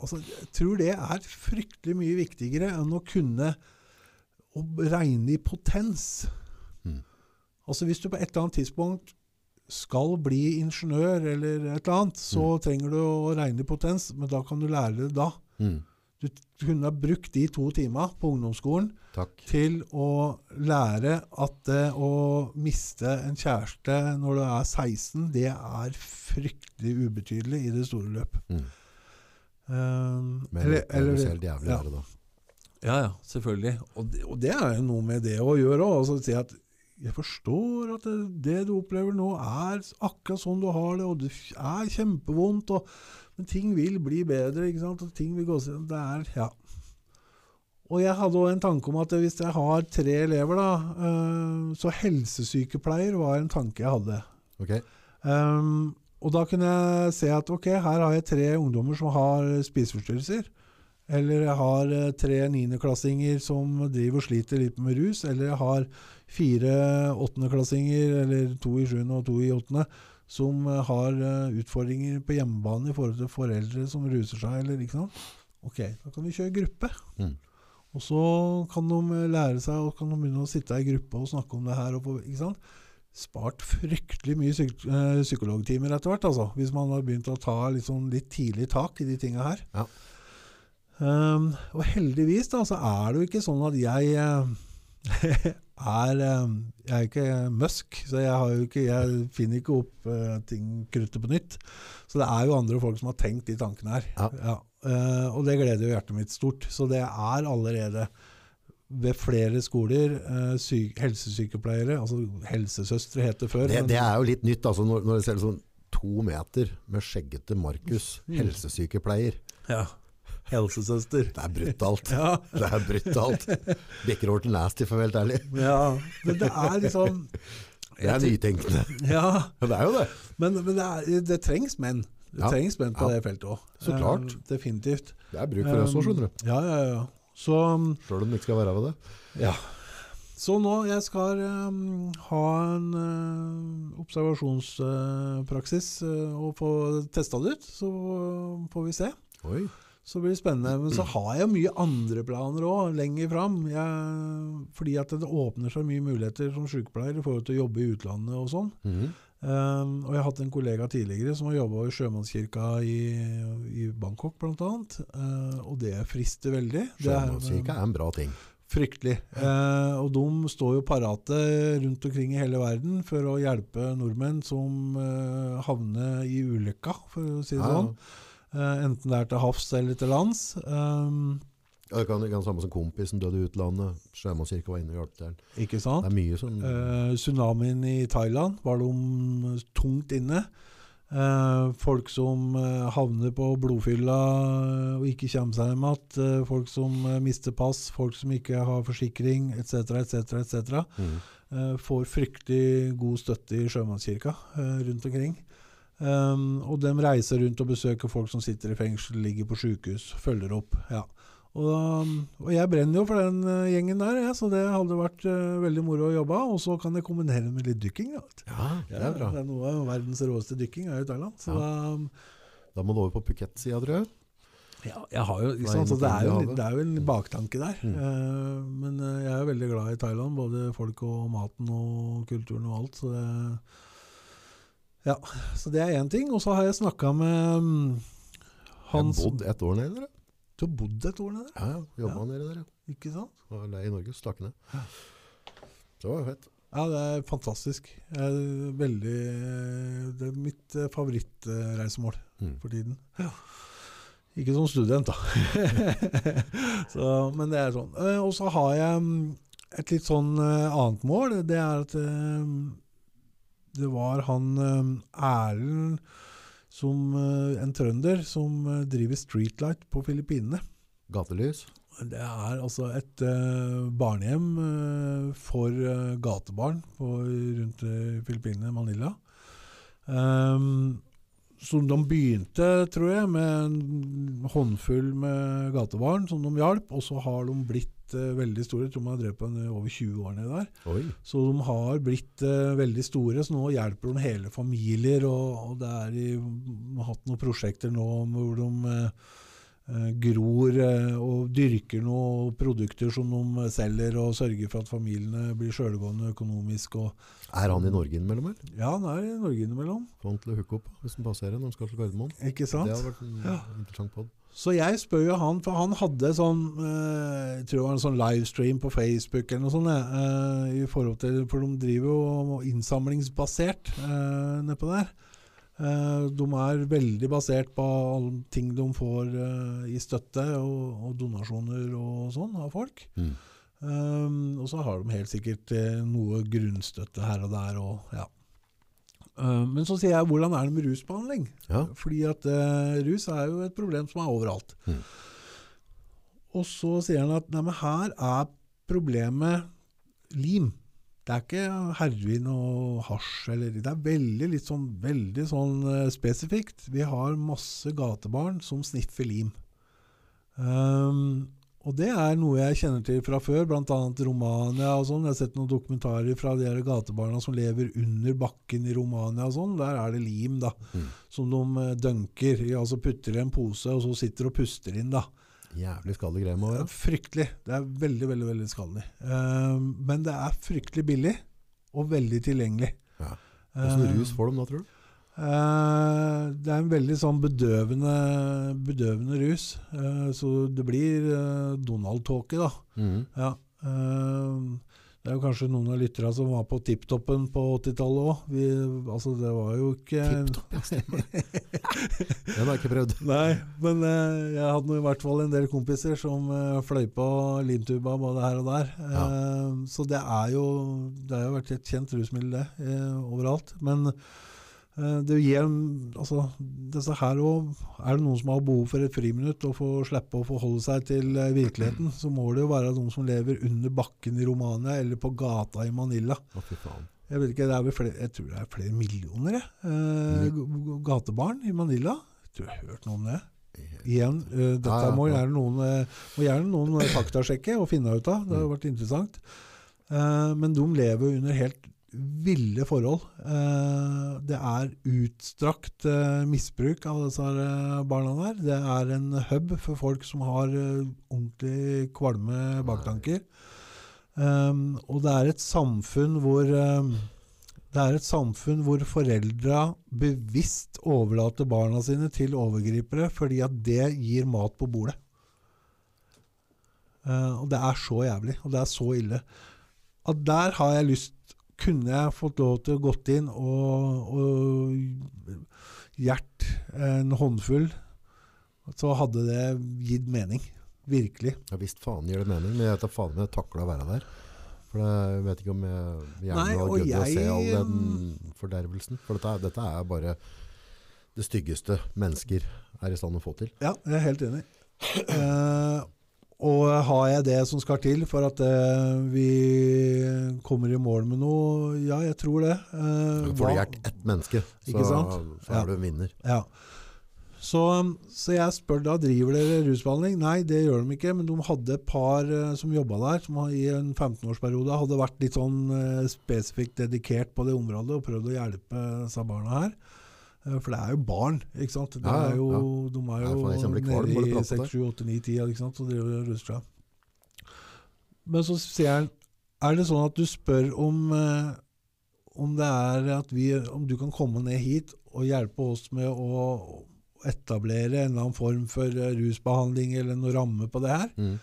Speaker 2: altså, Jeg tror det er fryktelig mye viktigere enn å kunne å regne i potens.
Speaker 1: Mm.
Speaker 2: Altså Hvis du på et eller annet tidspunkt skal bli ingeniør eller et eller annet, så trenger du å regne i potens, men da kan du lære det da.
Speaker 1: Mm.
Speaker 2: Du kunne ha brukt de to timene på ungdomsskolen
Speaker 1: Takk.
Speaker 2: til å lære at det å miste en kjæreste når du er 16, det er fryktelig ubetydelig i det store løp.
Speaker 1: Mm.
Speaker 2: Um,
Speaker 1: Men
Speaker 2: eller-
Speaker 1: det er jo
Speaker 2: eller-
Speaker 1: selv jævlig
Speaker 2: ja.
Speaker 1: da.
Speaker 2: Ja, ja, selvfølgelig. Og det, og det er jo noe med det å gjøre òg. Altså, si at jeg forstår at det, det du opplever nå, er akkurat sånn du har det, og det er kjempevondt. Og, men ting vil bli bedre. ikke sant? Og ting vil gå seg Det er Ja. Og jeg hadde òg en tanke om at hvis jeg har tre elever, da eh, Så helsesykepleier var en tanke jeg hadde.
Speaker 1: Ok?
Speaker 2: Um, og da kunne jeg se at ok, her har jeg tre ungdommer som har spiseforstyrrelser. Eller jeg har eh, tre niendeklassinger som driver og sliter litt med rus. Eller jeg har fire åttendeklassinger, eller to i sjuende og to i åttende, som eh, har eh, utfordringer på hjemmebane i forhold til foreldre som ruser seg. Eller, ikke sant? Ok, da kan vi kjøre gruppe.
Speaker 1: Mm.
Speaker 2: Og så kan de eh, lære seg og kan de begynne å sitte i gruppe og snakke om det her. Og på, ikke sant? Spart fryktelig mye psyk psykologtimer etter hvert, altså, hvis man har begynt å ta sånn, litt tidlig tak i de tinga her.
Speaker 1: Ja.
Speaker 2: Um, og heldigvis da, så er det jo ikke sånn at jeg er eh, Jeg er ikke Musk, så jeg, ikke, jeg finner ikke opp eh, ting kruttet på nytt. Så det er jo andre folk som har tenkt de tankene her.
Speaker 1: Ja.
Speaker 2: Eh, og det gleder jo hjertet mitt stort. Så det er allerede ved flere skoler uh, sy helsesykepleiere, altså helsesøstre het det før.
Speaker 1: Det, det er jo litt nytt, altså, når, når det ser sånn to meter med skjeggete Markus,
Speaker 2: Mm.
Speaker 1: helsesykepleier.
Speaker 2: ja. Helsesøster.
Speaker 1: Det er brutalt.
Speaker 2: Ja,
Speaker 1: Det er brutalt. Bikker over til nasty, for å være helt ærlig.
Speaker 2: ja. Men det er liksom
Speaker 1: Det er nytenkende.
Speaker 2: Ja,
Speaker 1: det er jo det.
Speaker 2: men, men det, er, det trengs menn. Det
Speaker 1: Ja.
Speaker 2: trengs menn på
Speaker 1: Ja.
Speaker 2: det feltet òg.
Speaker 1: Så klart.
Speaker 2: definitivt.
Speaker 1: Det er bruk for oss òg, skjønner du.
Speaker 2: Ja, ja, ja. Så
Speaker 1: Selv om det ikke skal være ved det.
Speaker 2: Ja. Så nå jeg skal um, ha en uh, observasjonspraksis uh, og få testa det ut, så får vi se.
Speaker 1: Oi.
Speaker 2: Så blir det spennende. Men så har jeg mye andre planer òg, lenger fram. Jeg, fordi at det åpner seg mye muligheter som sykepleier i forhold til å jobbe i utlandet og sånn.
Speaker 1: Mhm.
Speaker 2: Um, og jeg har hatt en kollega tidligere som har jobba i sjømannskirka i, i Bangkok bl.a. Uh, og det frister veldig.
Speaker 1: Sjømannskirka er en bra ting.
Speaker 2: Fryktelig. Eh, og de står jo parate rundt omkring i hele verden for å hjelpe nordmenn som eh, havner i ulykka, for å si det
Speaker 1: ja.
Speaker 2: sånn. Eh, enten det er til havs eller til lands. Um,
Speaker 1: Ja, det kan, det kan samme som kompisen døde i utlandet. Sjømannskirka var inne og hjalp til.
Speaker 2: ikke sant?
Speaker 1: Det er mye sånn...
Speaker 2: Uh, tsunamien i Thailand var de tungt inne. Uh, folk som havner på blodfylla og ikke kommer seg hjem igjen. Uh, folk som mister pass, folk som ikke har forsikring etc., etc., etc. Får fryktelig god støtte i sjømannskirka rundt omkring. Um, og de reiser rundt og besøker folk som sitter i fengsel, ligger på sykehus, følger opp. ja. Og, um, og jeg brenner jo for den eh, gjengen der, ja, så det hadde vært uh, veldig moro å jobbe. Og så kan jeg kombinere det med litt dykking. Ja,
Speaker 1: det er bra.
Speaker 2: det er noe av verdens råeste dykking er jo i Thailand. Så
Speaker 1: Ja.
Speaker 2: da,
Speaker 1: Da må du over på Phuket-sida, tror jeg.
Speaker 2: ja, jeg har jo, ikke sant, så det, er jo,
Speaker 1: Indiahavet.
Speaker 2: det er jo en baktanke der.
Speaker 1: Mm.
Speaker 2: Uh, men jeg er veldig glad i Thailand, både folk og maten og kulturen og alt. Så det, ja, så det er én ting. Og så har jeg snakka med mm,
Speaker 1: Jeg
Speaker 2: han
Speaker 1: har bodd et år nede der.
Speaker 2: Du har bodd et år nede der,
Speaker 1: Ja, ja. Jobba
Speaker 2: Ja.
Speaker 1: nede der, ja.
Speaker 2: ikke sant?
Speaker 1: Var lei i Norge, stakk ned. Det var fett.
Speaker 2: Ja, det er fantastisk. Det er veldig, det er mitt eh, favorittreisemål
Speaker 1: Mm.
Speaker 2: for tiden. Ikke som student, da. så, men det er sånn. Eh, Og så har jeg mm, et litt sånn eh, annet mål. Det er at det var han eh, Erlend som eh, en trønder som eh, driver Streetlight på Filippinene.
Speaker 1: Gatelys.
Speaker 2: Det er altså et eh, barnehjem eh, for gatebarn på, rundt Filippinene, Manila. Um, som de begynte, tror jeg, med en håndfull med gatebarn som de hjalp. Og så har de blitt eh, veldig store. Jeg tror man har drevet på en, over 20 år nede der.
Speaker 1: Oi.
Speaker 2: Så de har blitt uh, veldig store, så nå hjelper de hele familier. Og, og det er i, de har hatt noen prosjekter nå hvor de eh, eh, gror eh, og dyrker noen produkter som de selger, og sørger for at familiene blir sjølgående økonomisk.
Speaker 1: Er han i Norge innimellom, eller?
Speaker 2: ja, han er i Norge innimellom,
Speaker 1: Få han til å hooke opp hvis han passerer når han skal til Gardermoen.
Speaker 2: ikke sant?
Speaker 1: Det hadde vært en
Speaker 2: Ja.
Speaker 1: interessant pod.
Speaker 2: Så jeg spør jo han, for han hadde sånn eh, Jeg tror det var en sånn livestream på Facebook eller noe sånt. eh, i forhold til, For de driver jo innsamlingsbasert uh, nedpå der. Eh, de er veldig basert på alle ting de får eh, i støtte og, og donasjoner og sånn av folk.
Speaker 1: Mm.
Speaker 2: Um, og så har de helt sikkert eh, noe grunnstøtte her og der. Og, ja. Eh, men så sier jeg hvordan er det med rusbehandling?
Speaker 1: Ja.
Speaker 2: Fordi at uh, rus er jo et problem som er overalt.
Speaker 1: Mm.
Speaker 2: Og så sier han at nei, men her er problemet lim. Det er ikke heroin og hasj eller Det er veldig litt sånn, veldig sånn eh, spesifikt. Vi har masse gatebarn som sniffer lim. Ehm, og det er noe jeg kjenner til fra før, bl.a. Romania og sånn. Jeg har sett noen dokumentarer fra de her gatebarna som lever under bakken i Romania og sånn. Der er det lim, da.
Speaker 1: Mm.
Speaker 2: Som de eh, dunker i. Altså putter i en pose, og så sitter og puster inn, da.
Speaker 1: Jævlig skadelig greie må være.
Speaker 2: er Fryktelig. Det er veldig, veldig veldig skadelig. Ehm, men det er fryktelig billig, og veldig tilgjengelig.
Speaker 1: Ja. Åssen
Speaker 2: Ehm,
Speaker 1: rus får de da, tror du?
Speaker 2: Eh, det er en veldig sånn bedøvende, bedøvende rus. Uh, så det blir uh, Donald-tåke, da.
Speaker 1: Mm.
Speaker 2: Ja. det er jo kanskje noen av lytterne som var på tipptoppen på 80-tallet òg. Altså, det var jo ikke
Speaker 1: Tipptopp, ja, stemmer. Den har jeg ikke prøvd.
Speaker 2: Nei, men jeg hadde i hvert fall en del kompiser som fløy på limtuba både her og der. Ja. så det er jo Det har jo vært et kjent rusmiddel, det, overalt. Men det gir Altså, disse her også, Er det noen som har behov for et friminutt og få slippe å forholde seg til eh, virkeligheten, så må det jo være noen som lever under bakken i Romania eller på gata i Manila. Jeg vet ikke, det er vel flere, jeg tror det er flere millioner jeg. Eh, gatebarn i Manila. Jeg tror jeg har hørt noe om det. Igjen, eh, dette
Speaker 1: ja,
Speaker 2: må gjerne noen, eh, må gjerne noen eh, faktasjekke og finne ut av. Det har vært interessant. Eh, men de lever under helt ville forhold. Eh, det er utstrakt eh, misbruk av disse eh, barna der. Det er en hub for folk som har ordentlig kvalme baktanker. Um, og det er et samfunn hvor det er et samfunn hvor foreldra bevisst overlater barna sine til overgripere fordi at det gir mat på bordet. Og det er så jævlig, og det er så ille. At der har jeg lyst Kunne jeg fått lov til å gått inn og, og gjert en håndfull, så hadde det gitt mening. Virkelig.
Speaker 1: Ja visst faen gir det mening, men jeg vet da faen om jeg takler å være der. For jeg vet ikke om jeg gjerne har gødd å se all den fordervelsen. For dette, dette er bare det styggeste mennesker er i stand å få til.
Speaker 2: Ja, jeg er helt enig. Uh, og har jeg det som skal til for at uh, vi kommer i mål med noe? Ja, jeg tror det. Eh,
Speaker 1: Får du hjulpet ett menneske, så,
Speaker 2: sant?
Speaker 1: så
Speaker 2: Ja.
Speaker 1: er du en vinner.
Speaker 2: Ja. Så, så jeg spør da, driver dere rusbehandling? Nei, det gjør de ikke, men de hadde et par uh, som jobba der, som i en 15-årsperiode hadde vært litt sånn uh, spesifikt dedikert på det området og prøvd å hjelpe disse barna her. Uh, for det er jo barn, ikke sant? De
Speaker 1: Ja, ja,
Speaker 2: er jo,
Speaker 1: ja.
Speaker 2: de er
Speaker 1: Ja,
Speaker 2: jo
Speaker 1: kvalm
Speaker 2: nede i 6, 7, 8, 9, 10, ikke sant? og driver og ruser seg. Men så sier han, er det sånn at du spør om, eh, om det er at vi, om du kan komme ned hit og hjelpe oss med å etablere en eller annen form for eh, rusbehandling eller noe ramme på det her,
Speaker 1: Mm.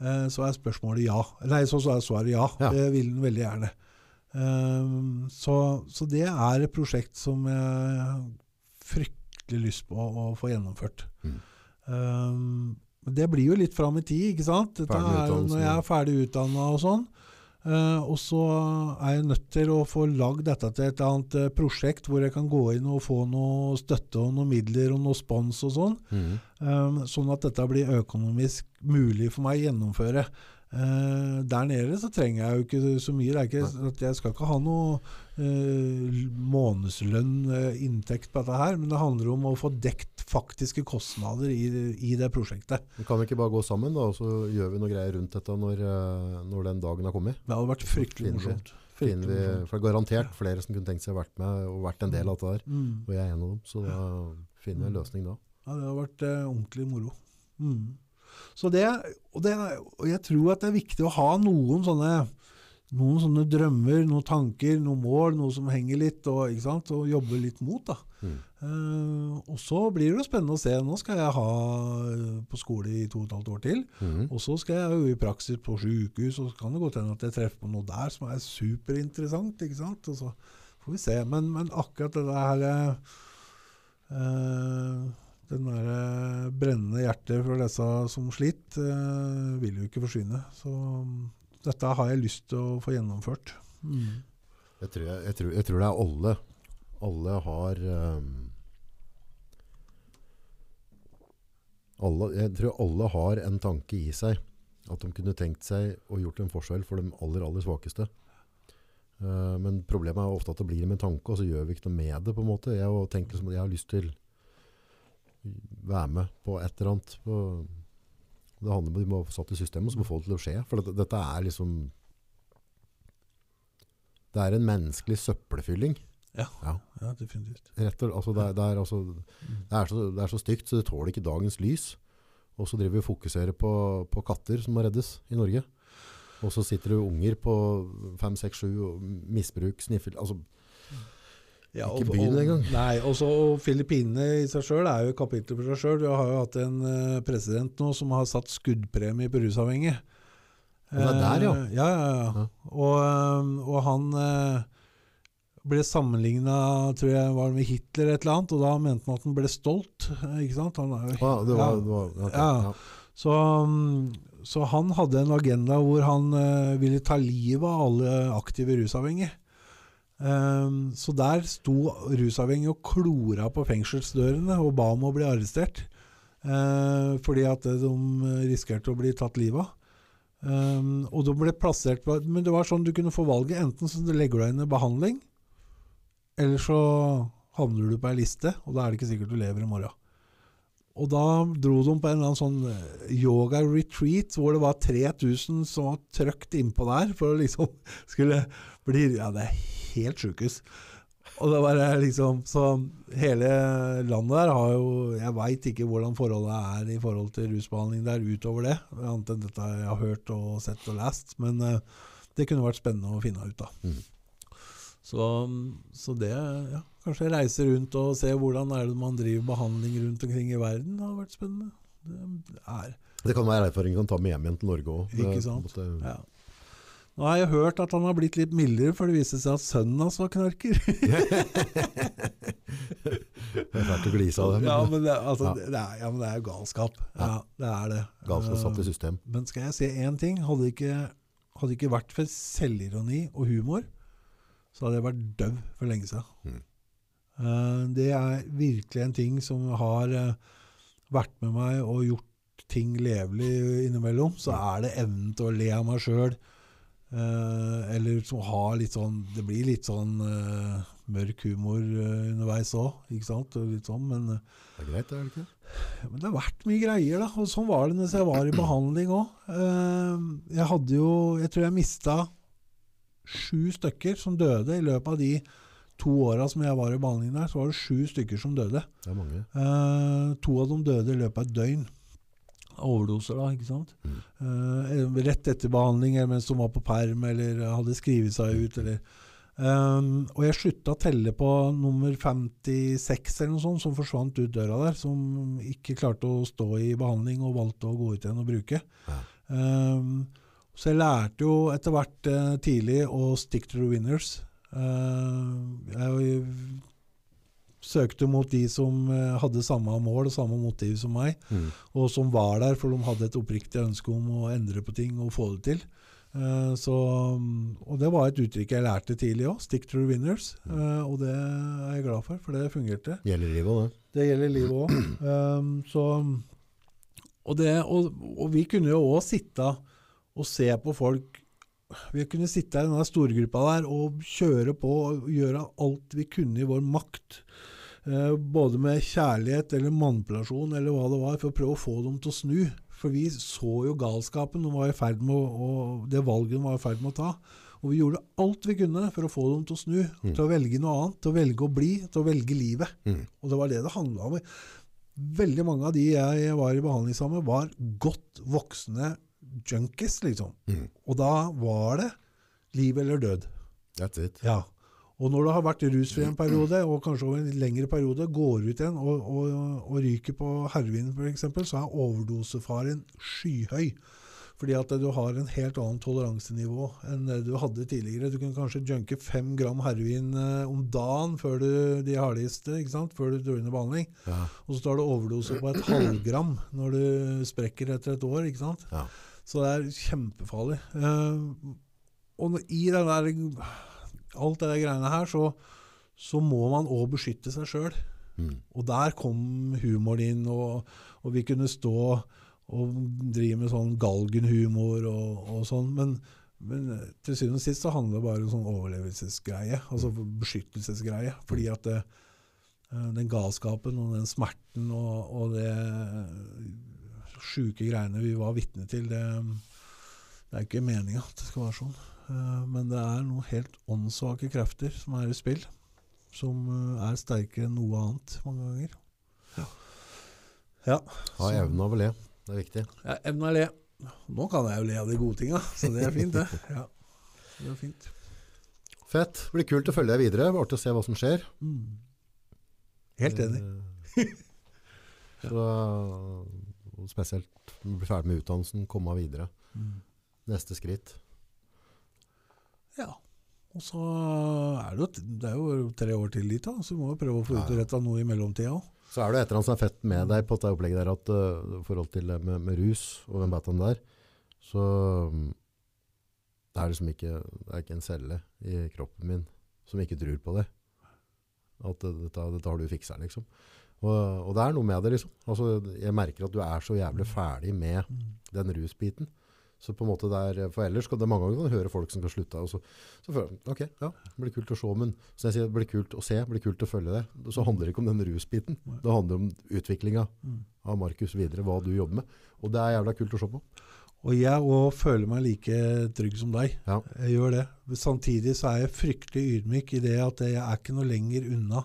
Speaker 2: eh, så er spørsmålet ja. Nei, så, så er svaret ja.
Speaker 1: Ja.
Speaker 2: Det vil den veldig gjerne. Så, så det er et prosjekt som jeg har fryktelig lyst på å få gjennomført.
Speaker 1: Mm.
Speaker 2: Um, det blir jo litt fram i tid, ikke sant? Er når jeg er ferdig utdanna og sånn. Eh, og så er jeg nødt til å få lagd dette til et annet uh, prosjekt hvor jeg kan gå inn og få noe støtte og noen midler og noe spons og sånn.
Speaker 1: Mm.
Speaker 2: Um, sånn at dette blir økonomisk mulig for meg å gjennomføre. Eh, der nede så trenger jeg jo ikke så mye. Det er ikke, at jeg skal ikke ha noe uh, månedslønn, uh, inntekt på dette her, men det handler om å få dekt faktiske kostnader i, i det prosjektet.
Speaker 1: Men Kan vi ikke bare gå sammen, da, og så gjør vi noe greier rundt dette når, når den dagen har kommet?
Speaker 2: Det hadde vært fryktelig morsomt.
Speaker 1: Vi, for det er garantert flere som kunne tenkt seg å vært med og vært en del av dette der.
Speaker 2: Mm.
Speaker 1: Og jeg er en av dem, så da finner vi en løsning da.
Speaker 2: Ja, det har vært ordentlig moro. Mm. Så det, og det, og jeg tror at det er viktig å ha noen sånne, noen sånne drømmer, noen tanker, noen mål, noe som henger litt, og, ikke sant? og jobbe litt mot. Da.
Speaker 1: Mm.
Speaker 2: Uh, og så blir det spennende å se. Nå skal jeg ha eh, på skole i to og et halvt år til.
Speaker 1: Mm.
Speaker 2: Og så skal jeg jo i praksis på sykehus, og så kan det godt hende at jeg treffer på noe der som er superinteressant. ikke sant? Og så får vi se. Men, men akkurat det der eh, Den der eh, brennende hjertet for disse som sliter, eh, vil jo ikke forsvinne. Så mm, dette har jeg lyst til å få gjennomført. Mm.
Speaker 1: Jeg, tror, jeg, jeg, tror, jeg tror det er alle. Alle har um, alle, Jeg tror alle har en tanke i seg at de kunne tenkt seg og gjort en forskjell for de aller, aller svakeste. Uh, men problemet er ofte at det blir med en tanke, og så gjør vi ikke noe med det. på en måte. Jeg, tenker som at jeg har lyst til være med på et eller annet. På, det handler om at vi må få satt i systemet, så må få det til å skje. For dette, dette er liksom Det er en menneskelig søppelfylling.
Speaker 2: Ja.
Speaker 1: Ja.
Speaker 2: Ja, definitivt.
Speaker 1: Rett og, altså, det, er, det, er, altså, det, er så, det er så stygt, så det tåler ikke dagens lys. Og så driver vi og fokuserer på, på katter som må reddes i Norge. Og så sitter det unger på 5, 6, 7 og misbruk, sniffel altså,
Speaker 2: Ja,
Speaker 1: Ikke byen engang.
Speaker 2: Nei, også, og Filippinene i seg sjøl er jo et kapittel for seg sjøl. Vi har jo hatt en eh, president nå som har satt skuddpremie på rusavhengige.
Speaker 1: Det er der, ja.
Speaker 2: Eh, ja, ja, ja.
Speaker 1: Ja.
Speaker 2: Og, eh, og han eh, ble sammenligna tror jeg var det med Hitler et eller annet, og da mente han at han ble stolt. Ikke sant? Han er jo,
Speaker 1: Ja, det var,
Speaker 2: ja.
Speaker 1: det var
Speaker 2: Ja.
Speaker 1: ja.
Speaker 2: Så, mm, så han hadde en agenda hvor han eh, ville ta livet av alle aktive rusavhengige. Ehm, så der sto rusavhengige og klora på fengselsdørene og ba om å bli arrestert. Uh, fordi at de risikerte å bli tatt livet av. Um, og de ble plassert Men det var sånn du kunne få valget. Enten så legger du deg inn i behandling, eller så havner du på ei liste, og da er det ikke sikkert du lever i morgen. Og da dro de på en eller annen sånn eh, yoga retreat hvor det var 3000 som var trøkt innpå der for å liksom skulle bli Ja, det er helt sjukehus. Og det var eh, liksom Så hele landet der har jo Jeg veit ikke hvordan forholdet er i forhold til rusbehandling der utover det, annet enn dette jeg har hørt og sett og lest. Men eh, det kunne vært spennende å finne ut av.
Speaker 1: Mm.
Speaker 2: Så, så det ja, Kanskje reise rundt og se hvordan er det man driver behandling rundt omkring i verden. Det har vært spennende. Det er
Speaker 1: Det kan være erfaring du kan ta med hjem igjen til Norge òg.
Speaker 2: Ikke sant? ja. Nå har jeg hørt at han har blitt litt mildere, for det viste seg at sønnen hans var knarker.
Speaker 1: Det er fælt å glise av det.
Speaker 2: ja,
Speaker 1: Men
Speaker 2: men det, altså,
Speaker 1: Ja.
Speaker 2: det, er, ja, men det er jo galskap. Ja, det er det.
Speaker 1: galskap satt i
Speaker 2: Eh,
Speaker 1: system.
Speaker 2: Men skal jeg si én ting? Hadde det ikke, hadde ikke vært for selvironi og humor, så hadde jeg vært døv for lenge siden.
Speaker 1: Mm.
Speaker 2: Eh, det er virkelig en ting som har eh, vært med meg og gjort ting levelig innimellom. Så er det evnen til å le av meg sjøl. Eller som har litt sånn Det blir litt sånn uh, mørk humor uh, underveis òg, ikke sant? Sånn, men
Speaker 1: Det er greit, det er det ikke?
Speaker 2: Men det har vært mye greier, da. Og sånn var det mens jeg var i behandling òg. Jeg hadde jo Jeg tror jeg mista sju stykker som døde i løpet av de to åra som jeg var i behandling der. Så var det sju stykker som døde.
Speaker 1: Det er mange.
Speaker 2: To av dem døde i løpet av et døgn. Overdoser, da. ikke sant? Eh, rett etter behandling, eller mens de var på perm, eller hadde skrevet seg ut. eller Um, og jeg slutta å telle på nummer 56 eller noe sånt, som forsvant ut døra der. Som ikke klarte å stå i behandling og valgte å gå ut igjen og bruke.
Speaker 1: Ja.
Speaker 2: Um, så jeg lærte jo etter hvert uh, tidlig å stick to the winners. Uh, jeg søkte mot de som eh, hadde samme mål og samme motiv som meg,
Speaker 1: Mm.
Speaker 2: og som var der for de hadde et oppriktig ønske om å endre på ting og få det til. Eh, så, og det var et uttrykk jeg lærte tidlig òg. Stick to the winners. Eh, og det er jeg glad for, for det fungerte.
Speaker 1: Gjelder livet òg, det.
Speaker 2: Det gjelder livet òg. Um, og, og, og vi kunne jo òg sitte og se på folk Vi kunne sitte i denne storgruppa der og kjøre på og gjøre alt vi kunne i vår makt. Eh, både med kjærlighet eller manipulasjon eller hva det var, for å prøve å få dem til å snu. For vi så jo galskapen de var i ferd med å, og det valget de var i ferd med å ta. Og vi gjorde alt vi kunne for å få dem til å snu, til å velge noe annet, til å velge å bli, til å velge livet.
Speaker 1: Mm.
Speaker 2: Og det var det det handla om. Veldig mange av de jeg var i behandling sammen med, var godt voksne junkies, liksom.
Speaker 1: Mm.
Speaker 2: Og da var det liv eller død.
Speaker 1: That's it.
Speaker 2: Ja. Og når du har vært rusfri en periode, og kanskje over en lengre periode, går ut igjen og, og, og ryker på heroin f.eks., så er overdosefaren skyhøy. Fordi at du har en helt annen toleransenivå enn det du hadde tidligere. Du kunne kanskje junke fem gram heroin eh, om dagen før du de hardeste, ikke sant? før du dro inn i behandling.
Speaker 1: Ja.
Speaker 2: Og så tar du overdose på et halvgram når du sprekker etter et år. ikke sant?
Speaker 1: Ja.
Speaker 2: Så det er kjempefarlig. Uh, og i den der, alt det der greiene her, så, så må man òg beskytte seg sjøl.
Speaker 1: Mm.
Speaker 2: Og der kom humoren inn, og, og vi kunne stå og drive med sånn galgenhumor og, og sånn. Men, Men eh, til syvende og sist så handler det bare om sånn overlevelsesgreie, altså beskyttelsesgreie. Fordi at det, eh, den galskapen og den smerten og, og det sjuke greiene vi var vitne til, det, det er ikke meninga at det skal være sånn. Eh, Men det er noen helt åndssvake krefter som er i spill, som eh, er sterkere enn noe annet mange ganger. Ja.
Speaker 1: Ha
Speaker 2: så-
Speaker 1: evnen av å le. Det er viktig.
Speaker 2: ja, evne å le. Nå kan jeg jo le av de gode tinga, så det er fint, det. Ja, det er fint.
Speaker 1: Fett. Blir kult å følge deg videre. Artig å se hva som skjer.
Speaker 2: Mm. Helt enig.
Speaker 1: Eh, Så, spesielt bli blir ferdig med utdannelsen, komme videre.
Speaker 2: Mm.
Speaker 1: Neste skritt.
Speaker 2: Ja. Og så er det jo, det er jo tre år til dit, da, så vi må jo prøve å få utretta noe i mellomtida òg.
Speaker 1: Så er det et eller annet som er fett med deg på dette opplegget der, at uh, i forhold til det med, med rus og den bataen der, så um, det er liksom ikke, det er ikke en celle i kroppen min som ikke tror på det. At uh, dette, dette har du fiksa, liksom. Og, og det er noe med det, liksom. Altså, jeg merker at du er så jævlig ferdig med den rusbiten. Så på en måte det er, for ellers skal det mange ganger kan høre folk som skal slutte, og så, så føler jeg, ok, ja, det blir kult å se, men så jeg sier, det blir kult å se, det blir kult å følge det. Så handler det ikke om den rusbiten. Det handler om utviklinga
Speaker 2: Mm.
Speaker 1: av Markus videre, hva du jobber med. Og det er jævla kult å se på.
Speaker 2: Og jeg òg føler meg like trygg som deg.
Speaker 1: Ja.
Speaker 2: Jeg gjør det. Samtidig så er jeg fryktelig ydmyk i det at jeg er ikke noe lenger unna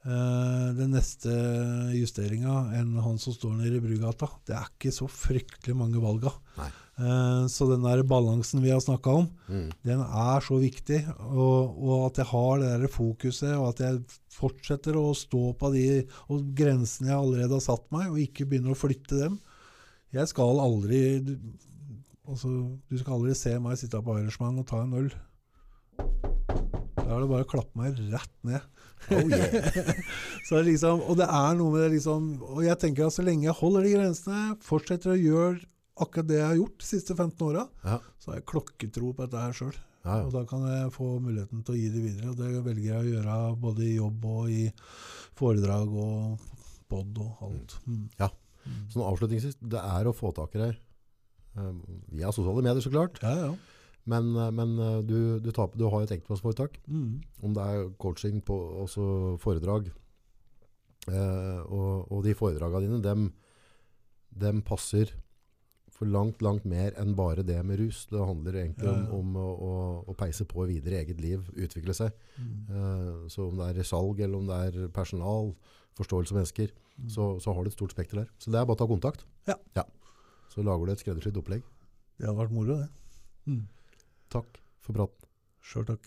Speaker 2: Uh, den neste justeringa enn han som står nede i Brugata. Det er ikke så fryktelig mange valga.
Speaker 1: Nei.
Speaker 2: Eh, så den der balansen vi har snakka om,
Speaker 1: Mm.
Speaker 2: den er så viktig. Og, og at jeg har det der fokuset, og at jeg fortsetter å stå på de og grensene jeg allerede har satt meg, og ikke begynner å flytte dem. Jeg skal aldri du, altså, du skal aldri se meg sitte på Irishman og ta en øl. Da er det bare å klappe meg rett ned.
Speaker 1: Oh yeah.
Speaker 2: Så liksom, og det er noe med det liksom Og jeg tenker at så lenge jeg holder de grensene, fortsetter å gjøre akkurat det jeg har gjort de siste 15 åra,
Speaker 1: Ja.
Speaker 2: så har jeg klokketro på dette her sjøl.
Speaker 1: Ja,
Speaker 2: Og da kan jeg få muligheten til å gi det videre. Og det velger jeg å gjøre både i jobb og i foredrag og pod og alt. Mm.
Speaker 1: Sånn avslutningsvis, det er å få tak i deg Vi via sosiale medier, så klart.
Speaker 2: Ja, ja.
Speaker 1: Men, uh, men uh, du, du, tar, du har et enkeltmannsforetak.
Speaker 2: Mm.
Speaker 1: Om det er coaching på også foredrag. Eh, og, og de foredragene dine, dem, dem passer for langt, langt mer enn bare det med rus. Det handler egentlig
Speaker 2: Ja, ja.
Speaker 1: om, om å, å, å peise på videre i eget liv, utvikle seg.
Speaker 2: Mm.
Speaker 1: Uh, så om det er salg, eller om det er personal, forståelse av mennesker,
Speaker 2: Mm.
Speaker 1: så, så har du et stort spekter der. Så det er bare å ta kontakt.
Speaker 2: Ja.
Speaker 1: Så lager du et skreddersydd opplegg.
Speaker 2: Det hadde vært moro, det. Mm.
Speaker 1: Takk for praten.
Speaker 2: Sjøl takk.